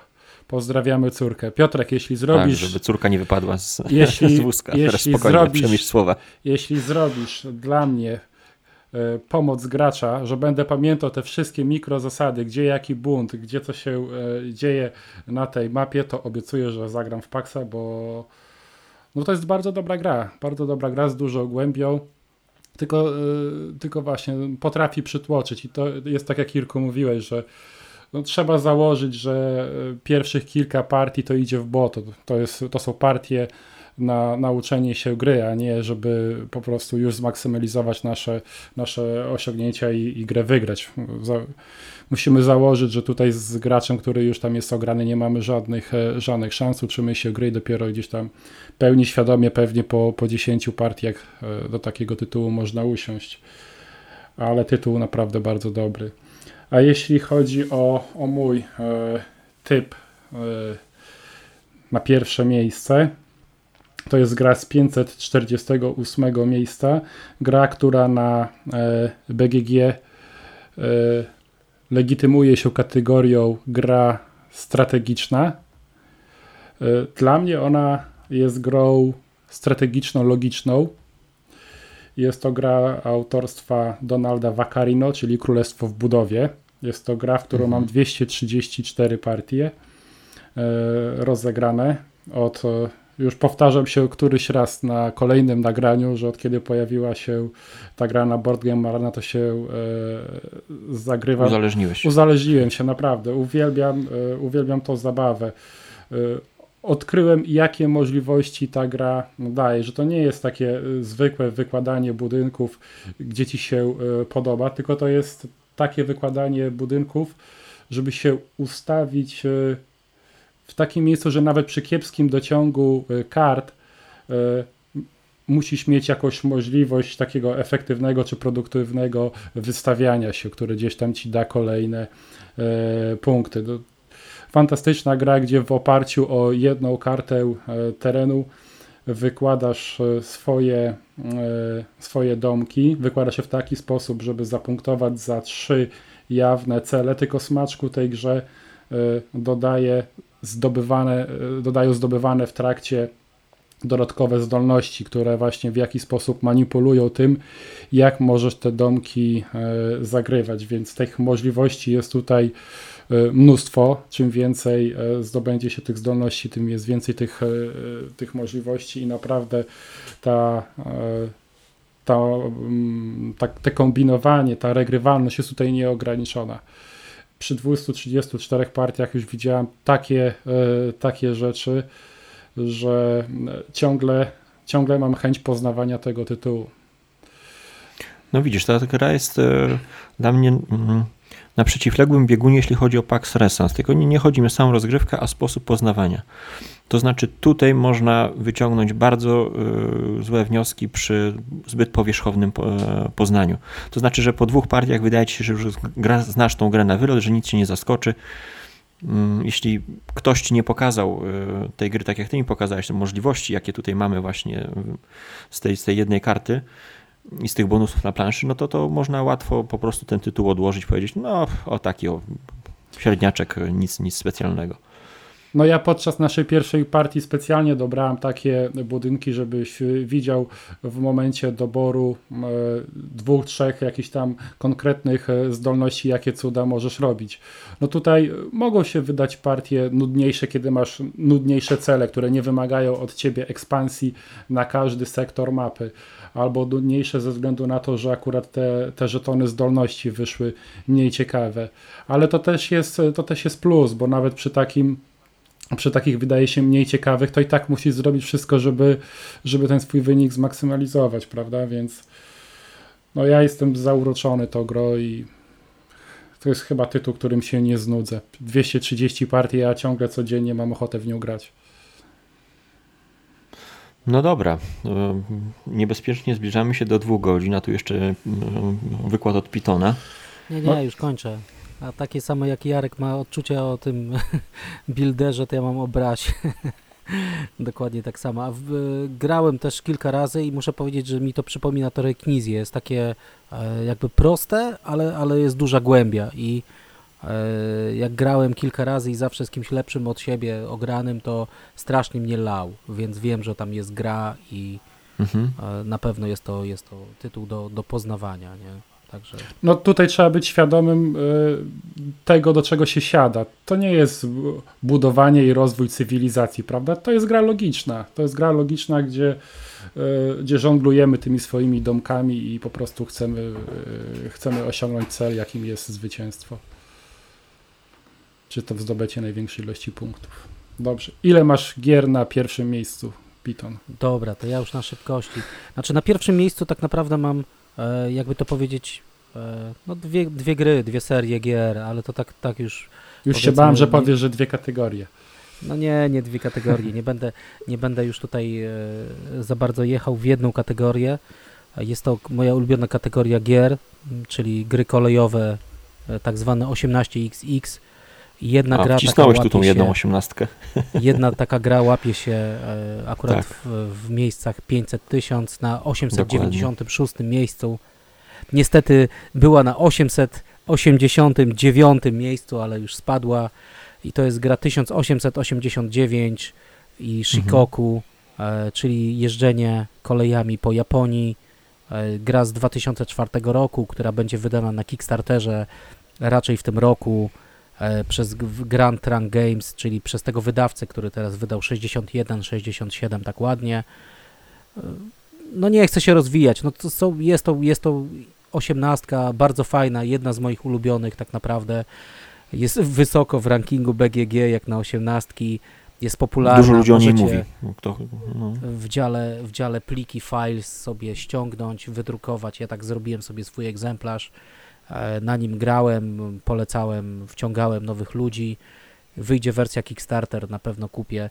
Pozdrawiamy córkę. Piotrek, jeśli Tak, zrobisz, żeby córka nie wypadła z, Jeśli- z wózka. Teraz jeśli spokojnie, zrobisz- słowa. jeśli zrobisz dla mnie e, pomoc gracza, że będę pamiętał te wszystkie mikrozasady, gdzie jaki bunt, gdzie co się e, dzieje na tej mapie, to obiecuję, że zagram w Paxa, bo no to jest bardzo dobra gra. Bardzo dobra gra z dużą głębią. Tylko, e, tylko właśnie potrafi przytłoczyć i to jest tak jak Irku mówiłeś, że no, trzeba założyć, że e, pierwszych kilka partii to idzie w błoto. To, jest, to są partie na nauczenie się gry, a nie żeby po prostu już zmaksymalizować nasze, nasze osiągnięcia i, i grę wygrać. Za, musimy założyć, że tutaj z graczem, który już tam jest ograny, nie mamy żadnych, e, żadnych szans, uczymy się gry i dopiero gdzieś tam pełni świadomie pewnie po, po 10 partiach e, do takiego tytułu można usiąść. Ale tytuł naprawdę bardzo dobry. A jeśli chodzi o, o mój e, typ e, na pierwsze miejsce, to jest gra z 548 miejsca. Gra, która na e, BGG e, legitymuje się kategorią gra strategiczna. E, Dla mnie ona jest grą strategiczno-logiczną. Jest to gra autorstwa Donalda Vaccarino, czyli Królestwo w budowie. Jest to gra, w którą mam 234 partie e, rozegrane od e, już powtarzam się któryś raz na kolejnym nagraniu, że od kiedy pojawiła się ta gra na Board Game Arena, to się e, zagrywa. Uzależniłeś się. Uzależniłem się naprawdę. Uwielbiam, e, uwielbiam tą zabawę. E, Odkryłem, jakie możliwości ta gra daje, że to nie jest takie zwykłe wykładanie budynków, gdzie ci się podoba, tylko to jest takie wykładanie budynków, żeby się ustawić e, w takim miejscu, że nawet przy kiepskim dociągu e, kart e, musisz mieć jakąś możliwość takiego efektywnego czy produktywnego wystawiania się, które gdzieś tam ci da kolejne punkty. Do- Fantastyczna gra, gdzie w oparciu o jedną kartę terenu wykładasz e, swoje, e, swoje domki, wykłada się w taki sposób, żeby zapunktować za trzy jawne cele, tylko smaczku tej grze e, dodaje zdobywane, dodają zdobywane w trakcie dodatkowe zdolności, które właśnie w jaki sposób manipulują tym, jak możesz te domki zagrywać, więc tych możliwości jest tutaj mnóstwo. Czym więcej e, zdobędzie się tych zdolności, tym jest więcej tych, e, tych możliwości i naprawdę ta, e, ta, mm, ta, te kombinowanie, ta regrywalność jest tutaj nieograniczona. Przy 234 partiach już widziałem takie, e, takie rzeczy, że e, ciągle, ciągle mam chęć poznawania tego tytułu. No widzisz, ta gra jest e, dla mnie mm, na przeciwległym biegunie, jeśli chodzi o Pax Resans. Tylko nie, nie chodzi mi o samą rozgrywkę, a sposób poznawania. To znaczy tutaj można wyciągnąć bardzo e, złe wnioski przy zbyt powierzchownym po, e, poznaniu. To znaczy, że po dwóch partiach wydaje ci się, że już gra, znasz tą grę na wylot, że nic cię nie zaskoczy. Mm, Jeśli ktoś ci nie pokazał e, tej gry, tak jak ty mi pokazałeś, możliwości, jakie tutaj mamy właśnie e, z tej, z tej jednej karty, i z tych bonusów na planszy, no to to można łatwo po prostu ten tytuł odłożyć, powiedzieć, no o taki o, średniaczek, nic, nic specjalnego. No ja podczas naszej pierwszej partii specjalnie dobrałem takie budynki, żebyś widział w momencie doboru e, dwóch, trzech jakichś tam konkretnych e, zdolności, jakie cuda możesz robić. No tutaj mogą się wydać partie nudniejsze, kiedy masz nudniejsze cele, które nie wymagają od ciebie ekspansji na każdy sektor mapy, albo nudniejsze ze względu na to, że akurat te, te żetony zdolności wyszły mniej ciekawe. Ale to też jest, to też jest plus, bo nawet przy takim przy takich wydaje się mniej ciekawych, to i tak musisz zrobić wszystko, żeby, żeby ten swój wynik zmaksymalizować, prawda? Więc no ja jestem zauroczony to gro i to jest chyba tytuł, którym się nie znudzę. 230 partii, a ciągle codziennie mam ochotę w nią grać. No dobra, e, niebezpiecznie zbliżamy się do dwóch godzin, a tu jeszcze e, wykład od Pitona. Nie, nie, no. już kończę. A takie samo jak Jarek ma odczucia o tym builderze, to ja mam o brasie. Dokładnie tak samo. A w, grałem też kilka razy i muszę powiedzieć, że mi to przypomina to reknizję. Jest takie e, jakby proste, ale, ale jest duża głębia i e, jak grałem kilka razy i zawsze z kimś lepszym od siebie ogranym, to strasznie mnie lał, więc wiem, że tam jest gra i mhm. e, na pewno jest to, jest to tytuł do, do poznawania. Nie? Także... No tutaj trzeba być świadomym y, tego, do czego się siada. To nie jest budowanie i rozwój cywilizacji, prawda? To jest gra logiczna. To jest gra logiczna, gdzie, y, gdzie żonglujemy tymi swoimi domkami i po prostu chcemy, y, chcemy osiągnąć cel, jakim jest zwycięstwo. Czy to w zdobycie największej ilości punktów. Dobrze. Ile masz gier na pierwszym miejscu, Piton? Dobra, to ja już na szybkości. Znaczy na pierwszym miejscu tak naprawdę mam jakby to powiedzieć, e, no dwie, dwie gry, dwie serie gier, ale to tak, tak już... Już się bałem, że powiesz, że dwie kategorie. No nie, nie dwie kategorie. Nie będę, nie będę już tutaj e, za bardzo jechał w jedną kategorię. Jest to moja ulubiona kategoria gier, czyli gry kolejowe, tak zwane 18XX. Jedna A, gra wcisnąłeś tu tą jedną osiemnastkę. Jedna taka gra łapie się e, akurat tak. w, w, miejscach 500 tysiąc na 896 Dokładnie. miejscu. Niestety była na 889 miejscu, ale już spadła i to jest gra 1889 i Shikoku, mhm. czyli jeżdżenie kolejami po Japonii. E, gra z 2004 roku, która będzie wydana na Kickstarterze raczej w tym roku. E, przez Grand Trunk Games, czyli przez tego wydawcę, który teraz wydał 61, 67 tak ładnie. E, no nie chce się rozwijać. No to są, jest, to, jest to osiemnastka, bardzo fajna, jedna z moich ulubionych tak naprawdę. Jest wysoko w rankingu BGG jak na osiemnastki. Jest popularna. Dużo ludzi o niej mówi. Kto, no. w, dziale, w dziale pliki, files sobie ściągnąć, wydrukować. Ja tak zrobiłem sobie swój egzemplarz na nim grałem, polecałem, wciągałem nowych ludzi. Wyjdzie wersja Kickstarter, na pewno kupię.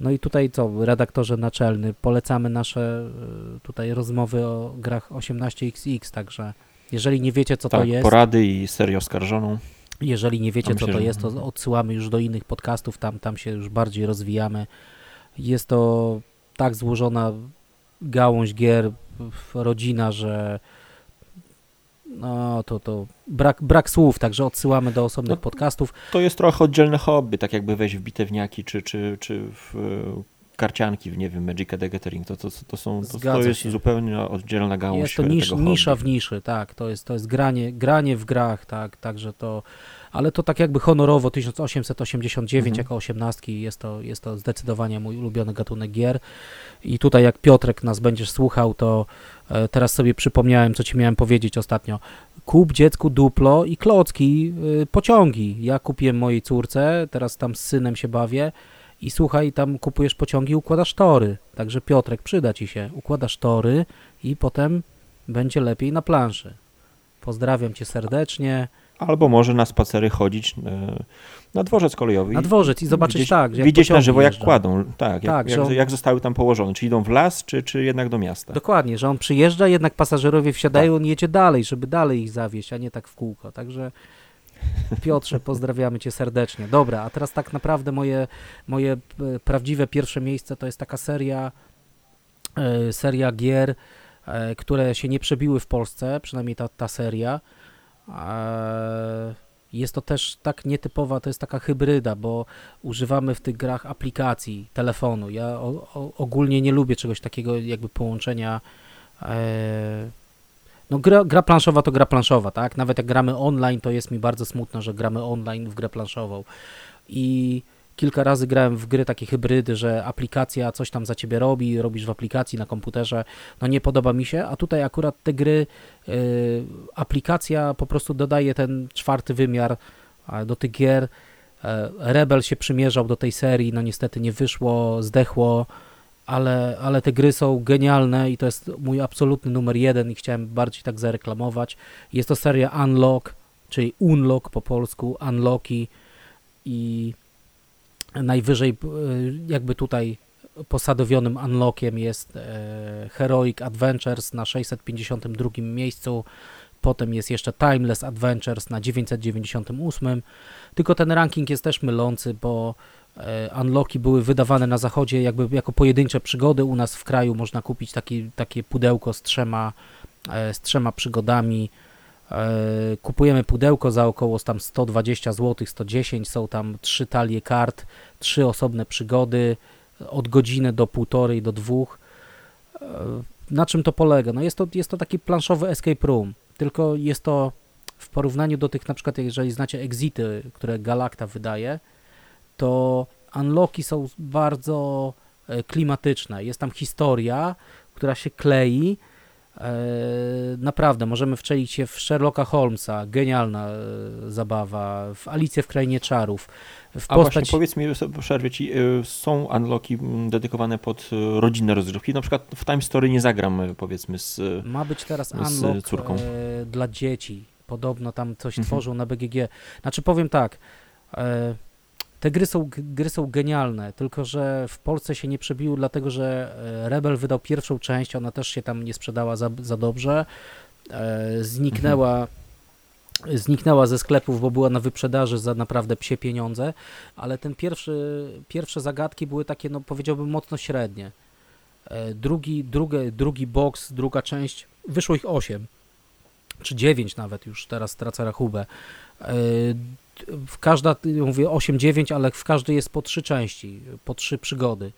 No i tutaj co, redaktorze naczelny, polecamy nasze e, tutaj rozmowy o grach 18XX, także jeżeli nie wiecie co tak, to jest... porady i serię oskarżoną. Jeżeli nie wiecie myślę, co to jest, to odsyłamy już do innych podcastów, tam, tam się już bardziej rozwijamy. Jest to tak złożona gałąź gier, rodzina, że no to, to brak, brak słów, także odsyłamy do osobnych no, podcastów. To jest trochę oddzielne hobby, tak jakby wejść w bitewniaki czy, czy, czy w karcianki, w nie wiem, Magic the Gathering, to, to, to, są, to, to jest się. zupełnie oddzielna gałąź Jest to nisz, nisza w niszy, tak, to jest, to jest granie, granie w grach, tak, także to, ale to tak jakby honorowo 1889 mhm. jako osiemnastki jest to, jest to zdecydowanie mój ulubiony gatunek gier i tutaj jak Piotrek nas będziesz słuchał, to e, teraz sobie przypomniałem, co ci miałem powiedzieć ostatnio. Kup dziecku duplo i klocki, e, pociągi. Ja kupiłem mojej córce, teraz tam z synem się bawię i słuchaj, tam kupujesz pociągi, układasz tory. Także Piotrek, przyda ci się. Układasz tory i potem będzie lepiej na planszy. Pozdrawiam cię serdecznie. Albo może na spacery chodzić e, na dworzec kolejowy. Na dworzec i zobaczyć widzieć, tak, jak Widzieć na żywo, jak kładą, tak, tak jak, on... jak, zostały tam położone. Czy idą w las, czy, czy jednak do miasta. Dokładnie, że on przyjeżdża, jednak pasażerowie wsiadają, tak. on jedzie dalej, żeby dalej ich zawieźć, a nie tak w kółko. Także Piotrze, pozdrawiamy cię serdecznie. Dobra, a teraz tak naprawdę moje, moje e, prawdziwe pierwsze miejsce to jest taka seria, e, seria gier, które się nie przebiły w Polsce, przynajmniej ta, ta seria Jest to też tak nietypowa, to jest taka hybryda, bo używamy w tych grach aplikacji, telefonu. Ja ogólnie nie lubię czegoś takiego jakby połączenia e, no gra, gra planszowa to gra planszowa, tak? Nawet jak gramy online, to jest mi bardzo smutno, że gramy online w grę planszową. I kilka razy grałem w gry takie hybrydy, że aplikacja coś tam za ciebie robi, robisz w aplikacji na komputerze, no nie podoba mi się, a tutaj akurat te gry, yy, aplikacja po prostu dodaje ten czwarty wymiar do tych gier. E, Rebel się przymierzał do tej serii, no niestety nie wyszło, zdechło, ale, ale te gry są genialne i to jest mój absolutny numer jeden i chciałem bardziej tak zareklamować. Jest to seria Unlock, czyli Unlock po polsku, Unlocki i najwyżej e, jakby tutaj posadowionym unlockiem jest e, Heroic Adventures na 652 miejscu, potem jest jeszcze Timeless Adventures na 998, tylko ten ranking jest też mylący, bo e, unlocki były wydawane na zachodzie jakby jako pojedyncze przygody, u nas w kraju można kupić taki, takie pudełko z trzema, z trzema przygodami, kupujemy pudełko za około tam 120 zł, 110, są tam trzy talie kart, trzy osobne przygody od godziny do półtorej, do dwóch. E, na czym to polega? No jest to, jest to taki planszowy escape room, tylko jest to w porównaniu do tych, na przykład jeżeli znacie Exity, które Galacta wydaje, to unlocki są bardzo e, klimatyczne. Jest tam historia, która się klei, naprawdę, możemy wczelić się w Sherlocka Holmesa, genialna e, zabawa, w Alicję w Krainie Czarów. W A właśnie, powiedz mi, przerwę ci, e, są unlocki dedykowane pod rodzinne rozrywki? Na przykład w Time Story nie zagram, powiedzmy, z Ma być teraz unlock córką. dla dzieci. Podobno tam coś mhm. tworzą na BGG. Znaczy powiem tak, te gry są, gry są genialne, tylko że w Polsce się nie przebiły, dlatego że e, Rebel wydał pierwszą część, ona też się tam nie sprzedała za, za dobrze. E, zniknęła, mhm. zniknęła ze sklepów, bo była na wyprzedaży za naprawdę psie pieniądze, ale ten pierwszy, pierwsze zagadki były takie, no powiedziałbym, mocno średnie. E, drugi, drugi, drugi box, druga część, wyszło ich 8 czy 9 nawet już, teraz tracę rachubę w każda, mówię 8-9, ale w każdej jest po trzy części, po trzy przygody.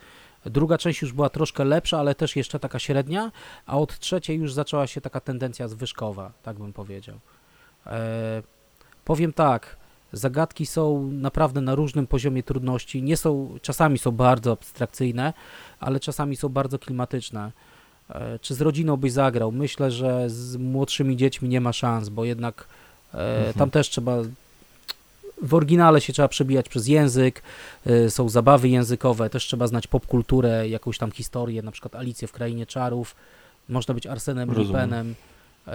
Druga część już była troszkę lepsza, ale też jeszcze taka średnia, a od trzeciej już zaczęła się taka tendencja zwyżkowa, tak bym powiedział. E, powiem tak, zagadki są naprawdę na różnym poziomie trudności, nie są, czasami są bardzo abstrakcyjne, ale czasami są bardzo klimatyczne. E, czy z rodziną byś zagrał? Myślę, że z młodszymi dziećmi nie ma szans, bo jednak e, mhm. tam też trzeba w oryginale się trzeba przebijać przez język, y, są zabawy językowe, też trzeba znać popkulturę, jakąś tam historię, na przykład Alicję w Krainie Czarów, można być Arsenem Lupinem.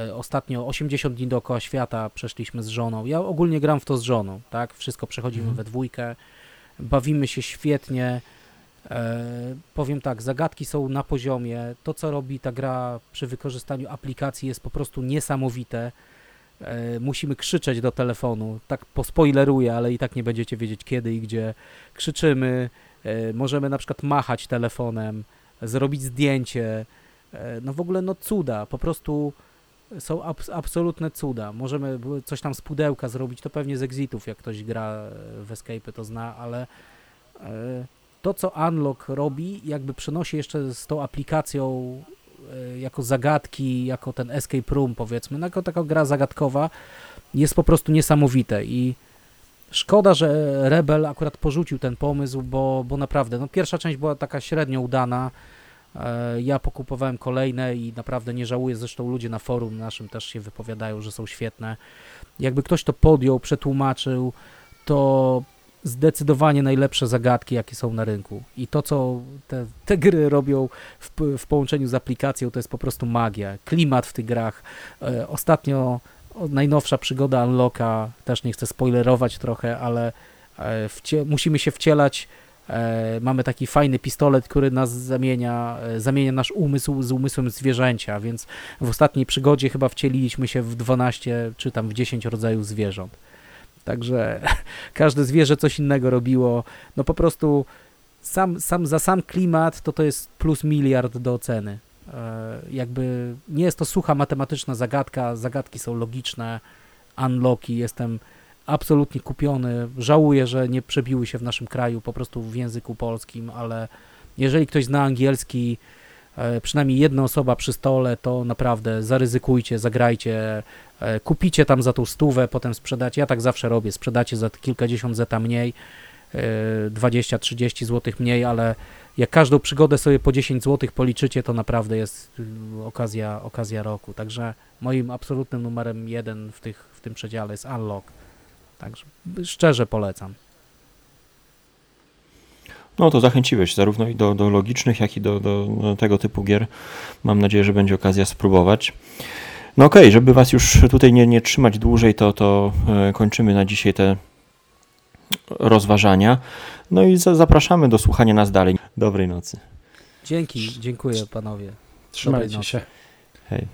Y, ostatnio 80 dni dookoła świata przeszliśmy z żoną. Ja ogólnie gram w to z żoną, tak? Wszystko przechodzimy mhm. we dwójkę, bawimy się świetnie. E, powiem tak, zagadki są na poziomie. To, co robi ta gra przy wykorzystaniu aplikacji jest po prostu niesamowite. E, musimy krzyczeć do telefonu. Tak pospoileruję, ale i tak nie będziecie wiedzieć kiedy i gdzie. Krzyczymy, e, możemy na przykład machać telefonem, zrobić zdjęcie. No w ogóle no cuda, po prostu są abs absolutne cuda. Możemy coś tam z pudełka zrobić, to pewnie z exitów, jak ktoś gra w Escape to zna, ale to co Unlock robi, jakby przenosi jeszcze z tą aplikacją E, jako zagadki, jako ten escape room powiedzmy, no jako taka gra zagadkowa jest po prostu niesamowite. I szkoda, że Rebel akurat porzucił ten pomysł, bo, bo naprawdę, no pierwsza część była taka średnio udana, e, ja pokupowałem kolejne i naprawdę nie żałuję, zresztą ludzie na forum naszym też się wypowiadają, że są świetne. Jakby ktoś to podjął, przetłumaczył, to zdecydowanie najlepsze zagadki, jakie są na rynku. I to, co te, te gry robią w, w, połączeniu z aplikacją, to jest po prostu magia. Klimat w tych grach. E, ostatnio najnowsza przygoda Unlocka, też nie chcę spoilerować trochę, ale e, musimy się wcielać. E, mamy taki fajny pistolet, który nas zamienia, e, zamienia nasz umysł z umysłem zwierzęcia, więc w ostatniej przygodzie chyba wcieliliśmy się w 12 czy tam w 10 rodzajów zwierząt. Także każde zwierzę coś innego robiło. No po prostu sam, sam, za sam klimat to to jest plus miliard do oceny. E, jakby nie jest to sucha matematyczna zagadka, zagadki są logiczne, unlocki, jestem absolutnie kupiony. Żałuję, że nie przebiły się w naszym kraju po prostu w języku polskim, ale jeżeli ktoś zna angielski, e, przynajmniej jedna osoba przy stole, to naprawdę zaryzykujcie, zagrajcie, kupicie tam za tą stówę, potem sprzedacie. Ja tak zawsze robię, sprzedacie za kilkadziesiąt zeta mniej, 20-30 zł mniej, ale jak każdą przygodę sobie po 10 zł policzycie, to naprawdę jest y, okazja, okazja roku. Także moim absolutnym numerem jeden w, tych, w tym przedziale jest Unlock. Także szczerze polecam. No to zachęciłeś zarówno i do, do logicznych, jak i do, do, do tego typu gier. Mam nadzieję, że będzie okazja spróbować. No okej, okay, żeby Was już tutaj nie, nie trzymać dłużej, to, to e, kończymy na dzisiaj te rozważania. No i za, zapraszamy do słuchania nas dalej. Dobrej nocy. Dzięki, dziękuję panowie. Trzymajcie się. Hej.